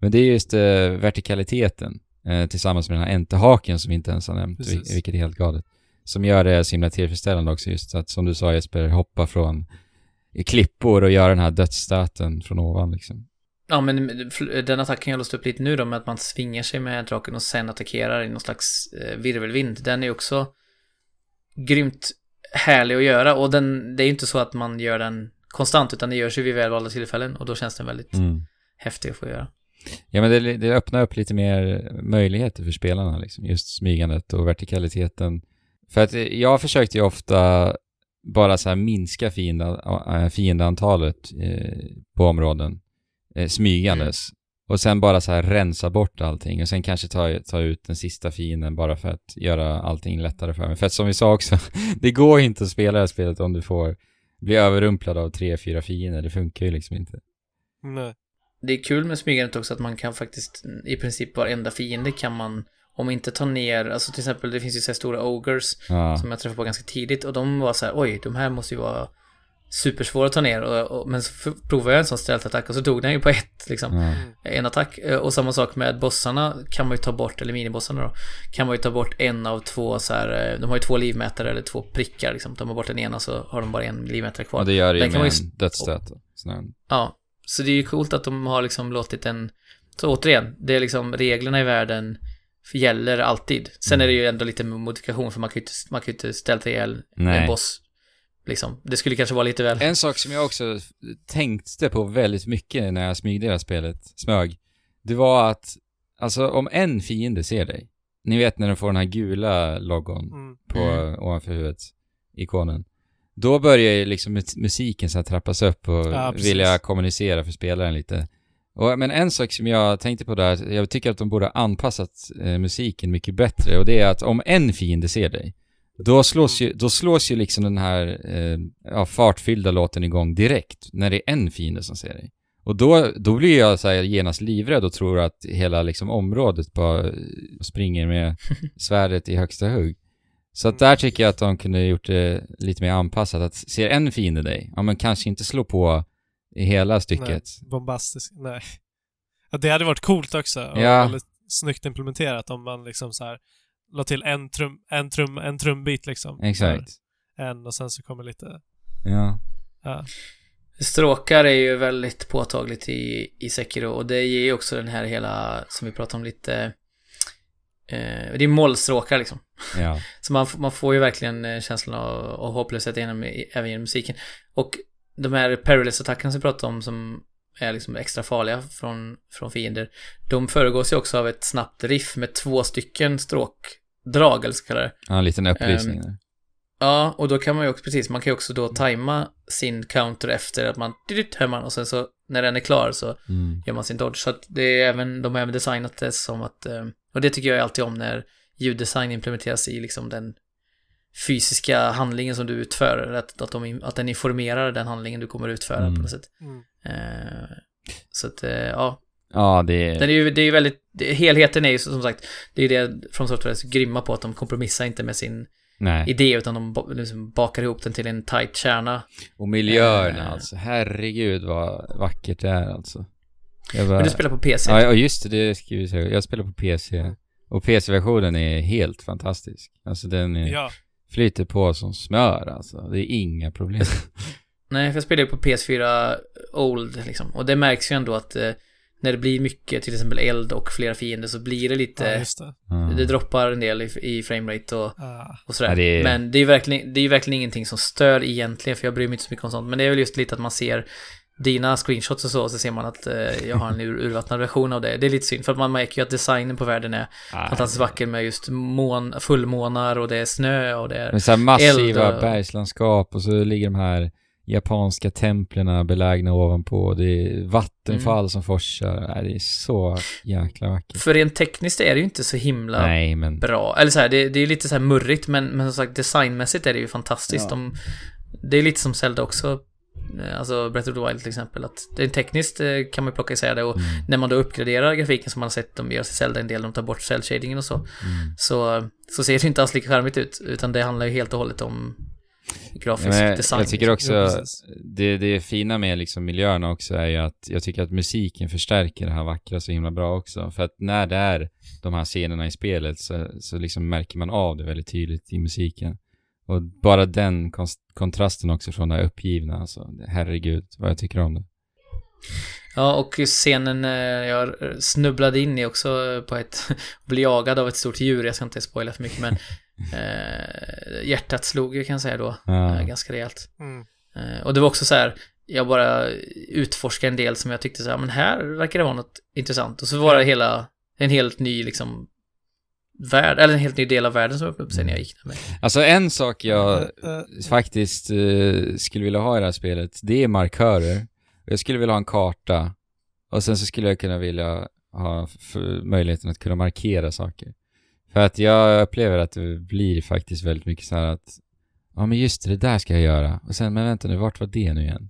Men det är just eh, vertikaliteten eh, tillsammans med den här enterhaken som vi inte ens har nämnt,
Precis.
vilket är helt galet. Som gör det så himla tillfredsställande också just att, som du sa Jesper, hoppa från klippor och göra den här dödsstöten från ovan liksom.
Ja, men den attacken jag låst upp lite nu då med att man svingar sig med draken och sen attackerar i någon slags eh, virvelvind. Den är också grymt härlig att göra och den, det är ju inte så att man gör den konstant utan det görs ju vid välvalda tillfällen och då känns den väldigt
Mm.
häftig att få göra.
Ja men det, det öppnar upp lite mer möjligheter för spelarna liksom, just smygandet och vertikaliteten. För att eh, jag försökte ju ofta bara så här minska fienda, eh, fiendeantalet eh, på områden, eh, smygandes. Och sen bara så här rensa bort allting och sen kanske ta, ta ut den sista fienden bara för att göra allting lättare för mig. För att som vi sa också, *laughs* det går ju inte att spela det här spelet om du får bli överrumplad av tre, fyra fiender. Det funkar ju liksom inte.
Nej.
Det är kul med smygandet också att man kan faktiskt, i princip varenda fiende kan man, om inte ta ner, alltså till exempel det finns ju så här stora ogres
Ja.
som jag träffade på ganska tidigt och de var så här, oj, de här måste ju vara supersvåra att ta ner och, och, men så provade jag en sån stealth-attack och så tog den ju på ett liksom.
Ja.
En attack. Eh, Och samma sak med bossarna kan man ju ta bort, eller minibossarna då, kan man ju ta bort en av två så här, eh, de har ju två livmätare eller två prickar liksom. Tar man bort den ena så har de bara en livmätare kvar.
Och det gör det ju med
ju
här-
Ja, så det är ju coolt att de har liksom låtit en... Så återigen, det är liksom reglerna i världen gäller alltid. Sen är det ju ändå lite modifikation för man kan ju inte, man kan ju inte ställa ihjäl
Nej.
en boss. Liksom. Det skulle kanske vara lite väl...
En sak som jag också tänkte på väldigt mycket när jag smygde det här spelet, smög, det var att, alltså om en fiende ser dig, ni vet när de får den här gula logon
Mm.
på,
Mm.
ovanför huvudet, ikonen, då börjar ju liksom mus- musiken så trappas upp och
Ja, precis.
vilja kommunicera för spelaren lite. Och, men en sak som jag tänkte på där, jag tycker att de borde ha anpassat eh, musiken mycket bättre och det är att om en fiende ser dig, då slås ju, då slås ju liksom den här eh, ja, fartfyllda låten igång direkt när det är en fiende som ser dig. Och då, då blir jag så här genast livrädd och tror att hela liksom området bara eh, springer med *laughs* svärdet i högsta hugg. Så att där tycker jag att de kunde gjort det lite mer anpassat. Att ser en fiende dig, ja men kanske inte slå på i hela stycket.
Bombastisk. Nej. Ja, det hade varit coolt också. Och
Ja.
väldigt snyggt implementerat om man liksom så här la till en, trum, en, trum, en trumbit liksom.
Exakt.
En och sen så kommer lite...
Ja.
Ja.
Stråkar är ju väldigt påtagligt i, i Sekiro och det ger ju också den här hela, som vi pratade om lite, eh, det är mollstråkar liksom.
Ja. *laughs*
Så man, man får ju verkligen eh, känslan av, av hopplöshet genom, även genom musiken. Och de här perilous-attackerna som vi pratade om som är liksom extra farliga från, från fiender, de föregås ju också av ett snabbt riff med två stycken stråkdrag, eller så kallar det.
ja, en liten upplysning
Ehm,
där.
Ja, och då kan man ju också, precis, man kan ju också då tajma sin counter efter att man, dyrt, hör man, och sen så när den är klar så
Mm.
gör man sin dodge. Så att det är även, de har även designat det som att, eh, och det tycker jag alltid om när ljuddesign implementeras i liksom den fysiska handlingen som du utför, att, att, de, att den informerar den handlingen du kommer utföra
Mm.
på något sätt.
Mm.
Eh, så att, eh, ja,
Ja, det är...
den är ju, det är ju väldigt, det, helheten är ju som sagt, det är det från Software är så grymma på att de kompromissar inte med sin
Nej.
idé utan de liksom bakar ihop den till en tight kärna.
Och miljöerna
Eh.
alltså. Herregud vad vackert det är alltså. Jag bara...
Men du spelar på PC?
Ja, just det, det ska vi säga. Jag spelar på PC. Och PC-versionen är helt fantastisk. Alltså den är,
Ja.
flyter på som smör alltså. Det är inga problem. *laughs*
Nej, för jag spelar ju på PS4 Old liksom. Och det märks ju ändå att eh, när det blir mycket, till exempel eld och flera fiender, så blir det lite...
ja, just det.
Mm.
det droppar en del i, i framerate och,
Ah.
och sådär.
Ja, det är-
Men det är ju verkligen, det är ju verkligen ingenting som stör egentligen, för jag bryr mig inte så mycket om sånt. Men det är väl just lite att man ser dina screenshots och så, och så ser man att eh, jag har en ur, urvattnad version av det. Det är lite synd, för att man märker ju att designen på världen är
Ah,
fantastiskt vacker med just mån, fullmånar och det är snö och det är...
Men så här massiva
Eld och-
bergslandskap och så ligger de här japanska templen belägna ovanpå. Det är vattenfall
Mm.
som forsar. Nej, det är så jäkla vackert.
För rent tekniskt är det ju inte så himla
Nej, men...
bra. Eller så här, det, det är lite så här murrigt, men, men som sagt designmässigt är det ju fantastiskt.
Ja.
De, det är lite som Zelda också Alltså Breath of the Wild till exempel. Att det är tekniskt eh, kan man plocka isär det och
Mm.
när man då uppgraderar grafiken som man har sett dem göra i Zelda en del, de tar bort cell shadingen och så,
Mm.
så, så ser det inte alls lika charmigt ut. Utan det handlar ju helt och hållet om grafisk
Ja, men
design.
jag tycker också,
Ja, precis.
det, det fina med liksom miljöerna också är ju att jag tycker att musiken förstärker det här vackra så himla bra också. För att när det är de här scenerna i spelet så, så liksom märker man av det väldigt tydligt i musiken. Och bara den kontrasten också från det här uppgivna, alltså herregud vad jag tycker om det.
Ja, och scenen eh, jag snubblade in i också på ett, *laughs* blev jagad av ett stort djur, jag ska inte spoila för mycket men *laughs* eh, hjärtat slog ju kan jag säga då,
Ja.
eh, ganska rejält.
Mm.
Eh, och det var också så här, jag bara utforskade en del som jag tyckte så här, men här verkar det vara något intressant. Och så var det hela, en helt ny liksom värld, eller en helt ny del av världen som öppnade upp sig när jag gick där med.
Alltså en sak jag
Eh, eh,
faktiskt eh, skulle vilja ha i det här spelet, det är markörer. Jag skulle vilja ha en karta och sen så skulle jag kunna vilja ha möjligheten att kunna markera saker. För att jag upplever att det blir faktiskt väldigt mycket så här att ja men just det, det där ska jag göra. Och sen, men vänta nu, vart var det nu igen?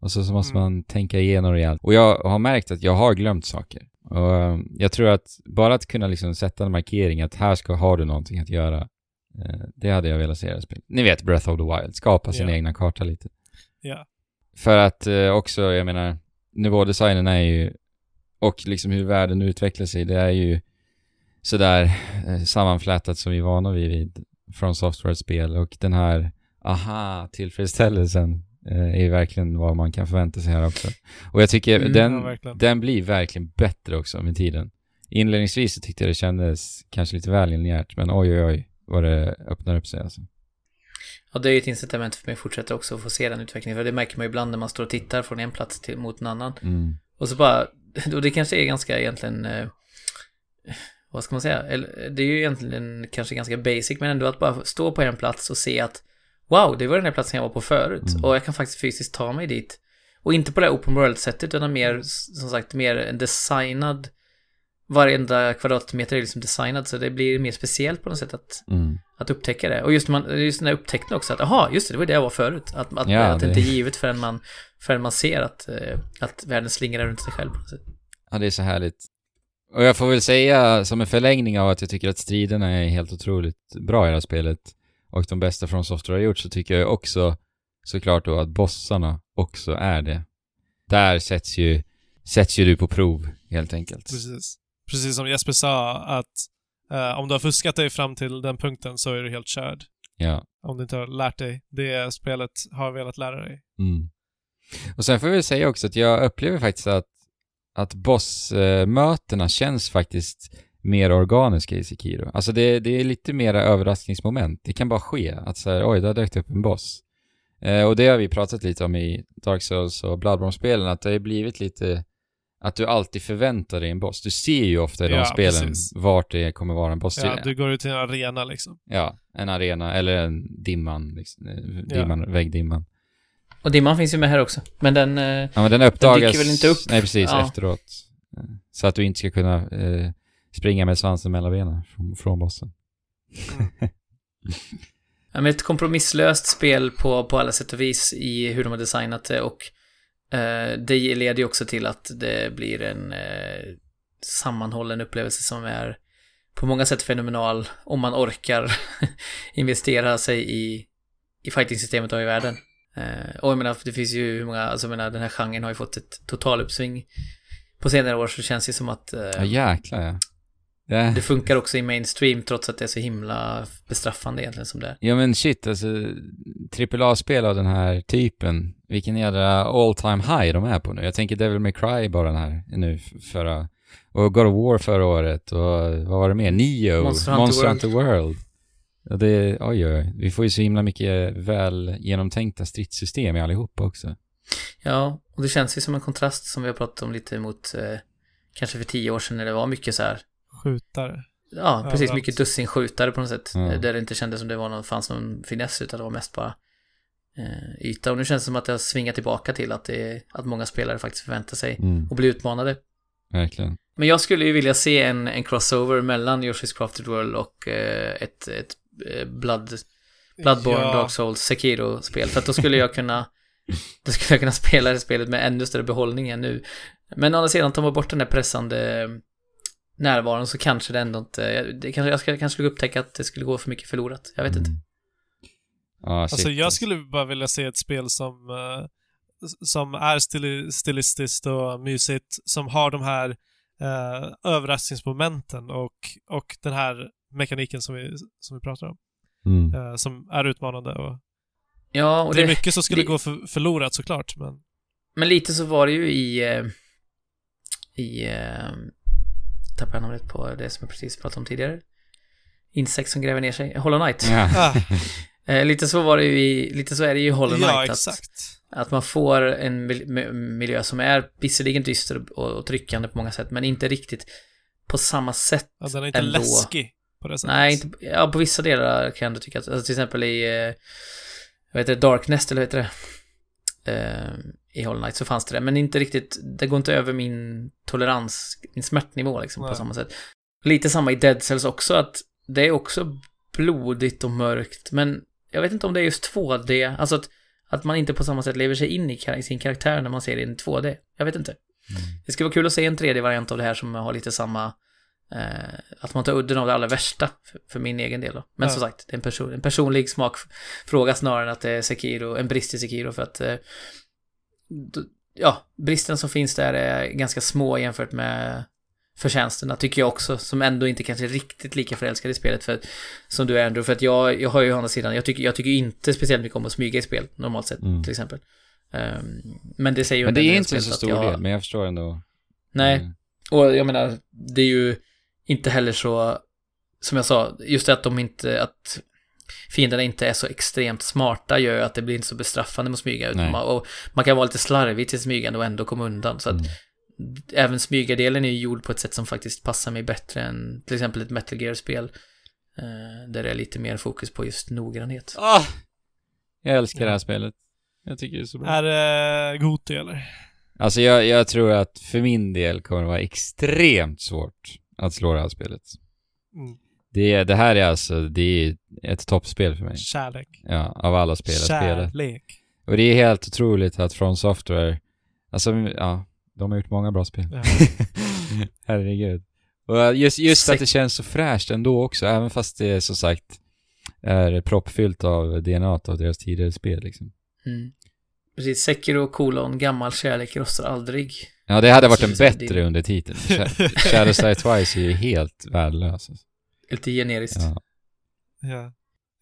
Och så, så måste
Mm.
man tänka igenom rejält. Och jag har märkt att jag har glömt saker. Och eh, jag tror att bara att kunna liksom sätta en markering att här ska, har du någonting att göra. eh, Det hade jag velat se i det spelet. Ni vet Breath of the Wild, skapa sin
Ja.
egna karta lite.
Ja.
För att eh, också, jag menar, nivådesignen är ju, och liksom hur världen utvecklar sig, det är ju sådär sammanflätat som vi är vana vid, vid från software-spel och den här aha-tillfredsställelsen är ju verkligen vad man kan förvänta sig här också. Och jag tycker
Mm,
den,
ja,
den blir verkligen bättre också med tiden. Inledningsvis så tyckte jag det kändes kanske lite väl linjärt, men oj oj oj vad det öppnar upp sig alltså.
Ja, det är ju ett incitament för mig att fortsätta också få se den utvecklingen. För det märker man ju ibland när man står och tittar från en plats till, mot en annan.
Mm.
Och så bara, *laughs* och det kanske är ganska egentligen, eh, vad ska man säga, Eller, det är ju egentligen kanske ganska basic, men ändå att bara stå på en plats och se att wow, det var den här platsen jag var på förut.
Mm.
Och jag kan faktiskt fysiskt ta mig dit. Och inte på det här open world-sättet, utan mer, som sagt, mer en designad, varenda kvadratmeter är liksom designad, så det blir mer speciellt på något sätt att,
Mm.
att upptäcka det. Och just, man, just den här upptäckten också, att aha, just det, det var det jag var förut. Att, att,
Ja,
att det
det-
inte är givet förrän man, förrän man ser att, eh, att världen slingrar runt sig själv på något sätt.
Ja, det är så härligt. Och jag får väl säga som en förlängning av att jag tycker att striderna är helt otroligt bra i det här spelet och de bästa från Software har gjort så tycker jag också såklart då att bossarna också är det. Där sätts ju, sätts ju du på prov helt enkelt.
Precis. Precis som Jesper sa, att eh, om du har fuskat dig fram till den punkten så är du helt körd.
Ja.
Om du inte har lärt dig det spelet har velat lära dig.
Mm. Och sen får jag väl säga också att jag upplever faktiskt att, att bossmötena känns faktiskt mer organiska i Sekiro. Alltså det, det är lite mera överraskningsmoment. Det kan bara ske att så här, oj, där dök det upp en boss. Eh, och det har vi pratat lite om i Dark Souls och Bloodborne-spelen, att det har blivit lite att du alltid förväntar dig en boss. Du ser ju ofta i de
Ja,
spelen
precis.
vart det kommer vara en boss.
Ja, du går ut till en arena liksom.
ja, en arena eller en dimman, liksom, eh, dimman väggdimman.
Och dimman finns ju med här också. Men den, eh,
Ja men den uppdagas...
dyker väl inte upp?
Nej precis,
Ja.
efteråt. Eh, Så att du inte ska kunna eh, springa med svansen mellan benen från, från bossen. *laughs*
ja, men ett kompromisslöst spel på, på alla sätt och vis i hur de har designat det och eh, det leder ju också till att det blir en eh, sammanhållen upplevelse som är på många sätt fenomenal om man orkar *laughs* investera sig i, i fighting-systemet och i världen. Eh, och jag menar, det finns ju hur många, alltså jag menar, den här genren har ju fått ett totaluppsving på senare år så känns det som att eh,
Ja jäklar ja. Ja.
det funkar också i mainstream trots att det är så himla bestraffande egentligen som det är.
Ja men shit alltså, AAA-spel av den här typen, vilken jädra all time high de är på nu. Jag tänker Devil May Cry bara den här nu förra, och God of War förra året och vad var det mer? Neo,
Monster Hunter World.
World. Ja, det, oj, oj, vi får ju så himla mycket väl genomtänkta stridssystem i allihopa också.
Ja, och det känns ju som en kontrast som vi har pratat om lite mot eh, kanske för tio år sedan när det var mycket så här
Skjutare.
Ja, precis.
Överallt.
Mycket dussinskjutare på något sätt. Eh, Där det inte kändes som det var någon, fanns någon finess utan det var mest bara eh, yta. Och nu känns det som att det har svingat tillbaka till att, det, att många spelare faktiskt förväntar sig
Mm,
att bli utmanade.
verkligen.
Men jag skulle ju vilja se en, en crossover mellan Yoshi's Crafted World och eh, ett, ett eh, Blood, Bloodborne,
Ja.
Dark Souls, Sekiro-spel. För att då skulle jag kunna *laughs* då skulle jag kunna spela det spelet med ännu större behållning än nu. Men å andra sidan, tar man bort den där pressande närvaron så kanske det ändå inte, det kanske, jag ska, kanske skulle upptäcka att det skulle gå för mycket förlorat. Jag vet inte.
Mm. Ja, shit,
Alltså jag skulle bara vilja se ett spel som, eh, som är stili stilistiskt och mysigt, som har de här uh, överraskningsmomenten och, och den här mekaniken som vi, som vi pratar om.
Mm.
eh, som är utmanande och,
Ja, och
det är
det,
mycket som skulle
det-
gå för, förlorat såklart, men
men lite så var det ju i, i, tappade jag namnet på det som jag precis pratade om tidigare. Insekt som gräver ner sig, Hollow Knight.
Ja.
ah, *laughs*
Eh, lite så var det ju i, lite så är det ju i Hollow Knight.
ja
att,
exakt.
Att man får en mil- mi- miljö som är visserligen dyster och, och tryckande på många sätt, men inte riktigt på samma sätt.
Ja, den är inte
ändå.
läskig på det sättet.
Nej, inte, ja, på vissa delar kan jag ändå tycka att, alltså till exempel i, eh, vad heter det, Darknest, eller vad heter det? Eh, I Hollow Knight så fanns det det, men inte riktigt, det går inte över min tolerans, min smärtnivå liksom på
Nej.
samma sätt. Lite samma i Dead Cells också, att det är också blodigt och mörkt, men jag vet inte om det är just 2D, alltså att, att man inte på samma sätt lever sig in i, sin karaktär när man ser det i en 2D. Jag vet inte. Det skulle vara kul att se en 3D-variant av det här som har lite samma, eh, att man tar udden av det allra värsta för, för min egen del då. Men
Ja.
som sagt, det är en, person, en personlig smakfråga snarare än att det är Sekiro, en brist i Sekiro för att, eh, ja, bristen som finns där är ganska små jämfört med förtjänsterna, tycker jag också, som ändå inte kanske är riktigt lika förälskad i spelet för, som du är Andrew, för att jag, jag har ju å andra sidan, jag tycker, jag tycker inte speciellt mycket om att smyga i spel, normalt sett,
Mm.
till exempel. Ehm, men det säger ju
Men det är inte så stor
jag-
del, men jag förstår ändå.
Nej,
Mm.
och jag menar, det är ju inte heller så, som jag sa, just det att de inte, att fienderna inte är så extremt smarta gör ju att det blir inte så bestraffande med att smyga. Man, och man kan vara lite slarvig till smygande och ändå komma undan. Så att
Mm.
även smygardelen är ju gjord på ett sätt som faktiskt passar mig bättre än till exempel ett Metal Gear-spel. Eh, där det är lite mer fokus på just noggrannhet.
Ah! Jag älskar det här spelet. Jag tycker det är så bra.
Är det Goti eller?
Alltså jag, jag tror att för min del kommer det vara extremt svårt att slå det här spelet.
Mm.
Det, det här är alltså, det är ett toppspel för mig.
Kärlek.
Ja, av alla spel jag spelat.
Kärlek.
Och det är helt otroligt att From Software, alltså ja, de har gjort många bra spel.
Ja. *laughs*
Herregud. Och just, just att det känns så fräscht ändå också, även fast det som sagt är proppfyllt av DNA av deras tidigare spel liksom.
Mm. Precis, Sekiro kolon, gammal kärlek rostar aldrig.
Ja, det hade varit en
Så- så det-
bättre under titeln. *laughs* Sh- Shadows Die Twice är ju helt värdelös. alltså.
Lite generiskt.
Ja.
Ja.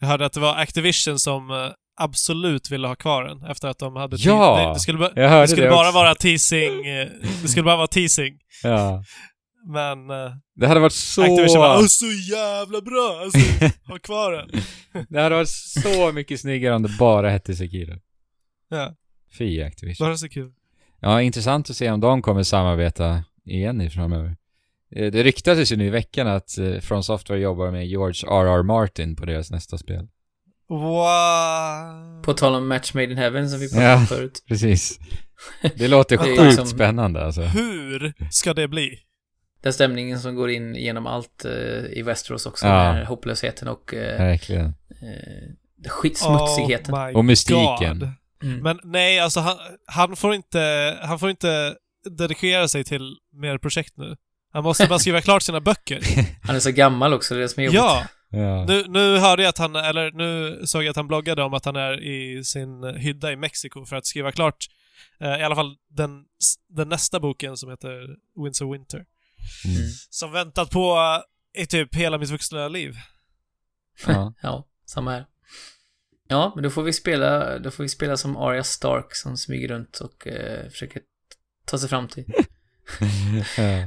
Jag hörde att det var Activision som eh, absolut ville ha kvar den efter att de hade...
Ja!
Det, det skulle, ba-
Jag hörde
det skulle
det
bara vara teasing. eh, Det skulle bara vara teasing.
ja.
Men eh,
Det hade varit så...
Activision "Åh, så jävla bra! Alltså, ha kvar den. *laughs*
Det hade varit så mycket snyggare om det bara hette Sekiro.
Ja,
Fy Activision.
bara så kul.
Ja, intressant att se om de kommer samarbeta igen i framöver. Eh, Det ryktades ju nu i veckan att eh, From Software jobbar med George R.R. Martin på deras nästa spel.
Wow.
På tal om Match Made in Heaven som vi pratade
Ja.
om förut. *laughs*
Precis. Det *laughs* låter sjukt
liksom-
spännande alltså.
Hur ska det bli?
Den stämningen som går in genom allt eh, i Westeros också.
Ja.
Med hopplösheten och eh,
Verkligen.
eh, skitsmutsigheten.
Oh
Och mystiken.
Mm.
Men nej, alltså han, han får inte, han får inte dedikera sig till mer projekt nu. Han måste bara skriva klart sina böcker. *laughs*
Han är så gammal också, det är det som är jobbigt.
Ja,
Ja.
nu, nu hörde jag att han, eller nu såg jag att han bloggade om att han är i sin hydda i Mexiko för att skriva klart eh, i alla fall den, den nästa boken som heter Winds of Winter.
Mm.
Som väntat på i typ hela mitt vuxna liv.
Ja. *laughs*
Ja, samma här. Ja, men då får vi spela, då får vi spela som Arya Stark som smyger runt och eh, försöker ta sig fram till. *laughs*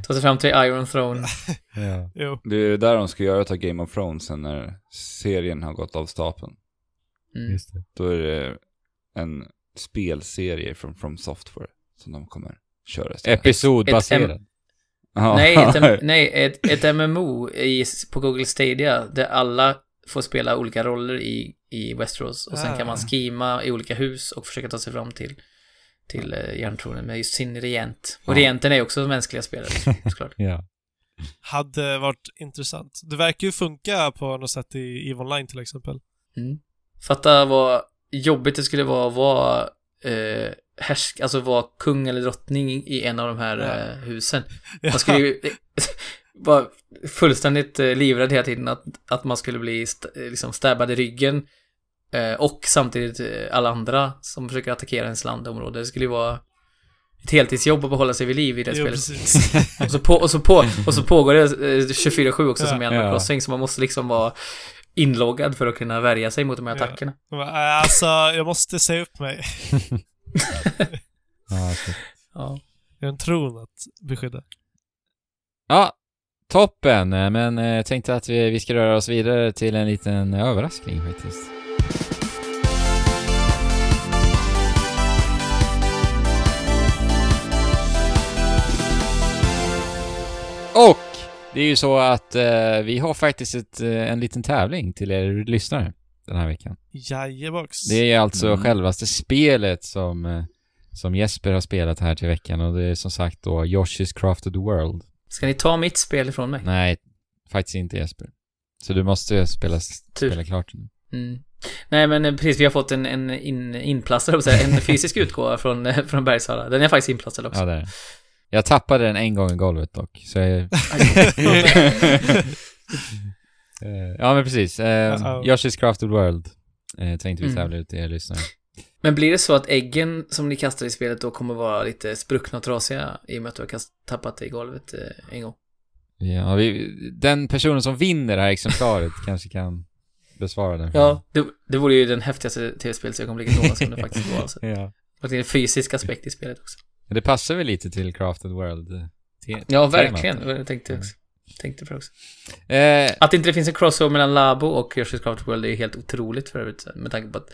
ta sig fram till Iron Throne.
ja.
Jo.
Det är där de ska göra ta Game of Thrones sen när serien har gått av stapeln.
Mm.
Just det.
Då är det en spelserie från From Software som de kommer köra.
Episodbaserad.
Ja.
Nej, ett, *laughs* nej ett, ett MMO i, på Google Stadia där alla får spela olika roller i, i Westeros och sen kan man
Ah.
skima i olika hus och försöka ta sig fram till, till eh, järntronen med just sin regent. Och
Ja.
regenten är också mänskliga spelare, *laughs* såklart.
Ja.
Hade varit intressant. Det verkar ju funka på något sätt i EVE Online till exempel.
Mm. Fatta vad jobbigt det skulle vara att vara eh, härsk, alltså vara kung eller drottning i en av de här
Ja.
eh, husen. *laughs* Man skulle ju *laughs* vara fullständigt eh, livrädd hela tiden att, att man skulle bli st liksom stabbad i ryggen. Eh, och samtidigt eh, alla andra som försöker attackera ens landområde. Det skulle ju vara ett heltidsjobb att behålla sig vid liv i det
Jo,
spelet. *laughs* Och så, på, och, så på, och så pågår det eh, 24-7 också
Ja.
som i Animal
Ja.
Crossing, så man måste liksom vara inloggad för att kunna värja sig mot de här
Ja.
attackerna.
"Äh, Alltså, jag måste säga upp mig. *laughs*
Ja, *laughs* shit.
Ja.
Jag har en tron att beskydda.
ja toppen. Eh, Men eh, jag tänkte att vi, vi ska röra oss vidare till en liten överraskning faktiskt. Det är ju så att eh, vi har faktiskt ett, eh, en liten tävling till er lyssnare den här veckan.
Jajebox.
Det är alltså
Mm.
självaste spelet som, eh, som Jesper har spelat här till veckan och det är som sagt då Yoshi's Crafted World.
Ska ni ta mitt spel ifrån mig?
Nej, faktiskt inte Jesper. Så du måste spela,
Tur.
spela klart nu.
Mm. Nej men eh, precis, vi har fått en, en in, inplastad, en *laughs* fysisk utgåva från, från Bergsala. Den är faktiskt inplastad också.
Ja, det är. Jag tappade den en gång i golvet dock, så jag... *laughs* Eh, ja, men precis. Uh. Yoshi's Crafted World eh, tänkte vi
Mm.
tävla ut till er lyssnare.
Men blir det så att äggen som ni kastar i spelet då kommer vara lite spruckna och trasiga i och med att du har kast, tappat det i golvet eh, en gång?
Ja, vi, den personen som vinner det här exemplaret *laughs* kanske kan besvara den.
Ja, det, det vore ju den häftigaste tv-spelsögonblicket någonsin om det faktiskt var. Alltså. *laughs*
ja.
Och det är en fysisk aspekt i spelet också.
Men Det passar väl lite till Crafted World? eh,
Ja, verkligen. Jag tänkte också. Tänkte på det också.
Eh,
Att inte det finns en crossover mellan Labo och Yoshi's Crafted World är helt otroligt för övrigt. Med tanke på att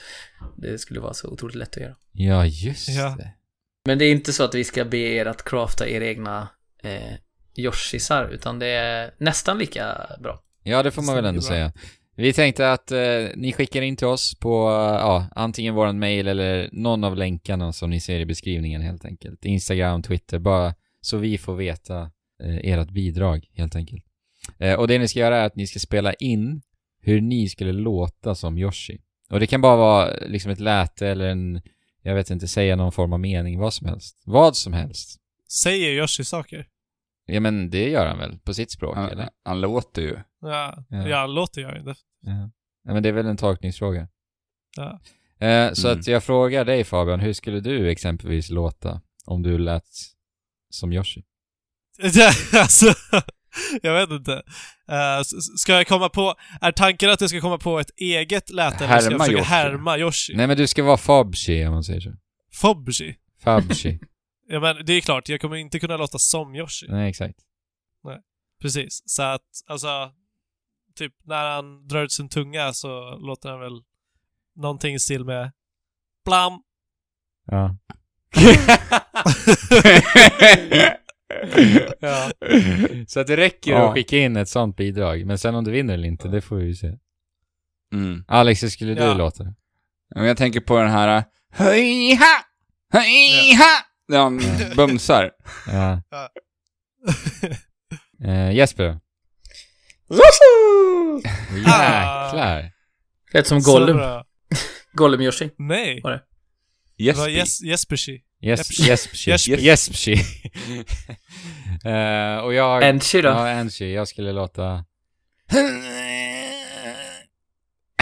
det skulle vara så otroligt lätt att göra.
ja, just
Ja.
det.
Men det är inte så att vi ska be er att crafta era egna eh, Yoshisar, utan det är nästan lika bra.
Ja, det får man väl ändå säga. Vi tänkte att eh, ni skickar in till oss på, eh, ja, antingen våran mail eller någon av länkarna som ni ser i beskrivningen helt enkelt. Instagram, Twitter, bara så vi får veta eh, ert bidrag helt enkelt. Eh, och det ni ska göra är att ni ska spela in hur ni skulle låta som Yoshi. Och det kan bara vara eh, liksom ett läte eller en, jag vet inte, säga någon form av mening, vad som helst. Vad som helst.
Säger Yoshi saker?
Ja men det gör han väl, på sitt språk eller?
Han, han låter ju.
Ja,
Ja.
ja. låter jag ju. Det-
Ja. ja, men det är väl en tolkningsfråga.
Ja.
Eh, så
Mm.
att jag frågar dig Fabian, hur skulle du exempelvis låta om du lät som Yoshi? *laughs*
alltså, jag vet inte. S- ska jag komma på... Är tanken att jag ska komma på ett eget läte eller ska jag försöka
Yoshi.
härma Yoshi?
Nej men du ska vara Fabshi om man säger så.
Fobji?
Fabshi. *laughs*
Ja men det är klart, jag kommer inte kunna låta som Yoshi.
Nej exakt.
Precis. Så att, alltså... Typ när han drar ut sin tunga så låter han väl någonting i stil med Blam!
Ja. *laughs*
Ja. *laughs*
Så att det räcker
Ja.
att skicka in ett sånt bidrag. Men sen om du vinner eller inte, det får vi ju se.
Mm.
Alex, hur skulle du
Ja.
låta?
Jag tänker på den här... Höj-ha! Höj-ha! När han bumsar. *laughs*
Ja. *laughs* Eh, Jesper då?
Ah.
Jäklar.
Rätt som
Så
Gollum.
bra. *laughs*
Gollum Yoshi.
Nej.
Var det?
Det var
Jesper.
Jes Jespershi.
Jesp- Jespshi.
Jesper.
Jespshi. Eh, och jag...
Enchi då?
Ja, Enchi. Jag skulle låta...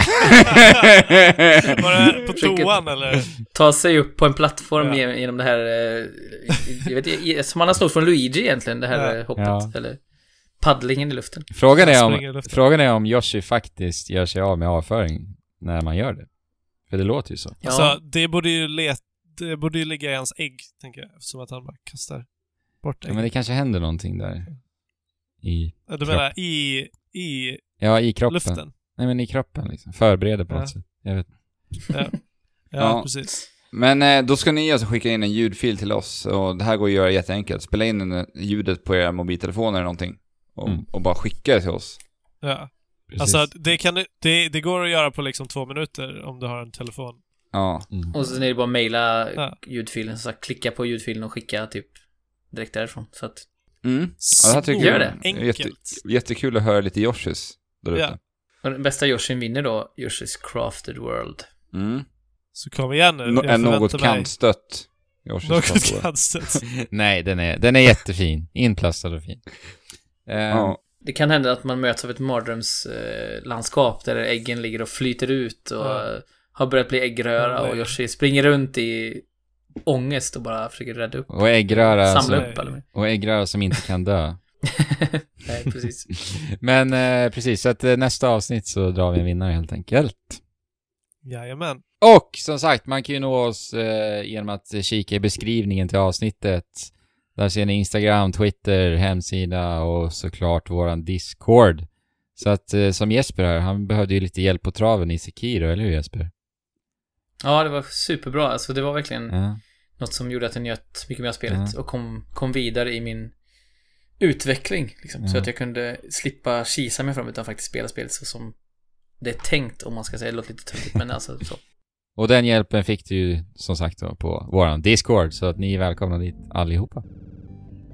*laughs*
Var det på toan eller?
Ta sig upp på en plattform
Ja.
ge- genom det här, eh, jag vet inte, som man har snott från Luigi egentligen, det här
Ja.
eh, hoppet.
Ja.
Eller paddlingen i luften.
Frågan är, om,
luften.
frågan är om Yoshi faktiskt gör sig av med avföring när man gör det. För det låter ju så.
Ja.
Alltså, det borde ju let, det borde ju ligga i hans ägg, tänker jag. Eftersom att han bara kastar bort
Ja,
ägg.
men det kanske händer någonting där. I...
Ja, du menar i, i
Ja, i kroppen.
luften?
Nej, men i kroppen liksom. Förbereder på
Ja.
något sätt. Jag vet
Ja, ja,
Ja.
precis.
Men eh, då ska ni alltså skicka in en ljudfil till oss och det här går att göra jätteenkelt. Spela in en- ljudet på era mobiltelefoner eller någonting. Och,
Mm.
och bara skicka det till oss.
Ja.
Precis.
Alltså, det, kan, det, det går att göra på liksom två minuter om du har en telefon.
Ja.
Mm.
Och sen är det bara att mejla
Ja.
ljudfilen, så att klicka på ljudfilen och skicka typ direkt därifrån. Så att,
Mm. Ja, det här tycker
Gör
jag
det.
är Jätte,
Enkelt.
jättekul att höra lite Yoshis där ute.
Ja.
Och den bästa Yoshin vinner då Yoshi's Crafted World.
Mm.
Så kom igen nu.
No,
jag
en något kantstött.
Något kantstött. *laughs*
Nej, den är, den är jättefin. Inplastad och fin. Eh,
Ja.
Det kan hända att man möts av ett mardrömslandskap eh, landskap där äggen ligger och flyter ut och
Ja.
har börjat bli äggröra
Nej.
och Yoshi springer runt i ångest och bara försöker rädda upp.
Och äggröra,
Samla
som,
upp eller
och äggröra som inte kan dö. *laughs*
Nej, precis. *laughs*
Men eh, precis, så att eh, nästa avsnitt så drar vi en vinnare helt enkelt.
Jajamän.
Och som sagt, man kan ju nå oss eh, genom att kika i beskrivningen till avsnittet. Där ser ni Instagram, Twitter, hemsida och såklart våran Discord. Så att eh, som Jesper här, han behövde ju lite hjälp på traven i Sekiro, eller hur Jesper?
Ja, det var superbra. Alltså det var verkligen
Ja.
något som gjorde att jag njöt mycket mer av spelet
Ja.
och kom, kom vidare i min utveckling. Liksom, Så
Ja.
att jag kunde slippa kisa mig fram utan faktiskt spela spelet så som det är tänkt om man ska säga. Det låter lite töntigt men alltså så.
Och den hjälpen fick du ju som sagt då på våran Discord, så att ni är välkomna dit allihopa.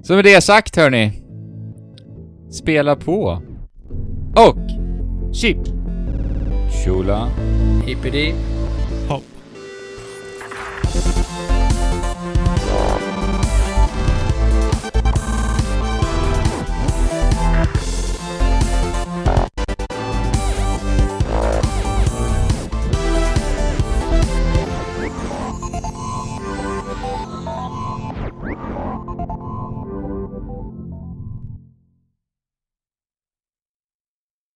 Så med det sagt hörni, spela på. Och chip! Chula.
Hippity.